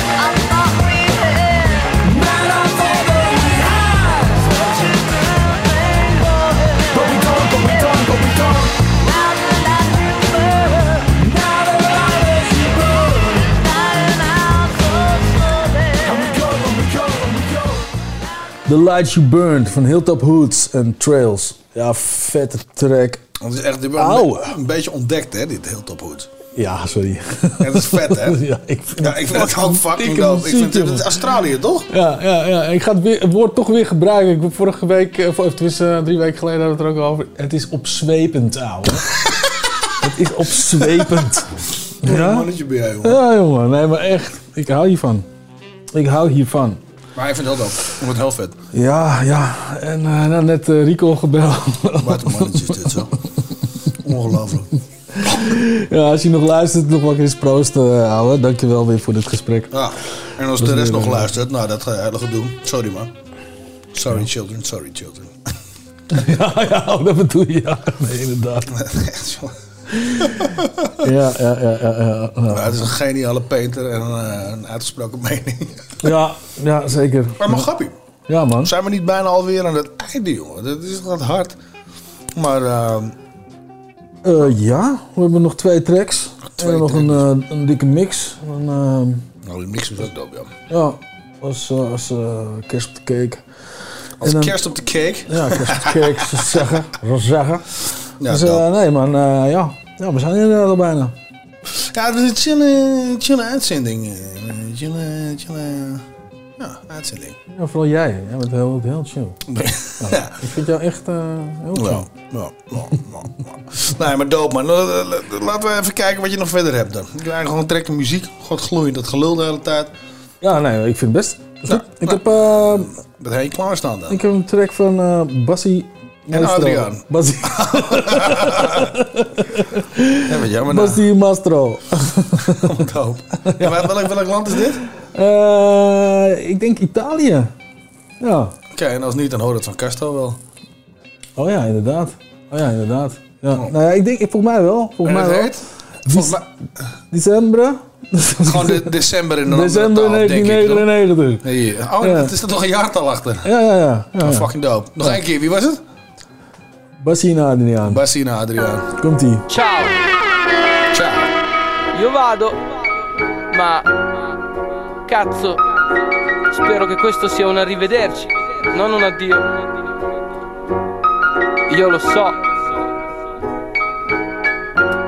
I thought The Light You Burned van Hilltop Hoods en Trails. Ja, vette track. Dat is echt Ouwe. een, een beetje ontdekt, hè, dit heel top goed. Ja, sorry. Ja, dat is vet, hè? ja, ik vind, Ja, ik vind het ook fucking dope. Ik vind het, Australië, toch? Ja, ja, ja. Ik ga het, weer, het woord toch weer gebruiken. Ik vorige week, eh, of tenminste eh, drie weken geleden hadden we het er ook over. Het is opzwepend, ouwe. het is opzwepend. Een ja? mannetje ben jij, jongen. Ja, jongen. Nee, maar echt. Ik hou hiervan. Ik hou hiervan. Maar ik vind het heel dope. Ik vind het heel vet. Ja, ja. En eh, nou, net eh, Rico gebeld. Wat een mannetje is dit zo. Ongelooflijk. ja, als je nog luistert, nog wel eens proosten, uh, ouwe. Dankjewel weer voor dit gesprek. Ja. En als Dat de rest nog eh, luistert, nou dat hele gedoe. Sorry man. Sorry children, sorry children. ja, ja, dat bedoel je. Ja, nee, inderdaad. Echt. ja, ja, ja, ja. ja. Maar het is een geniale painter en een, een uitgesproken mening. Ja, ja, zeker. Maar maar grappie. Ja, man. Zijn we niet bijna alweer aan het einde, jongen? Dat is wat hard. Maar ehm, Eh, ja, we hebben nog twee tracks. en nog een, eh, een dikke mix. En, ehm, nou, die mix was ook dope, ja. ja, als, eh, als eh, kerst op de cake. Als kerst op de cake. Ja, kerst op de cake, zeggen. Zeggen. Ja, dus eh, nee man, eh, ja. ja, we zijn er inderdaad al bijna. Ja, het is een chille, chille uitzending. eh, Chille, chille... Ja, uitzending. Ja, vooral jij. Jij bent heel, heel chill. Ja, Ik vind jou echt eh, heel chill. Ja, ja, ja, ja, ja. Nee, maar dope man. La- la- la- Laten we even kijken wat je nog verder hebt dan. Ik krijg gewoon trekken muziek. God gloeiend, dat gelul de hele tijd. Ja, nee, ik vind het best. Ik, heb, eh, Dat heb je klaarstaan dan. ik heb een track van eh Bassie En. Adriaan. Bassie, Ja, wat jammer nou. Mastro. Dope. Ja, maar welk, welk land is dit? Eh, ik denk Italië. Ja. Oké, en als niet, dan hoort het van Casto wel. Oh ja, inderdaad. Oh ja, inderdaad. Ja. Nou ja, ik denk, volgens mij wel. Volgens En mij wel. heet? Volgens mij, December. gewoon de, december in een December andere taal, denk ik, toch? 1999. Hier. Oh, Ja. het is er toch een jaartal achter. Ja, ja, ja. ja, Oh, ja. fucking dope. Nog één keer, wie was het? Adriaan. Bassie en Adriaan. Komt ie. Ciao. Ciao. Io vado, ma cazzo, spero che questo sia un arrivederci, non un addio. Io lo so.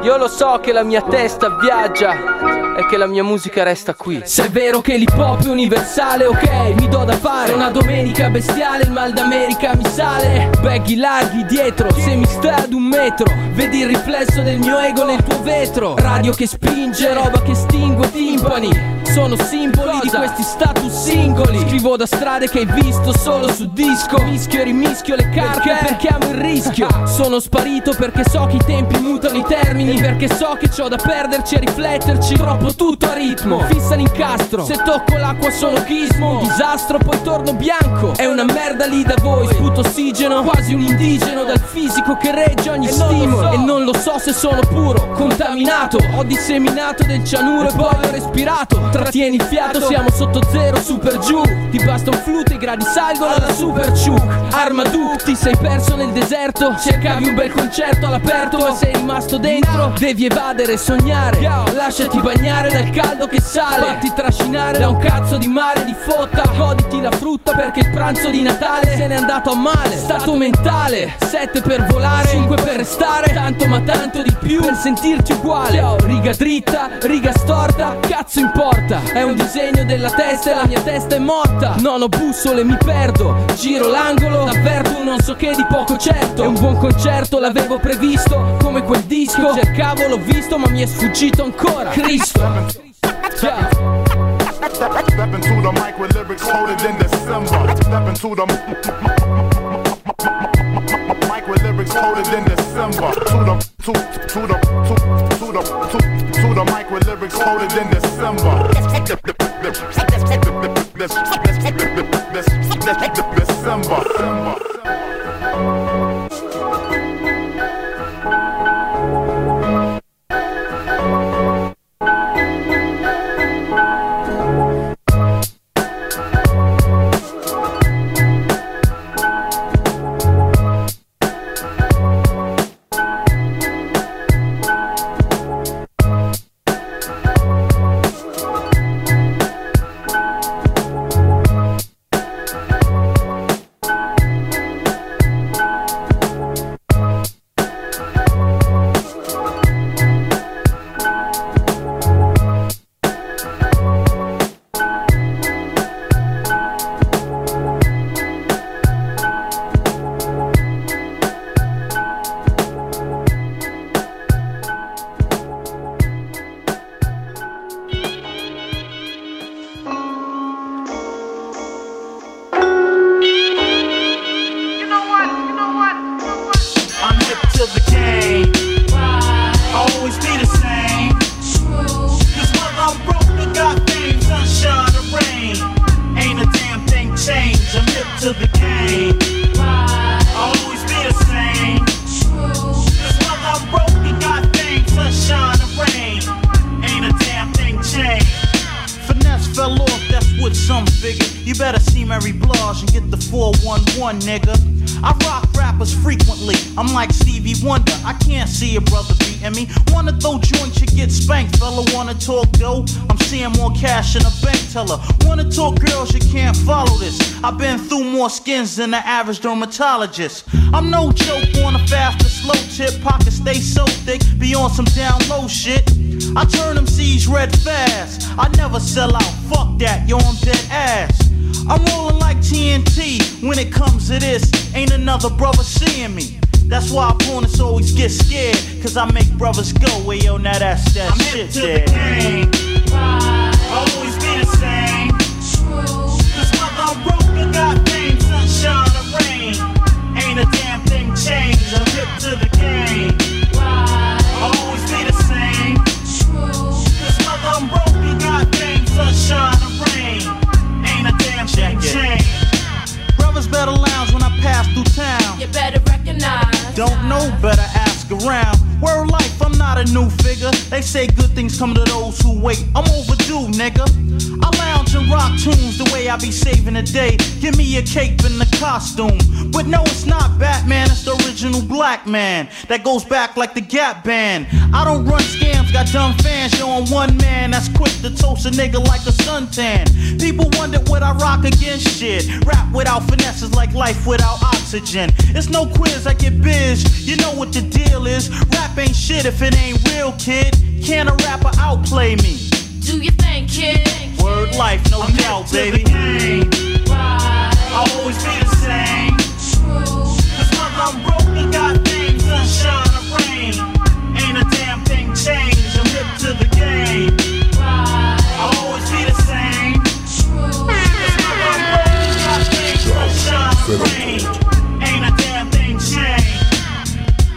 Io lo so che la mia testa viaggia e che la mia musica resta qui. Se è vero che l'hip hop è universale, ok, mi do da fare. Una domenica bestiale, il mal d'America mi sale. Baggy larghi dietro, se mi stai ad un metro, vedi il riflesso del mio ego nel tuo vetro. Radio che spinge, roba che stingue timpani. Sono simboli di questi status singoli. Scrivo da strade che hai visto solo su disco. Mischio e rimischio le carte perché amo il rischio. Sono sparito perché so che i tempi mutano i termini. Perché so che c'ho da perderci e rifletterci. Troppo tutto a ritmo. Fissa l'incastro. Se tocco l'acqua sono chismo. Disastro, poi torno bianco. È una merda lì da voi. Sputo ossigeno. Quasi un indigeno dal fisico che regge ogni stimolo. E non lo so se sono puro. Contaminato. Ho disseminato del cianuro e poi ho respirato. Trattieni il fiato, siamo sotto zero, super giù. Ti basta un flute, i gradi salgono alla super ciuc. Armaduc, ti sei perso nel deserto. Cercavi un bel concerto all'aperto, ma sei rimasto dentro. Devi evadere, sognare. Lasciati bagnare dal caldo che sale. Fatti trascinare da un cazzo di mare di fotta. Goditi la frutta perché il pranzo di Natale se n'è andato a male. Stato mentale, sette per volare, cinque per restare. Tanto ma tanto di più per sentirti uguale. Riga dritta, riga storta, cazzo importa. È un disegno della testa e la mia testa è morta. Non ho bussole, mi perdo. Giro l'angolo, avverto un non so che di poco certo. È un buon concerto, l'avevo previsto. Come quel disco, cercavo, l'ho visto, ma mi è sfuggito ancora. Cristo. Ciao. Step into the mic with lyrics quoted in December. Step into the mic with lyrics quoted in December. To the to to the to to the to to the mic with lyrics quoted in December. December. Average dermatologist. I'm no joke on a fast or slow tip. Pockets stay so thick, be on some down low shit. I turn them C's red fast. I never sell out. Fuck that, yo, I'm dead ass. I'm rolling like TNT when it comes to this. Ain't another brother seeing me. That's why opponents always get scared. Cause I make brothers go, well, yo, now that's that I'm shit to the game. Always be the same. They say good things come to those who wait. I'm overdue, nigga. I lounge and rock tunes the way I be saving the day. Give me a cape and a costume. But no, it's not Batman, it's the original black man. That goes back like the Gap Band. I don't run scams, got dumb fans. Yo, I'm one man that's quick to toast a nigga like a suntan. People wonder what I rock against shit. Rap without finesse is like life without oxygen. It's no quiz, I get biz. You know what the deal is. Rap ain't shit if it ain't real, kid. Can a rapper outplay me? Do you think, kid? Word life, no doubt, baby. I'll always be the same. True. Cause whether I'm broke Pero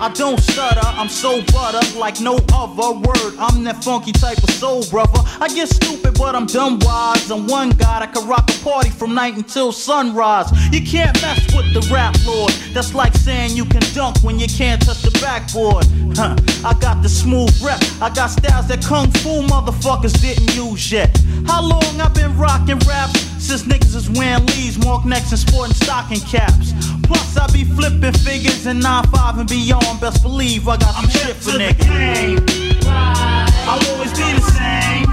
I don't stutter, I'm so butter like no other word. I'm that funky type of soul brother. I get stupid, but I'm dumb wise. I'm one god, I can rock a party from night until sunrise. You can't mess with the rap lord. That's like saying you can dunk when you can't touch the backboard. Huh. I got the smooth rep, I got styles that kung fu motherfuckers didn't use yet. How long I been rocking raps? Since niggas is wearing leaves, mark necks, and sporting stocking caps. Plus, I be flipping figures in 9-5 and beyond. Best believe I got some shit for niggas. I'll always be the same.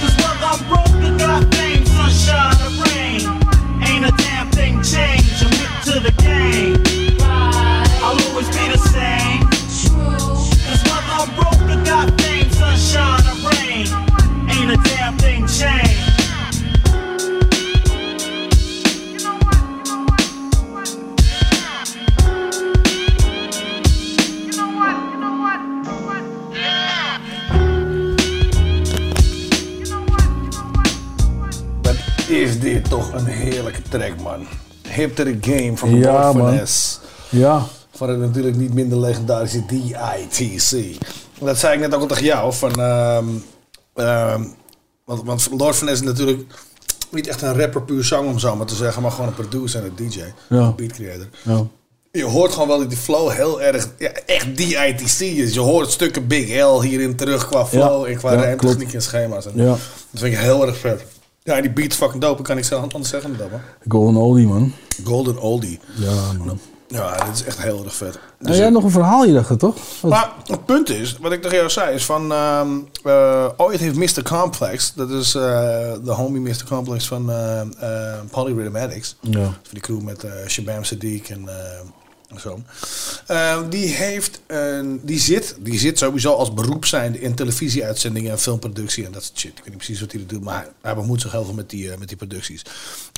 Cause whether I'm broke or got fame, sunshine or rain, ain't a damn thing changed. I'm hip to the game. Dit toch een heerlijke track, man. Hip to the game van Ja, Lord. Finesse. Ja. Van het natuurlijk niet minder legendarische DITC. Dat zei ik net ook al tegen jou. Van, ehm, ehm, want, want Lord Finesse is natuurlijk niet echt een rapper puur zang om zo maar te zeggen. Maar gewoon een producer en een DJ. Ja. Een beat creator. Ja. Je hoort gewoon wel dat die flow heel erg, ja, echt DITC is. Je hoort stukken Big L hierin terug qua flow en qua ja, klopt. en schema's. En Ja. Dat vind ik heel erg vet. Ja, die beat fucking dope. Kan ik zelf anders zeggen dan dat, man. Golden Oldie, man. Golden Oldie. Ja, man. Ja, dit is echt heel erg vet. Nou, Dus, jij hebt nog een verhaal hier, dacht ik, toch? Wat- maar het punt is, wat ik tegen jou zei, is van... eh, ooit heeft Mr. Complex, dat is eh, de homie Mr. Complex van eh eh, Polyrhythmatics. Ja. Van die crew met Shabam Sadiq en, zo. Eh, die, heeft een, die, zit, die zit sowieso als beroep zijnde in televisieuitzendingen en filmproductie en dat soort shit. Ik weet niet precies wat hij doet, maar hij bemoeit zich heel veel met die, eh, met die producties.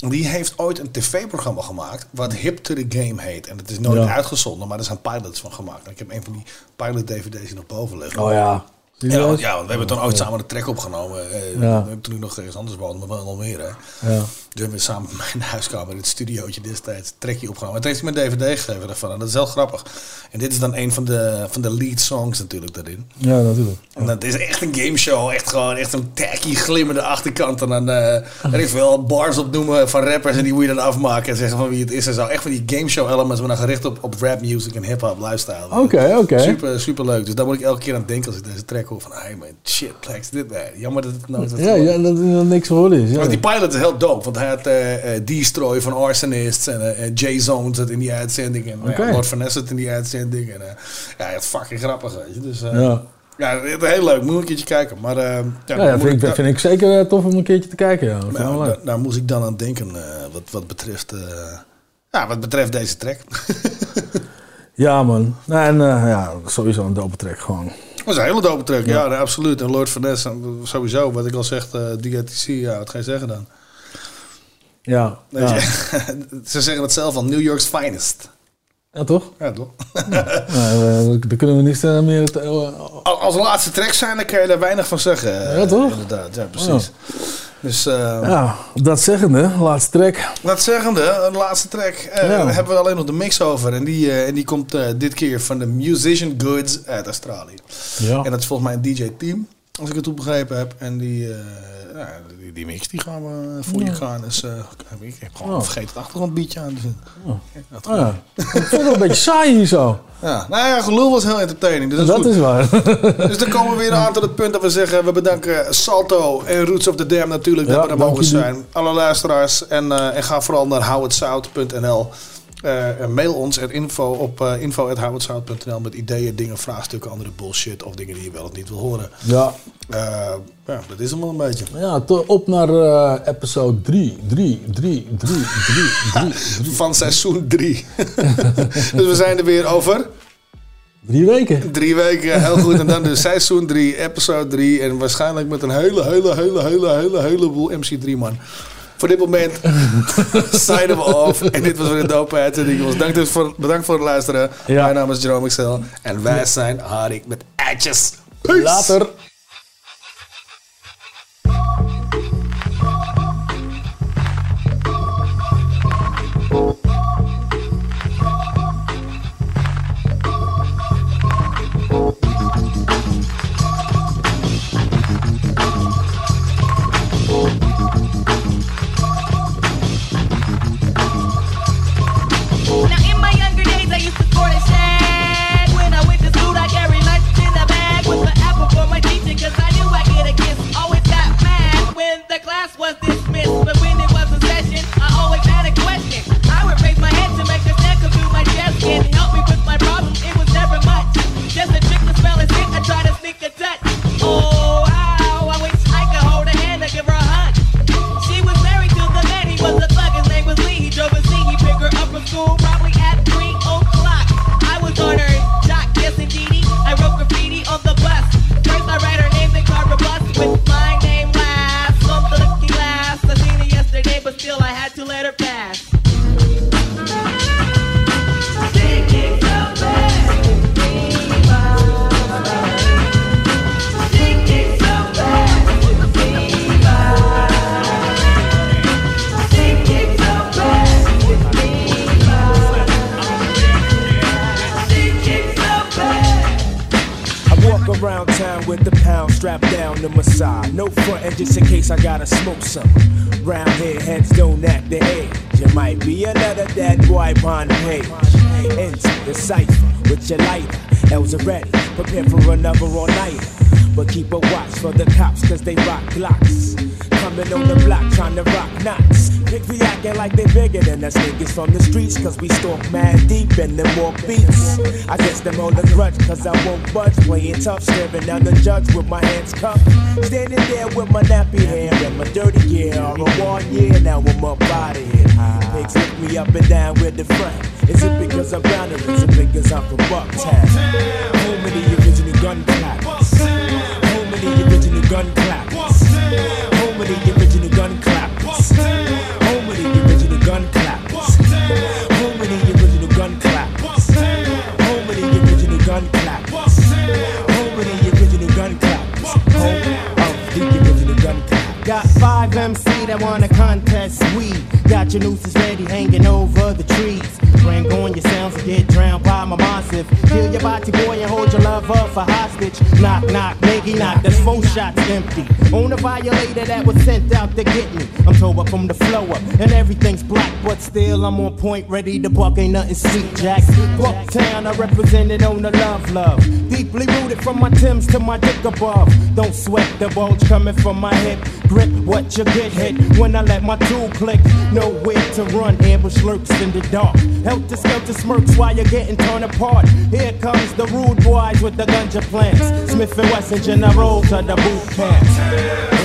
En Die heeft ooit een tv-programma gemaakt wat Hip to the Game heet. En het is nooit Ja. uitgezonden, maar er zijn pilots van gemaakt. En ik heb een van die pilot-dvd's hier nog boven liggen. Oh ja. Ja, want, ja, want we hebben toen ooit samen de track opgenomen. eh, Ja. Toen ik nog ergens anders woonde, maar wel in Almere. Ja. Toen hebben we samen in mijn huiskamer, in het studiootje destijds, een trackje opgenomen. En toen heeft me een dvd gegeven daarvan. En dat is heel grappig. En dit is dan een van de, van de lead songs natuurlijk daarin. Ja, natuurlijk. En dat is echt een gameshow. Echt gewoon echt een tacky glimmende achterkant. En dan eh weet ik veel bars opnoemen van rappers. En die moet je dan afmaken en zeggen van wie het is en zo. Echt van die gameshow elements, maar dan gericht op, op rap music en hip-hop lifestyle. Oké, oké. Super, super leuk. Dus daar moet ik elke keer aan denken als ik deze track hoor. Van, hey man, shit, Plex, dit man. Jammer dat het nooit wat Ja, ja, dat er niks voor is. Ja. want die pilot is heel dope, want hij had eh eh, Destroy van Arsonists en, eh, Jay Zone zat in die uitzending. En. Lord Vanessa zat in die uitzending. En, ja, het fucking grappig, weet je. Dus, Ja. ja. is heel leuk. Moet een keertje kijken. Maar ja, Ja, moet vind, ik, vind ik zeker tof om een keertje te kijken. Ja. Dat nou, daar, daar moest ik dan aan denken wat, wat, betreft, ja, wat betreft deze track. Ja, man. Nee, en ja, sowieso een dope track gewoon. Dat was een hele dope track, ja, absoluut. En Lord Vanessa, sowieso, wat ik al zeg, DRTC, ja, wat ga je zeggen dan? Ja, ja. Ze zeggen het zelf al, New York's finest. Ja, toch? Ja, toch? Eh, daar kunnen we niet eh, meer... Het, eh, Al- Als laatste track zijn, dan kan je daar weinig van zeggen. eh, Ja, toch? Inderdaad, ja, precies. Dus, eh, ja, dat zeggende, laatste track. dat zeggende, de laatste track, eh, Ja. daar hebben we alleen nog de mix over. En die, eh, en die komt eh, dit keer van de Musician Goods uit Australië. Ja. En dat is volgens mij een DJ-team, als ik het goed begrepen heb. En die, eh, ja, die, die mix die gaan we voor je gaan. Dus eh, ik heb gewoon Oh. vergeten het achtergrondbeatje aan zetten. Ja, dat Oh, ja. Ik vond het wel een beetje saai hier zo. Ja, nou ja, gelul was heel entertaining. Dus dat, Dat is, is waar. dus dan komen we weer aan tot het punt dat we zeggen... we bedanken Salto en Roots of the Dam natuurlijk dat we er mogen zijn. Alle luisteraars. En, eh, en ga vooral naar howitsout.nl. En mail ons at info op uh, met ideeën, dingen, vraagstukken, andere bullshit... of dingen die je wel of niet wil horen. Ja. Eh, ja, dat is hem wel een beetje. Ja, op naar episode 3. 3, 3, 3, 3, 3. Van seizoen 3. dus we zijn er weer over... Drie weken. Drie weken, heel goed. En dan dus seizoen 3, episode 3. En waarschijnlijk met een hele, hele, hele, hele, hele, heleboel MC3 man. Voor dit moment signen we af. En dit was weer een dope uitzending. Dank dus voor, bedankt voor het luisteren. Mijn naam is Jerome Excel. En wij zijn Harik met eitjes. Peace. Later. Class was dismissed But when it was a session I always had a question. I would raise my head to make a snack come through my chest you help me with my problem? It was never much. Just a trick to spell and sit I try to sneak a touch. Oh strapped down to my side. No frontin' just in case I gotta smoke some. Round here, heads don't act the age. You might be another dead boy on the page. Into the cipher with your lighter. L's are ready, prepare for another all nighter. But keep a watch for the cops, cause they rock glocks. Coming on the block trying to rock knots. Pick be acting like they bigger than us niggas from the streets, cause we stalk mad deep and them walk beats. I guess them hold a grudge, cause I won't budge. Playing tough, staring down the judge with my hands cupped. Standing there with my nappy hair and my dirty gear. All a one year, now I'm up out of here. Pigs lift me up and down with the front. Is it because I'm down or is it because I'm from Bucktown? Home of the original gun clappers. Home of the original gun clappers. Got five MC that wanna contest we Got your nooses ready hanging over the trees. Bring on your sounds and get drowned by my massive. Kill your body boy and hold your love up for hostage. Knock, knock, Maggie knock, that's four shots empty. On a violator that was sent out to get me. I'm told up from the flow up and everything's black, but still I'm on point, ready to buck. Ain't nothing sweet, Jack. Bucktown, I represented on the love, love. Deeply rooted from my Timbs to my dick above. Don't sweat the bulge coming from my hip. Grip what you get hit when I let my tool click. Nowhere to run, ambush lurks in the dark. Help Helter skelter smirks while you're getting torn apart. Here comes the rude boys with the gunja plants. Smith and Wesson general to the boot camps.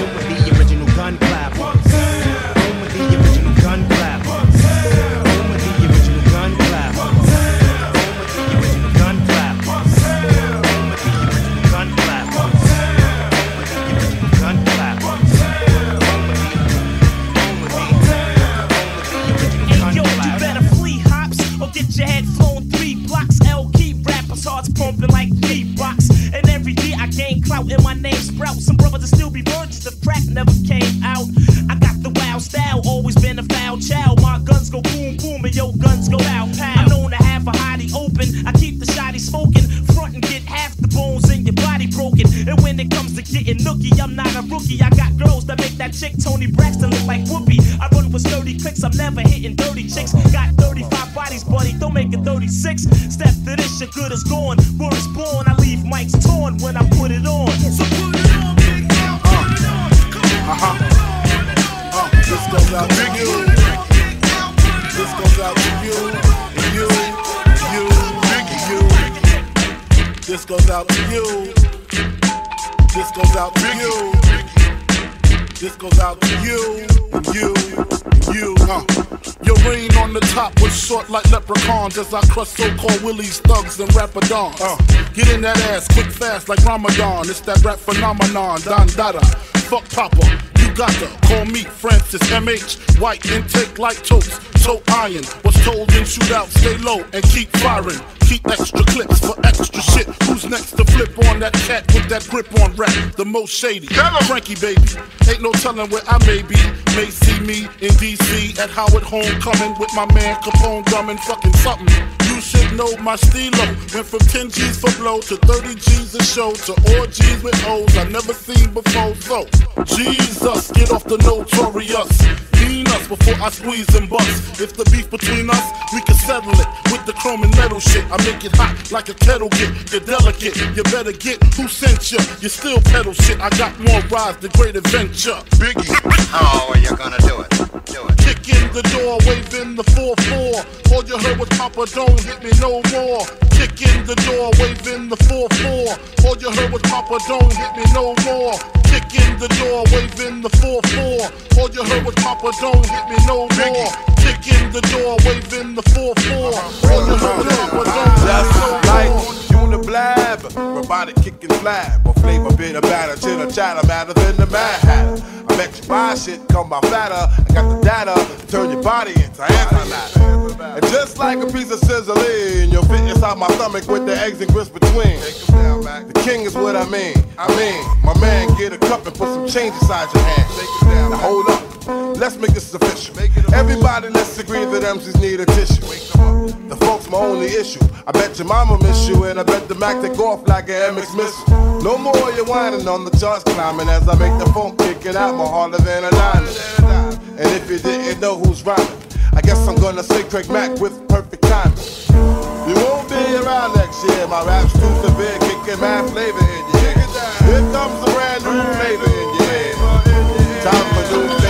Leprechauns as I crush so-called willies, thugs, and rapadons. Uh. Get in that ass quick, fast like Ramadan. It's that rap phenomenon, Don Dada. Fuck Papa, you got to call me Francis MH. White intake like toast, toe iron. Was told in shootout, stay low and keep firing. Keep extra clips for extra shit. Who's next to flip on that cat with that grip on rap? The most shady. Frankie baby. Ain't no telling where I may be. May see me in DC at Howard Homecoming with my man Capone drumming fucking something. Should know my stilo. Went from 10 G's for blow to 30 G's a show to orgies with O's I never seen before. So, Jesus, get off the notorious. Mean us before I squeeze and bust. If the beef between us, we can settle it with the chrome and metal shit. I make it hot like a kettle get. You're delicate, you better get who sent you. You still pedal shit. I got more rides, the great adventure. Biggie. How are you gonna do it? Do it. Kick in the door, waving the 4-4. All you heard was Papa, don't hit me no more. Kick in the door, waving the 4-4. All you heard was Papa, don't hit me no more. Kick in the door, waving the 4-4. All you heard was Papa, don't hit me no more. Kick in the door, waving the 4-4. All you heard was Papa, don't hit me no like more. Uniblab, robotic kicking slab, or flavor bit of batter, chitter chatter matter than the Mad Hatter. I bet you buy shit, come by fatter. I got the data, to turn your body into antimatter. And just like a piece of sizzling, you'll fit inside my stomach with the eggs and grits between. The king is what I mean. I mean, my man, get a cup and put some change inside your hand. Now hold up, let's make this official. Everybody, let's agree that MCs need a tissue. The folks my only issue. I bet your mama miss you, and I bet the Mac take off like an MX missile. No more you whining on the charts climbing as I make the phone kick it out more harder than a diamond. And if you didn't know who's rhyming, I guess I'm gonna say Craig Mack with perfect timing. You won't be around next year. My rap's too severe, kicking mad flavor in your ear. Here comes a brand new flavor in your ear. Time for new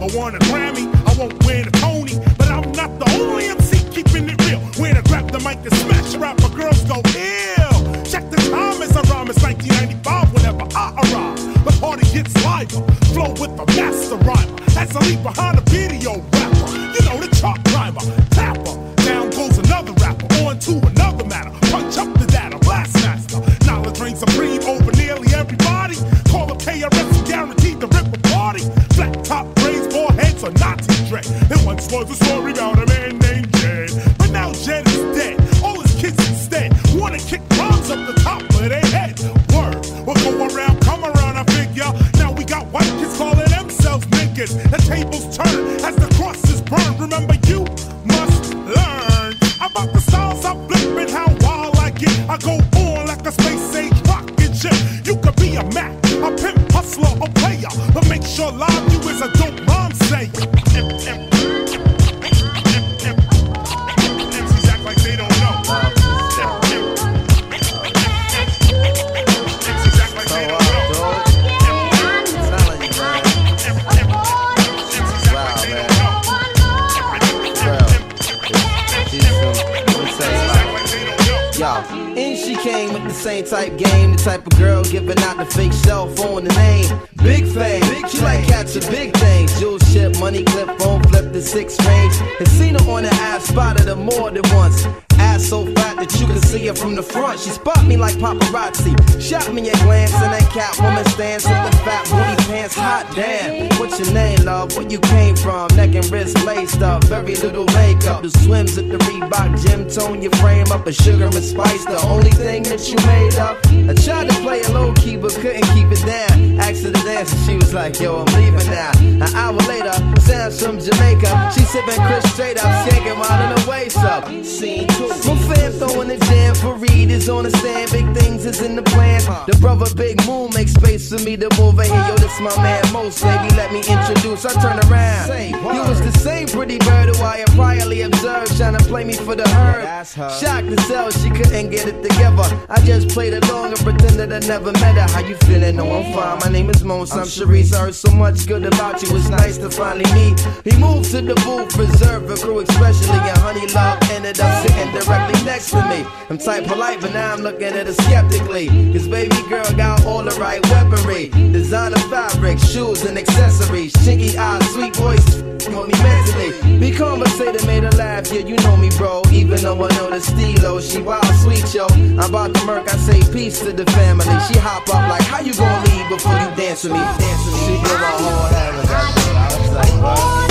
I won a Grammy, I won't win a Tony, but I'm not the only MC keeping it real. When I grab the mic and smash rap, my girls go ill. Check the time as I rhyme, it's 1995 whenever I arrive. The party gets liver, flow with the master rhymer. As I leave behind a video rapper, you know the chart climber, tapper. Down goes another rapper, on to another matter. Punch up the data, blast master. Knowledge reigns supreme over nearly everybody. Call up KRS, guaranteed to rip a party. Flat top heads, or Nazi dread. There once was a story about a man named Jed. But now Jed is dead. All his kids instead wanna kick bombs up the top of their head. Word, we'll go around, come around, I figure. Now we got white kids calling themselves niggas. The tables turn as the crosses burn. Remember, you must learn about the styles I'm flipping, how wild I get. I go on like a space age rocket ship. You could be a Mac, a pimp, hustler. or player, but make sure live you is a dope sake. Same type game, the type of girl giving out the fake cell phone the name. Big fame, she like catching big things. Jewel ship, money clip, phone flip the six range. And seen her on the ass, spotted her more than once. So fat that you can see her from the front. She spot me like paparazzi. Shot me a glance and that Catwoman stance with the fat booty pants. Hot damn. What's your name, love? Where you came from? Neck and wrist laced up. Very little makeup. The swims at the Reebok gym tone your frame up. A sugar and spice, the only thing that you made up. I tried to play it low key, but couldn't keep it down. Asked her to dance, and she was like, Yo, I'm leaving now. An hour later, sounds from Jamaica. She sipping Chris straight up, skanking while in her waist up. Scene two. My fam throwing the jam for Reed is on the stand. Big things is in the plan. The brother Big Moon makes space for me to move in here. Yo, this my man Most, baby. Let me introduce. I turn around. You was the same pretty bird who I had priorly observed, trying to play me for the herd. Shocked to sell, she couldn't get it together. I just played along and pretended I never met her. How you feeling? No, I'm fine. My name is Mons. I'm Sharice. I heard so much good about you. It's nice to finally meet. He moved to the booth, reserved for crew, especially. And Honey Love ended up sitting directly next to me. I'm type polite, but now I'm looking at her skeptically. Cause baby girl got all the right weaponry. Designer fabric, shoes and accessories. Chinky eyes, sweet voice, hold me mentally. Be conversated, made her laugh. Yeah, you know me, bro. Even though I know the stilo, she wild sweet, yo. I'm about to murk, I say peace to the family. She hop up like, how you gonna leave before you dance with me? Dance with me. She blew my whole. I was like,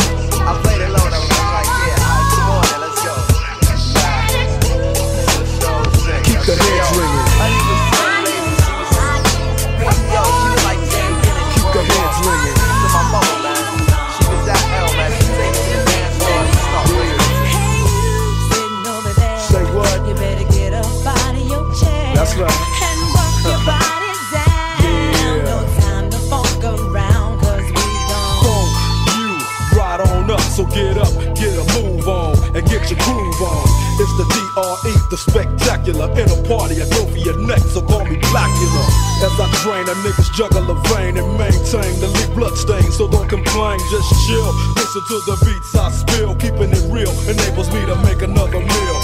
right. And work your body down. No time to fuck around, cause we gon' Boom, you right on up, so get up, get a move on, and get your groove on. It's the DRE, the spectacular. In a party, I go for your neck, so call me Blackula. As I drain, a niggas juggle a vein and maintain the leak blood stain, so don't complain, just chill. Listen to the beats I spill, keeping it real enables me to make another meal.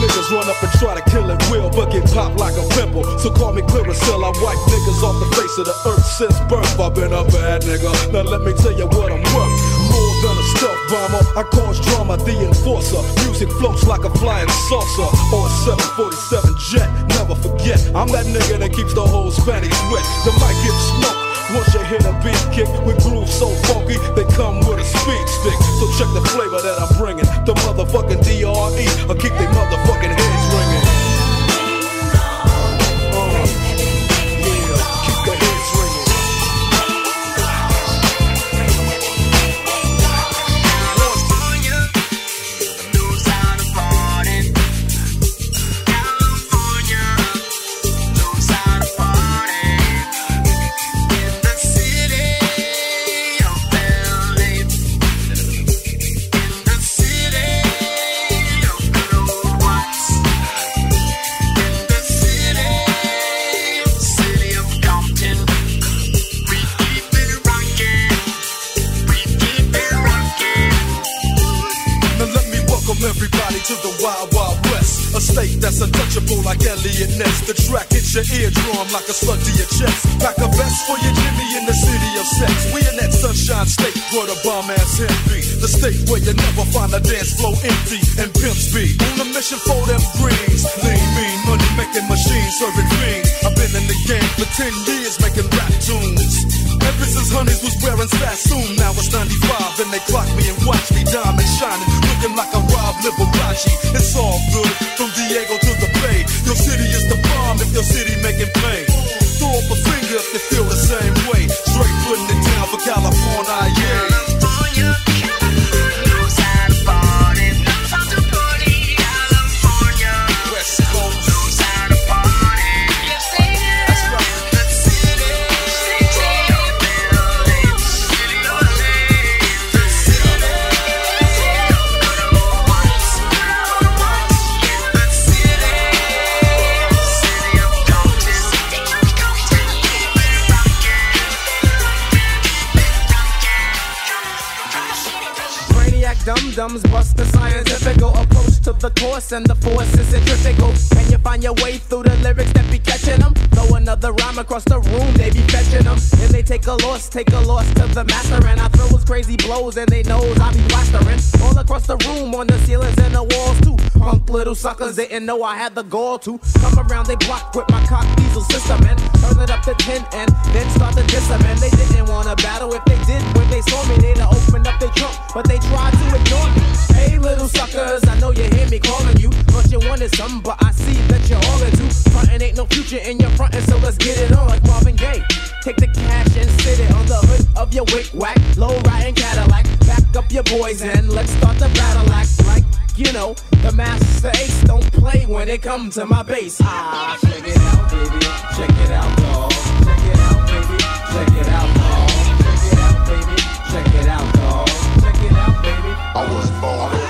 Niggas run up and try to kill it will, but get popped like a pimple. So call me Clearasil, I wipe niggas off the face of the earth since birth. I've been a bad nigga. Now let me tell you what I'm worth. More than a stealth bomber, I cause drama, the enforcer. Music floats like a flying saucer or a 747 jet. Never forget, I'm that nigga that keeps the whole Spanish wet. The mic gets smoked. Once you hit a beat kick with grooves so funky, they come with a speed stick. So check the flavor that I'm bringing. The motherfucking DRE, I keep they motherfucking heads ringing. wild state that's untouchable like Elliot Ness. The track hits your eardrum like a slug to your chest. Pack a vest for your Jimmy in the city of sex. We in that sunshine state where the bomb ass hemp be. The state where you never find a dance floor empty and pimps be. On a mission for them greens. Lean, mean, money making machines serving fiends. I've been in the game for 10 years making rap tunes. Ever since Honeys was wearing Sassoon, now it's 95 and they clock me and watch me diamond shining, looking like a Rob Liberace. It's all good from Diego to the Bay. Your city is the bomb if your city making pay. Throw up a finger if you feel the same way. Straight putting it down for California, yeah. Bust the scientific to the course and the force is centrifugal. Can you find your way through the lyrics that be catching them? Throw another rhyme across the room, they be fetching them. And they take a loss, take a loss to the master. And I throw those crazy blows and they knows I be plastering. All across the room, on the ceilings and the walls too. Punk little suckers didn't know I had the gall to come around they block with my cock diesel system and turn it up to 10 and then start to diss them. And they didn't wanna battle if they did when they saw me. They'd opened up their trunk, but they tried to ignore me. Hey, little suckers, I know you hear me calling you. Thought you wanted something, but I see that you're all into. Frontin' ain't no future in your frontin', so let's get it on like Marvin Gaye. Take the cash and sit it on the hood of your wick whack, low riding Cadillac. Back up your boys and let's start the battle act like. You know, the master ace don't play when it comes to my bass. Ah, check it out, baby. Check it out, dog. Check it out, baby. Check it out, dog. Check it out, baby. Check it out, dog. Check it out, baby. I was born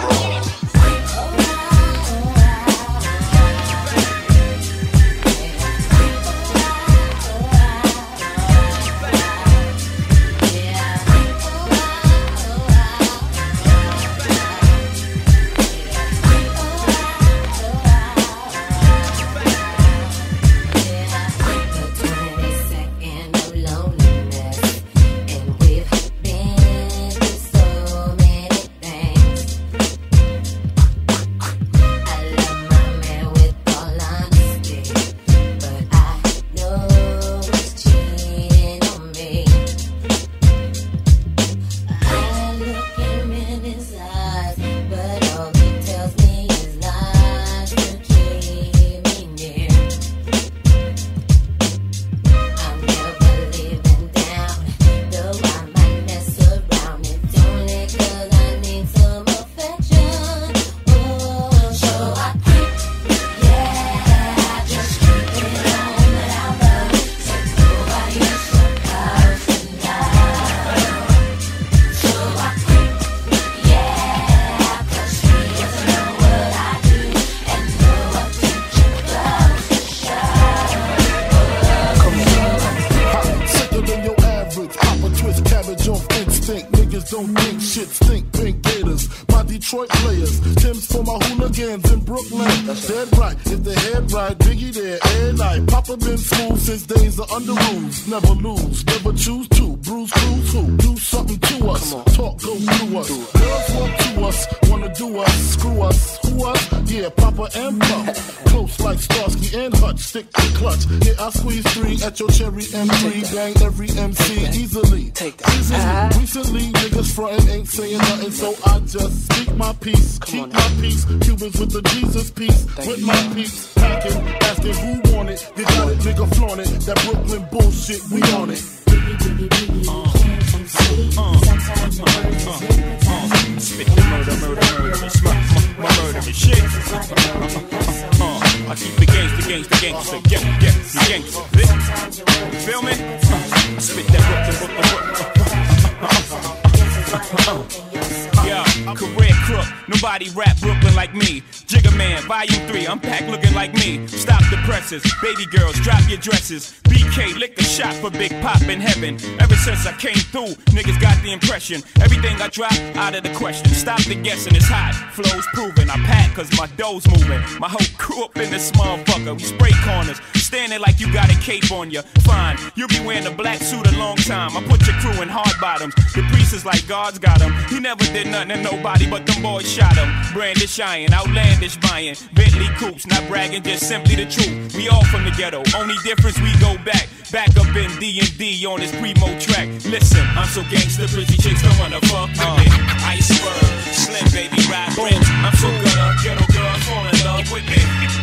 niggas got the impression. Everything I drop, out of the question. Stop the guessing, it's hot. Flow's proven. I pack cause my dough's moving. My whole crew up in this motherfucker. We spray corners, standing like you got a cape on you. Fine, you'll be wearing a black suit a long time. I put your crew in hard bottoms. The priest is like God's got him. He never did nothing to nobody, but them boys shot him. Brandish iron, outlandish buying. Bentley coops, not bragging, just simply the truth. We all from the ghetto, only difference we go back. Back up in D&D on this primo track. Listen, I'm so gangster, pretty chicks don't wanna fuck with me. Iceberg, slim baby, ride rims. I'm so good, uh, ghetto girls fall in love with me.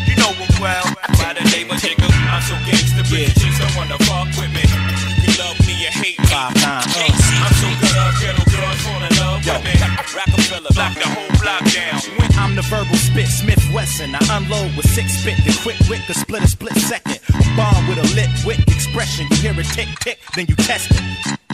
You know I'm well, by the name of Jacob. I'm so gangster, pretty chicks don't wanna fuck with me. You love me or hate me. Five times. I'm so good, uh, ghetto girls fall in love with me. Rockefeller, lock the whole block down. I'm the verbal spit, Smith Wesson. I unload with six spit, the quick wit could split a split second. Bomb with a lit wit expression. You hear it tick tick, then you test it.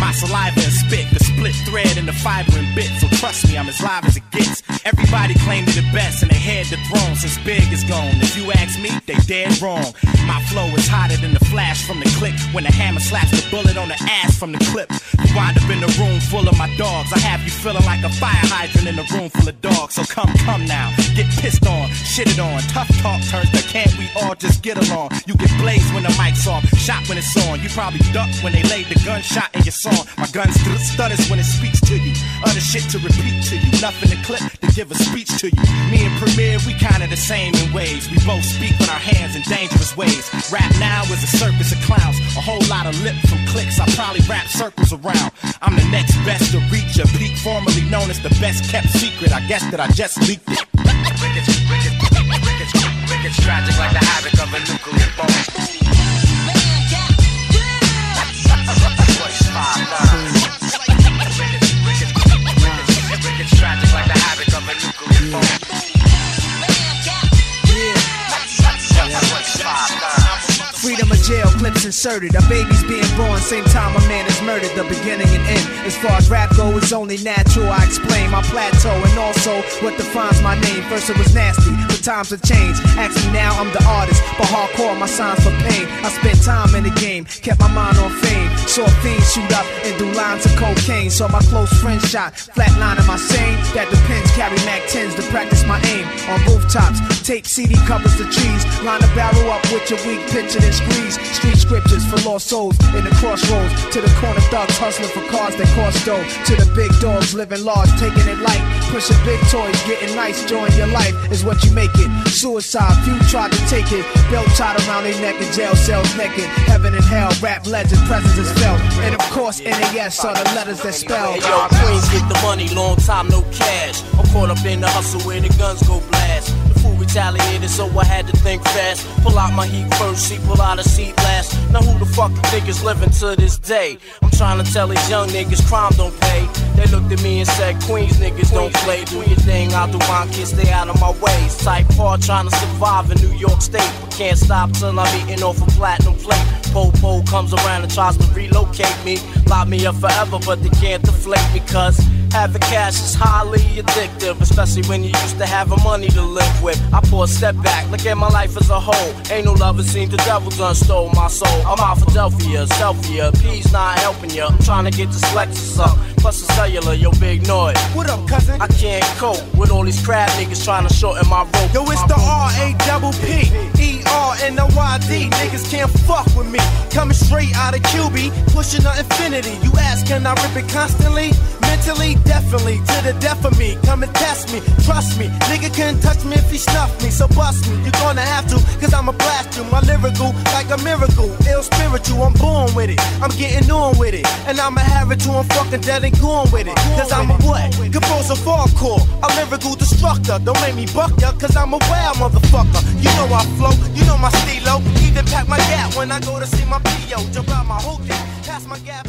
My saliva and spit, the split thread and the fiber and bit. So trust me, I'm as live as it gets. Everybody claimed the best and they had the throne since Big is gone. If you ask me, they dead wrong. My flow is hotter than the flash from the click when the hammer slaps the bullet on the ass from the clip. You wind up in a room full of my dogs. I have you feeling like a fire hydrant in a room full of dogs. So come, come now, get pissed on, shitted on. Tough talk turns to can't we all just get along? You get blazed when the mic's off, shot when it's on. You probably duck when they laid the gunshot in your song. My gun st- stutters when it speaks to you. Other shit to repeat to you. Nothing to clip to give a speech to you. Me and Premier, we kinda the same in ways. We both speak with our hands in dangerous ways. Rap now is a circus of clowns. A whole lot of lip from clicks. I probably wrap circles around. I'm the next best to reach a peak, formerly known as the best kept secret. I guess that I just leaked it. Tragic like the havoc of a nuclear bomb. Jail, clips inserted. A baby's being born, same time a man is murdered. The beginning and end. As far as rap go, it's only natural. I explain my plateau and also what defines my name. First it was nasty, but times have changed. Ask me now, I'm the artist, but hardcore my signs for pain. I spent time in the game, kept my mind on fame. Saw fiends shoot up and do lines of cocaine. Saw my close friend shot, flatlining my sane. That depends, carry Mac 10s to practice my aim. On rooftops, tape CD covers the trees. Line a barrel up with your weak picture and squeeze. Street scriptures for lost souls in the crossroads. To the corner thugs hustling for cars that cost dough. To the big dogs living large, taking it light. Pushing big toys, getting nice, join your life is what you make it. Suicide, few tried to take it. Belt tied around their neck in jail cells naked. Heaven and hell, rap legend, presence is felt. And of course, NAS are the letters that spell. Hey, yo, Queens get the money, long time no cash. I'm caught up in the hustle where the guns go blast. Retaliated, so I had to think fast. Pull out my heat first, see, pull out a seat last. Now who the fuck you think is living to this day? I'm trying to tell these young niggas crime don't pay. They looked at me and said, Queens niggas don't play. Do your thing, I'll do mine, kids stay out of my ways. Type hard trying to survive in New York State. But can't stop till I'm eating off a platinum plate. Popo comes around and tries to relocate me. Lock me up forever, but they can't deflate me cause having cash is highly addictive, especially when you used to have money to live with. I pull a step back, look at my life as a whole. Ain't no love, it seems the devil done stole my soul. I'm out for Delphia, Selfia, P's not helping ya. I'm trying to get this Lexus up, plus the cellular, yo, big noise. What up, cousin? I can't cope with all these crab niggas trying to shorten my rope. Yo, it's the R A double P E R N O Y D. Niggas can't fuck with me. Coming straight out of QB, pushing the infinity. You ask, can I rip it constantly? Mentally, definitely, to the death of me. Come and test me, trust me. Nigga can't touch me if he snuff me, so bust me. You're gonna have to, cause I'ma blast you. My lyrical, like a miracle. Ill spiritual, I'm born with it. I'm getting on with it. And I'ma have it till I'm fucking dead and gone with it. Cause I'm a what? Composer hardcore, a lyrical destructor. Don't make me buck ya, cause I'm a wild motherfucker. You know I flow, you know my stilo. Even pack my gap when I go to see my PO. Jump out my thing, pass my gap.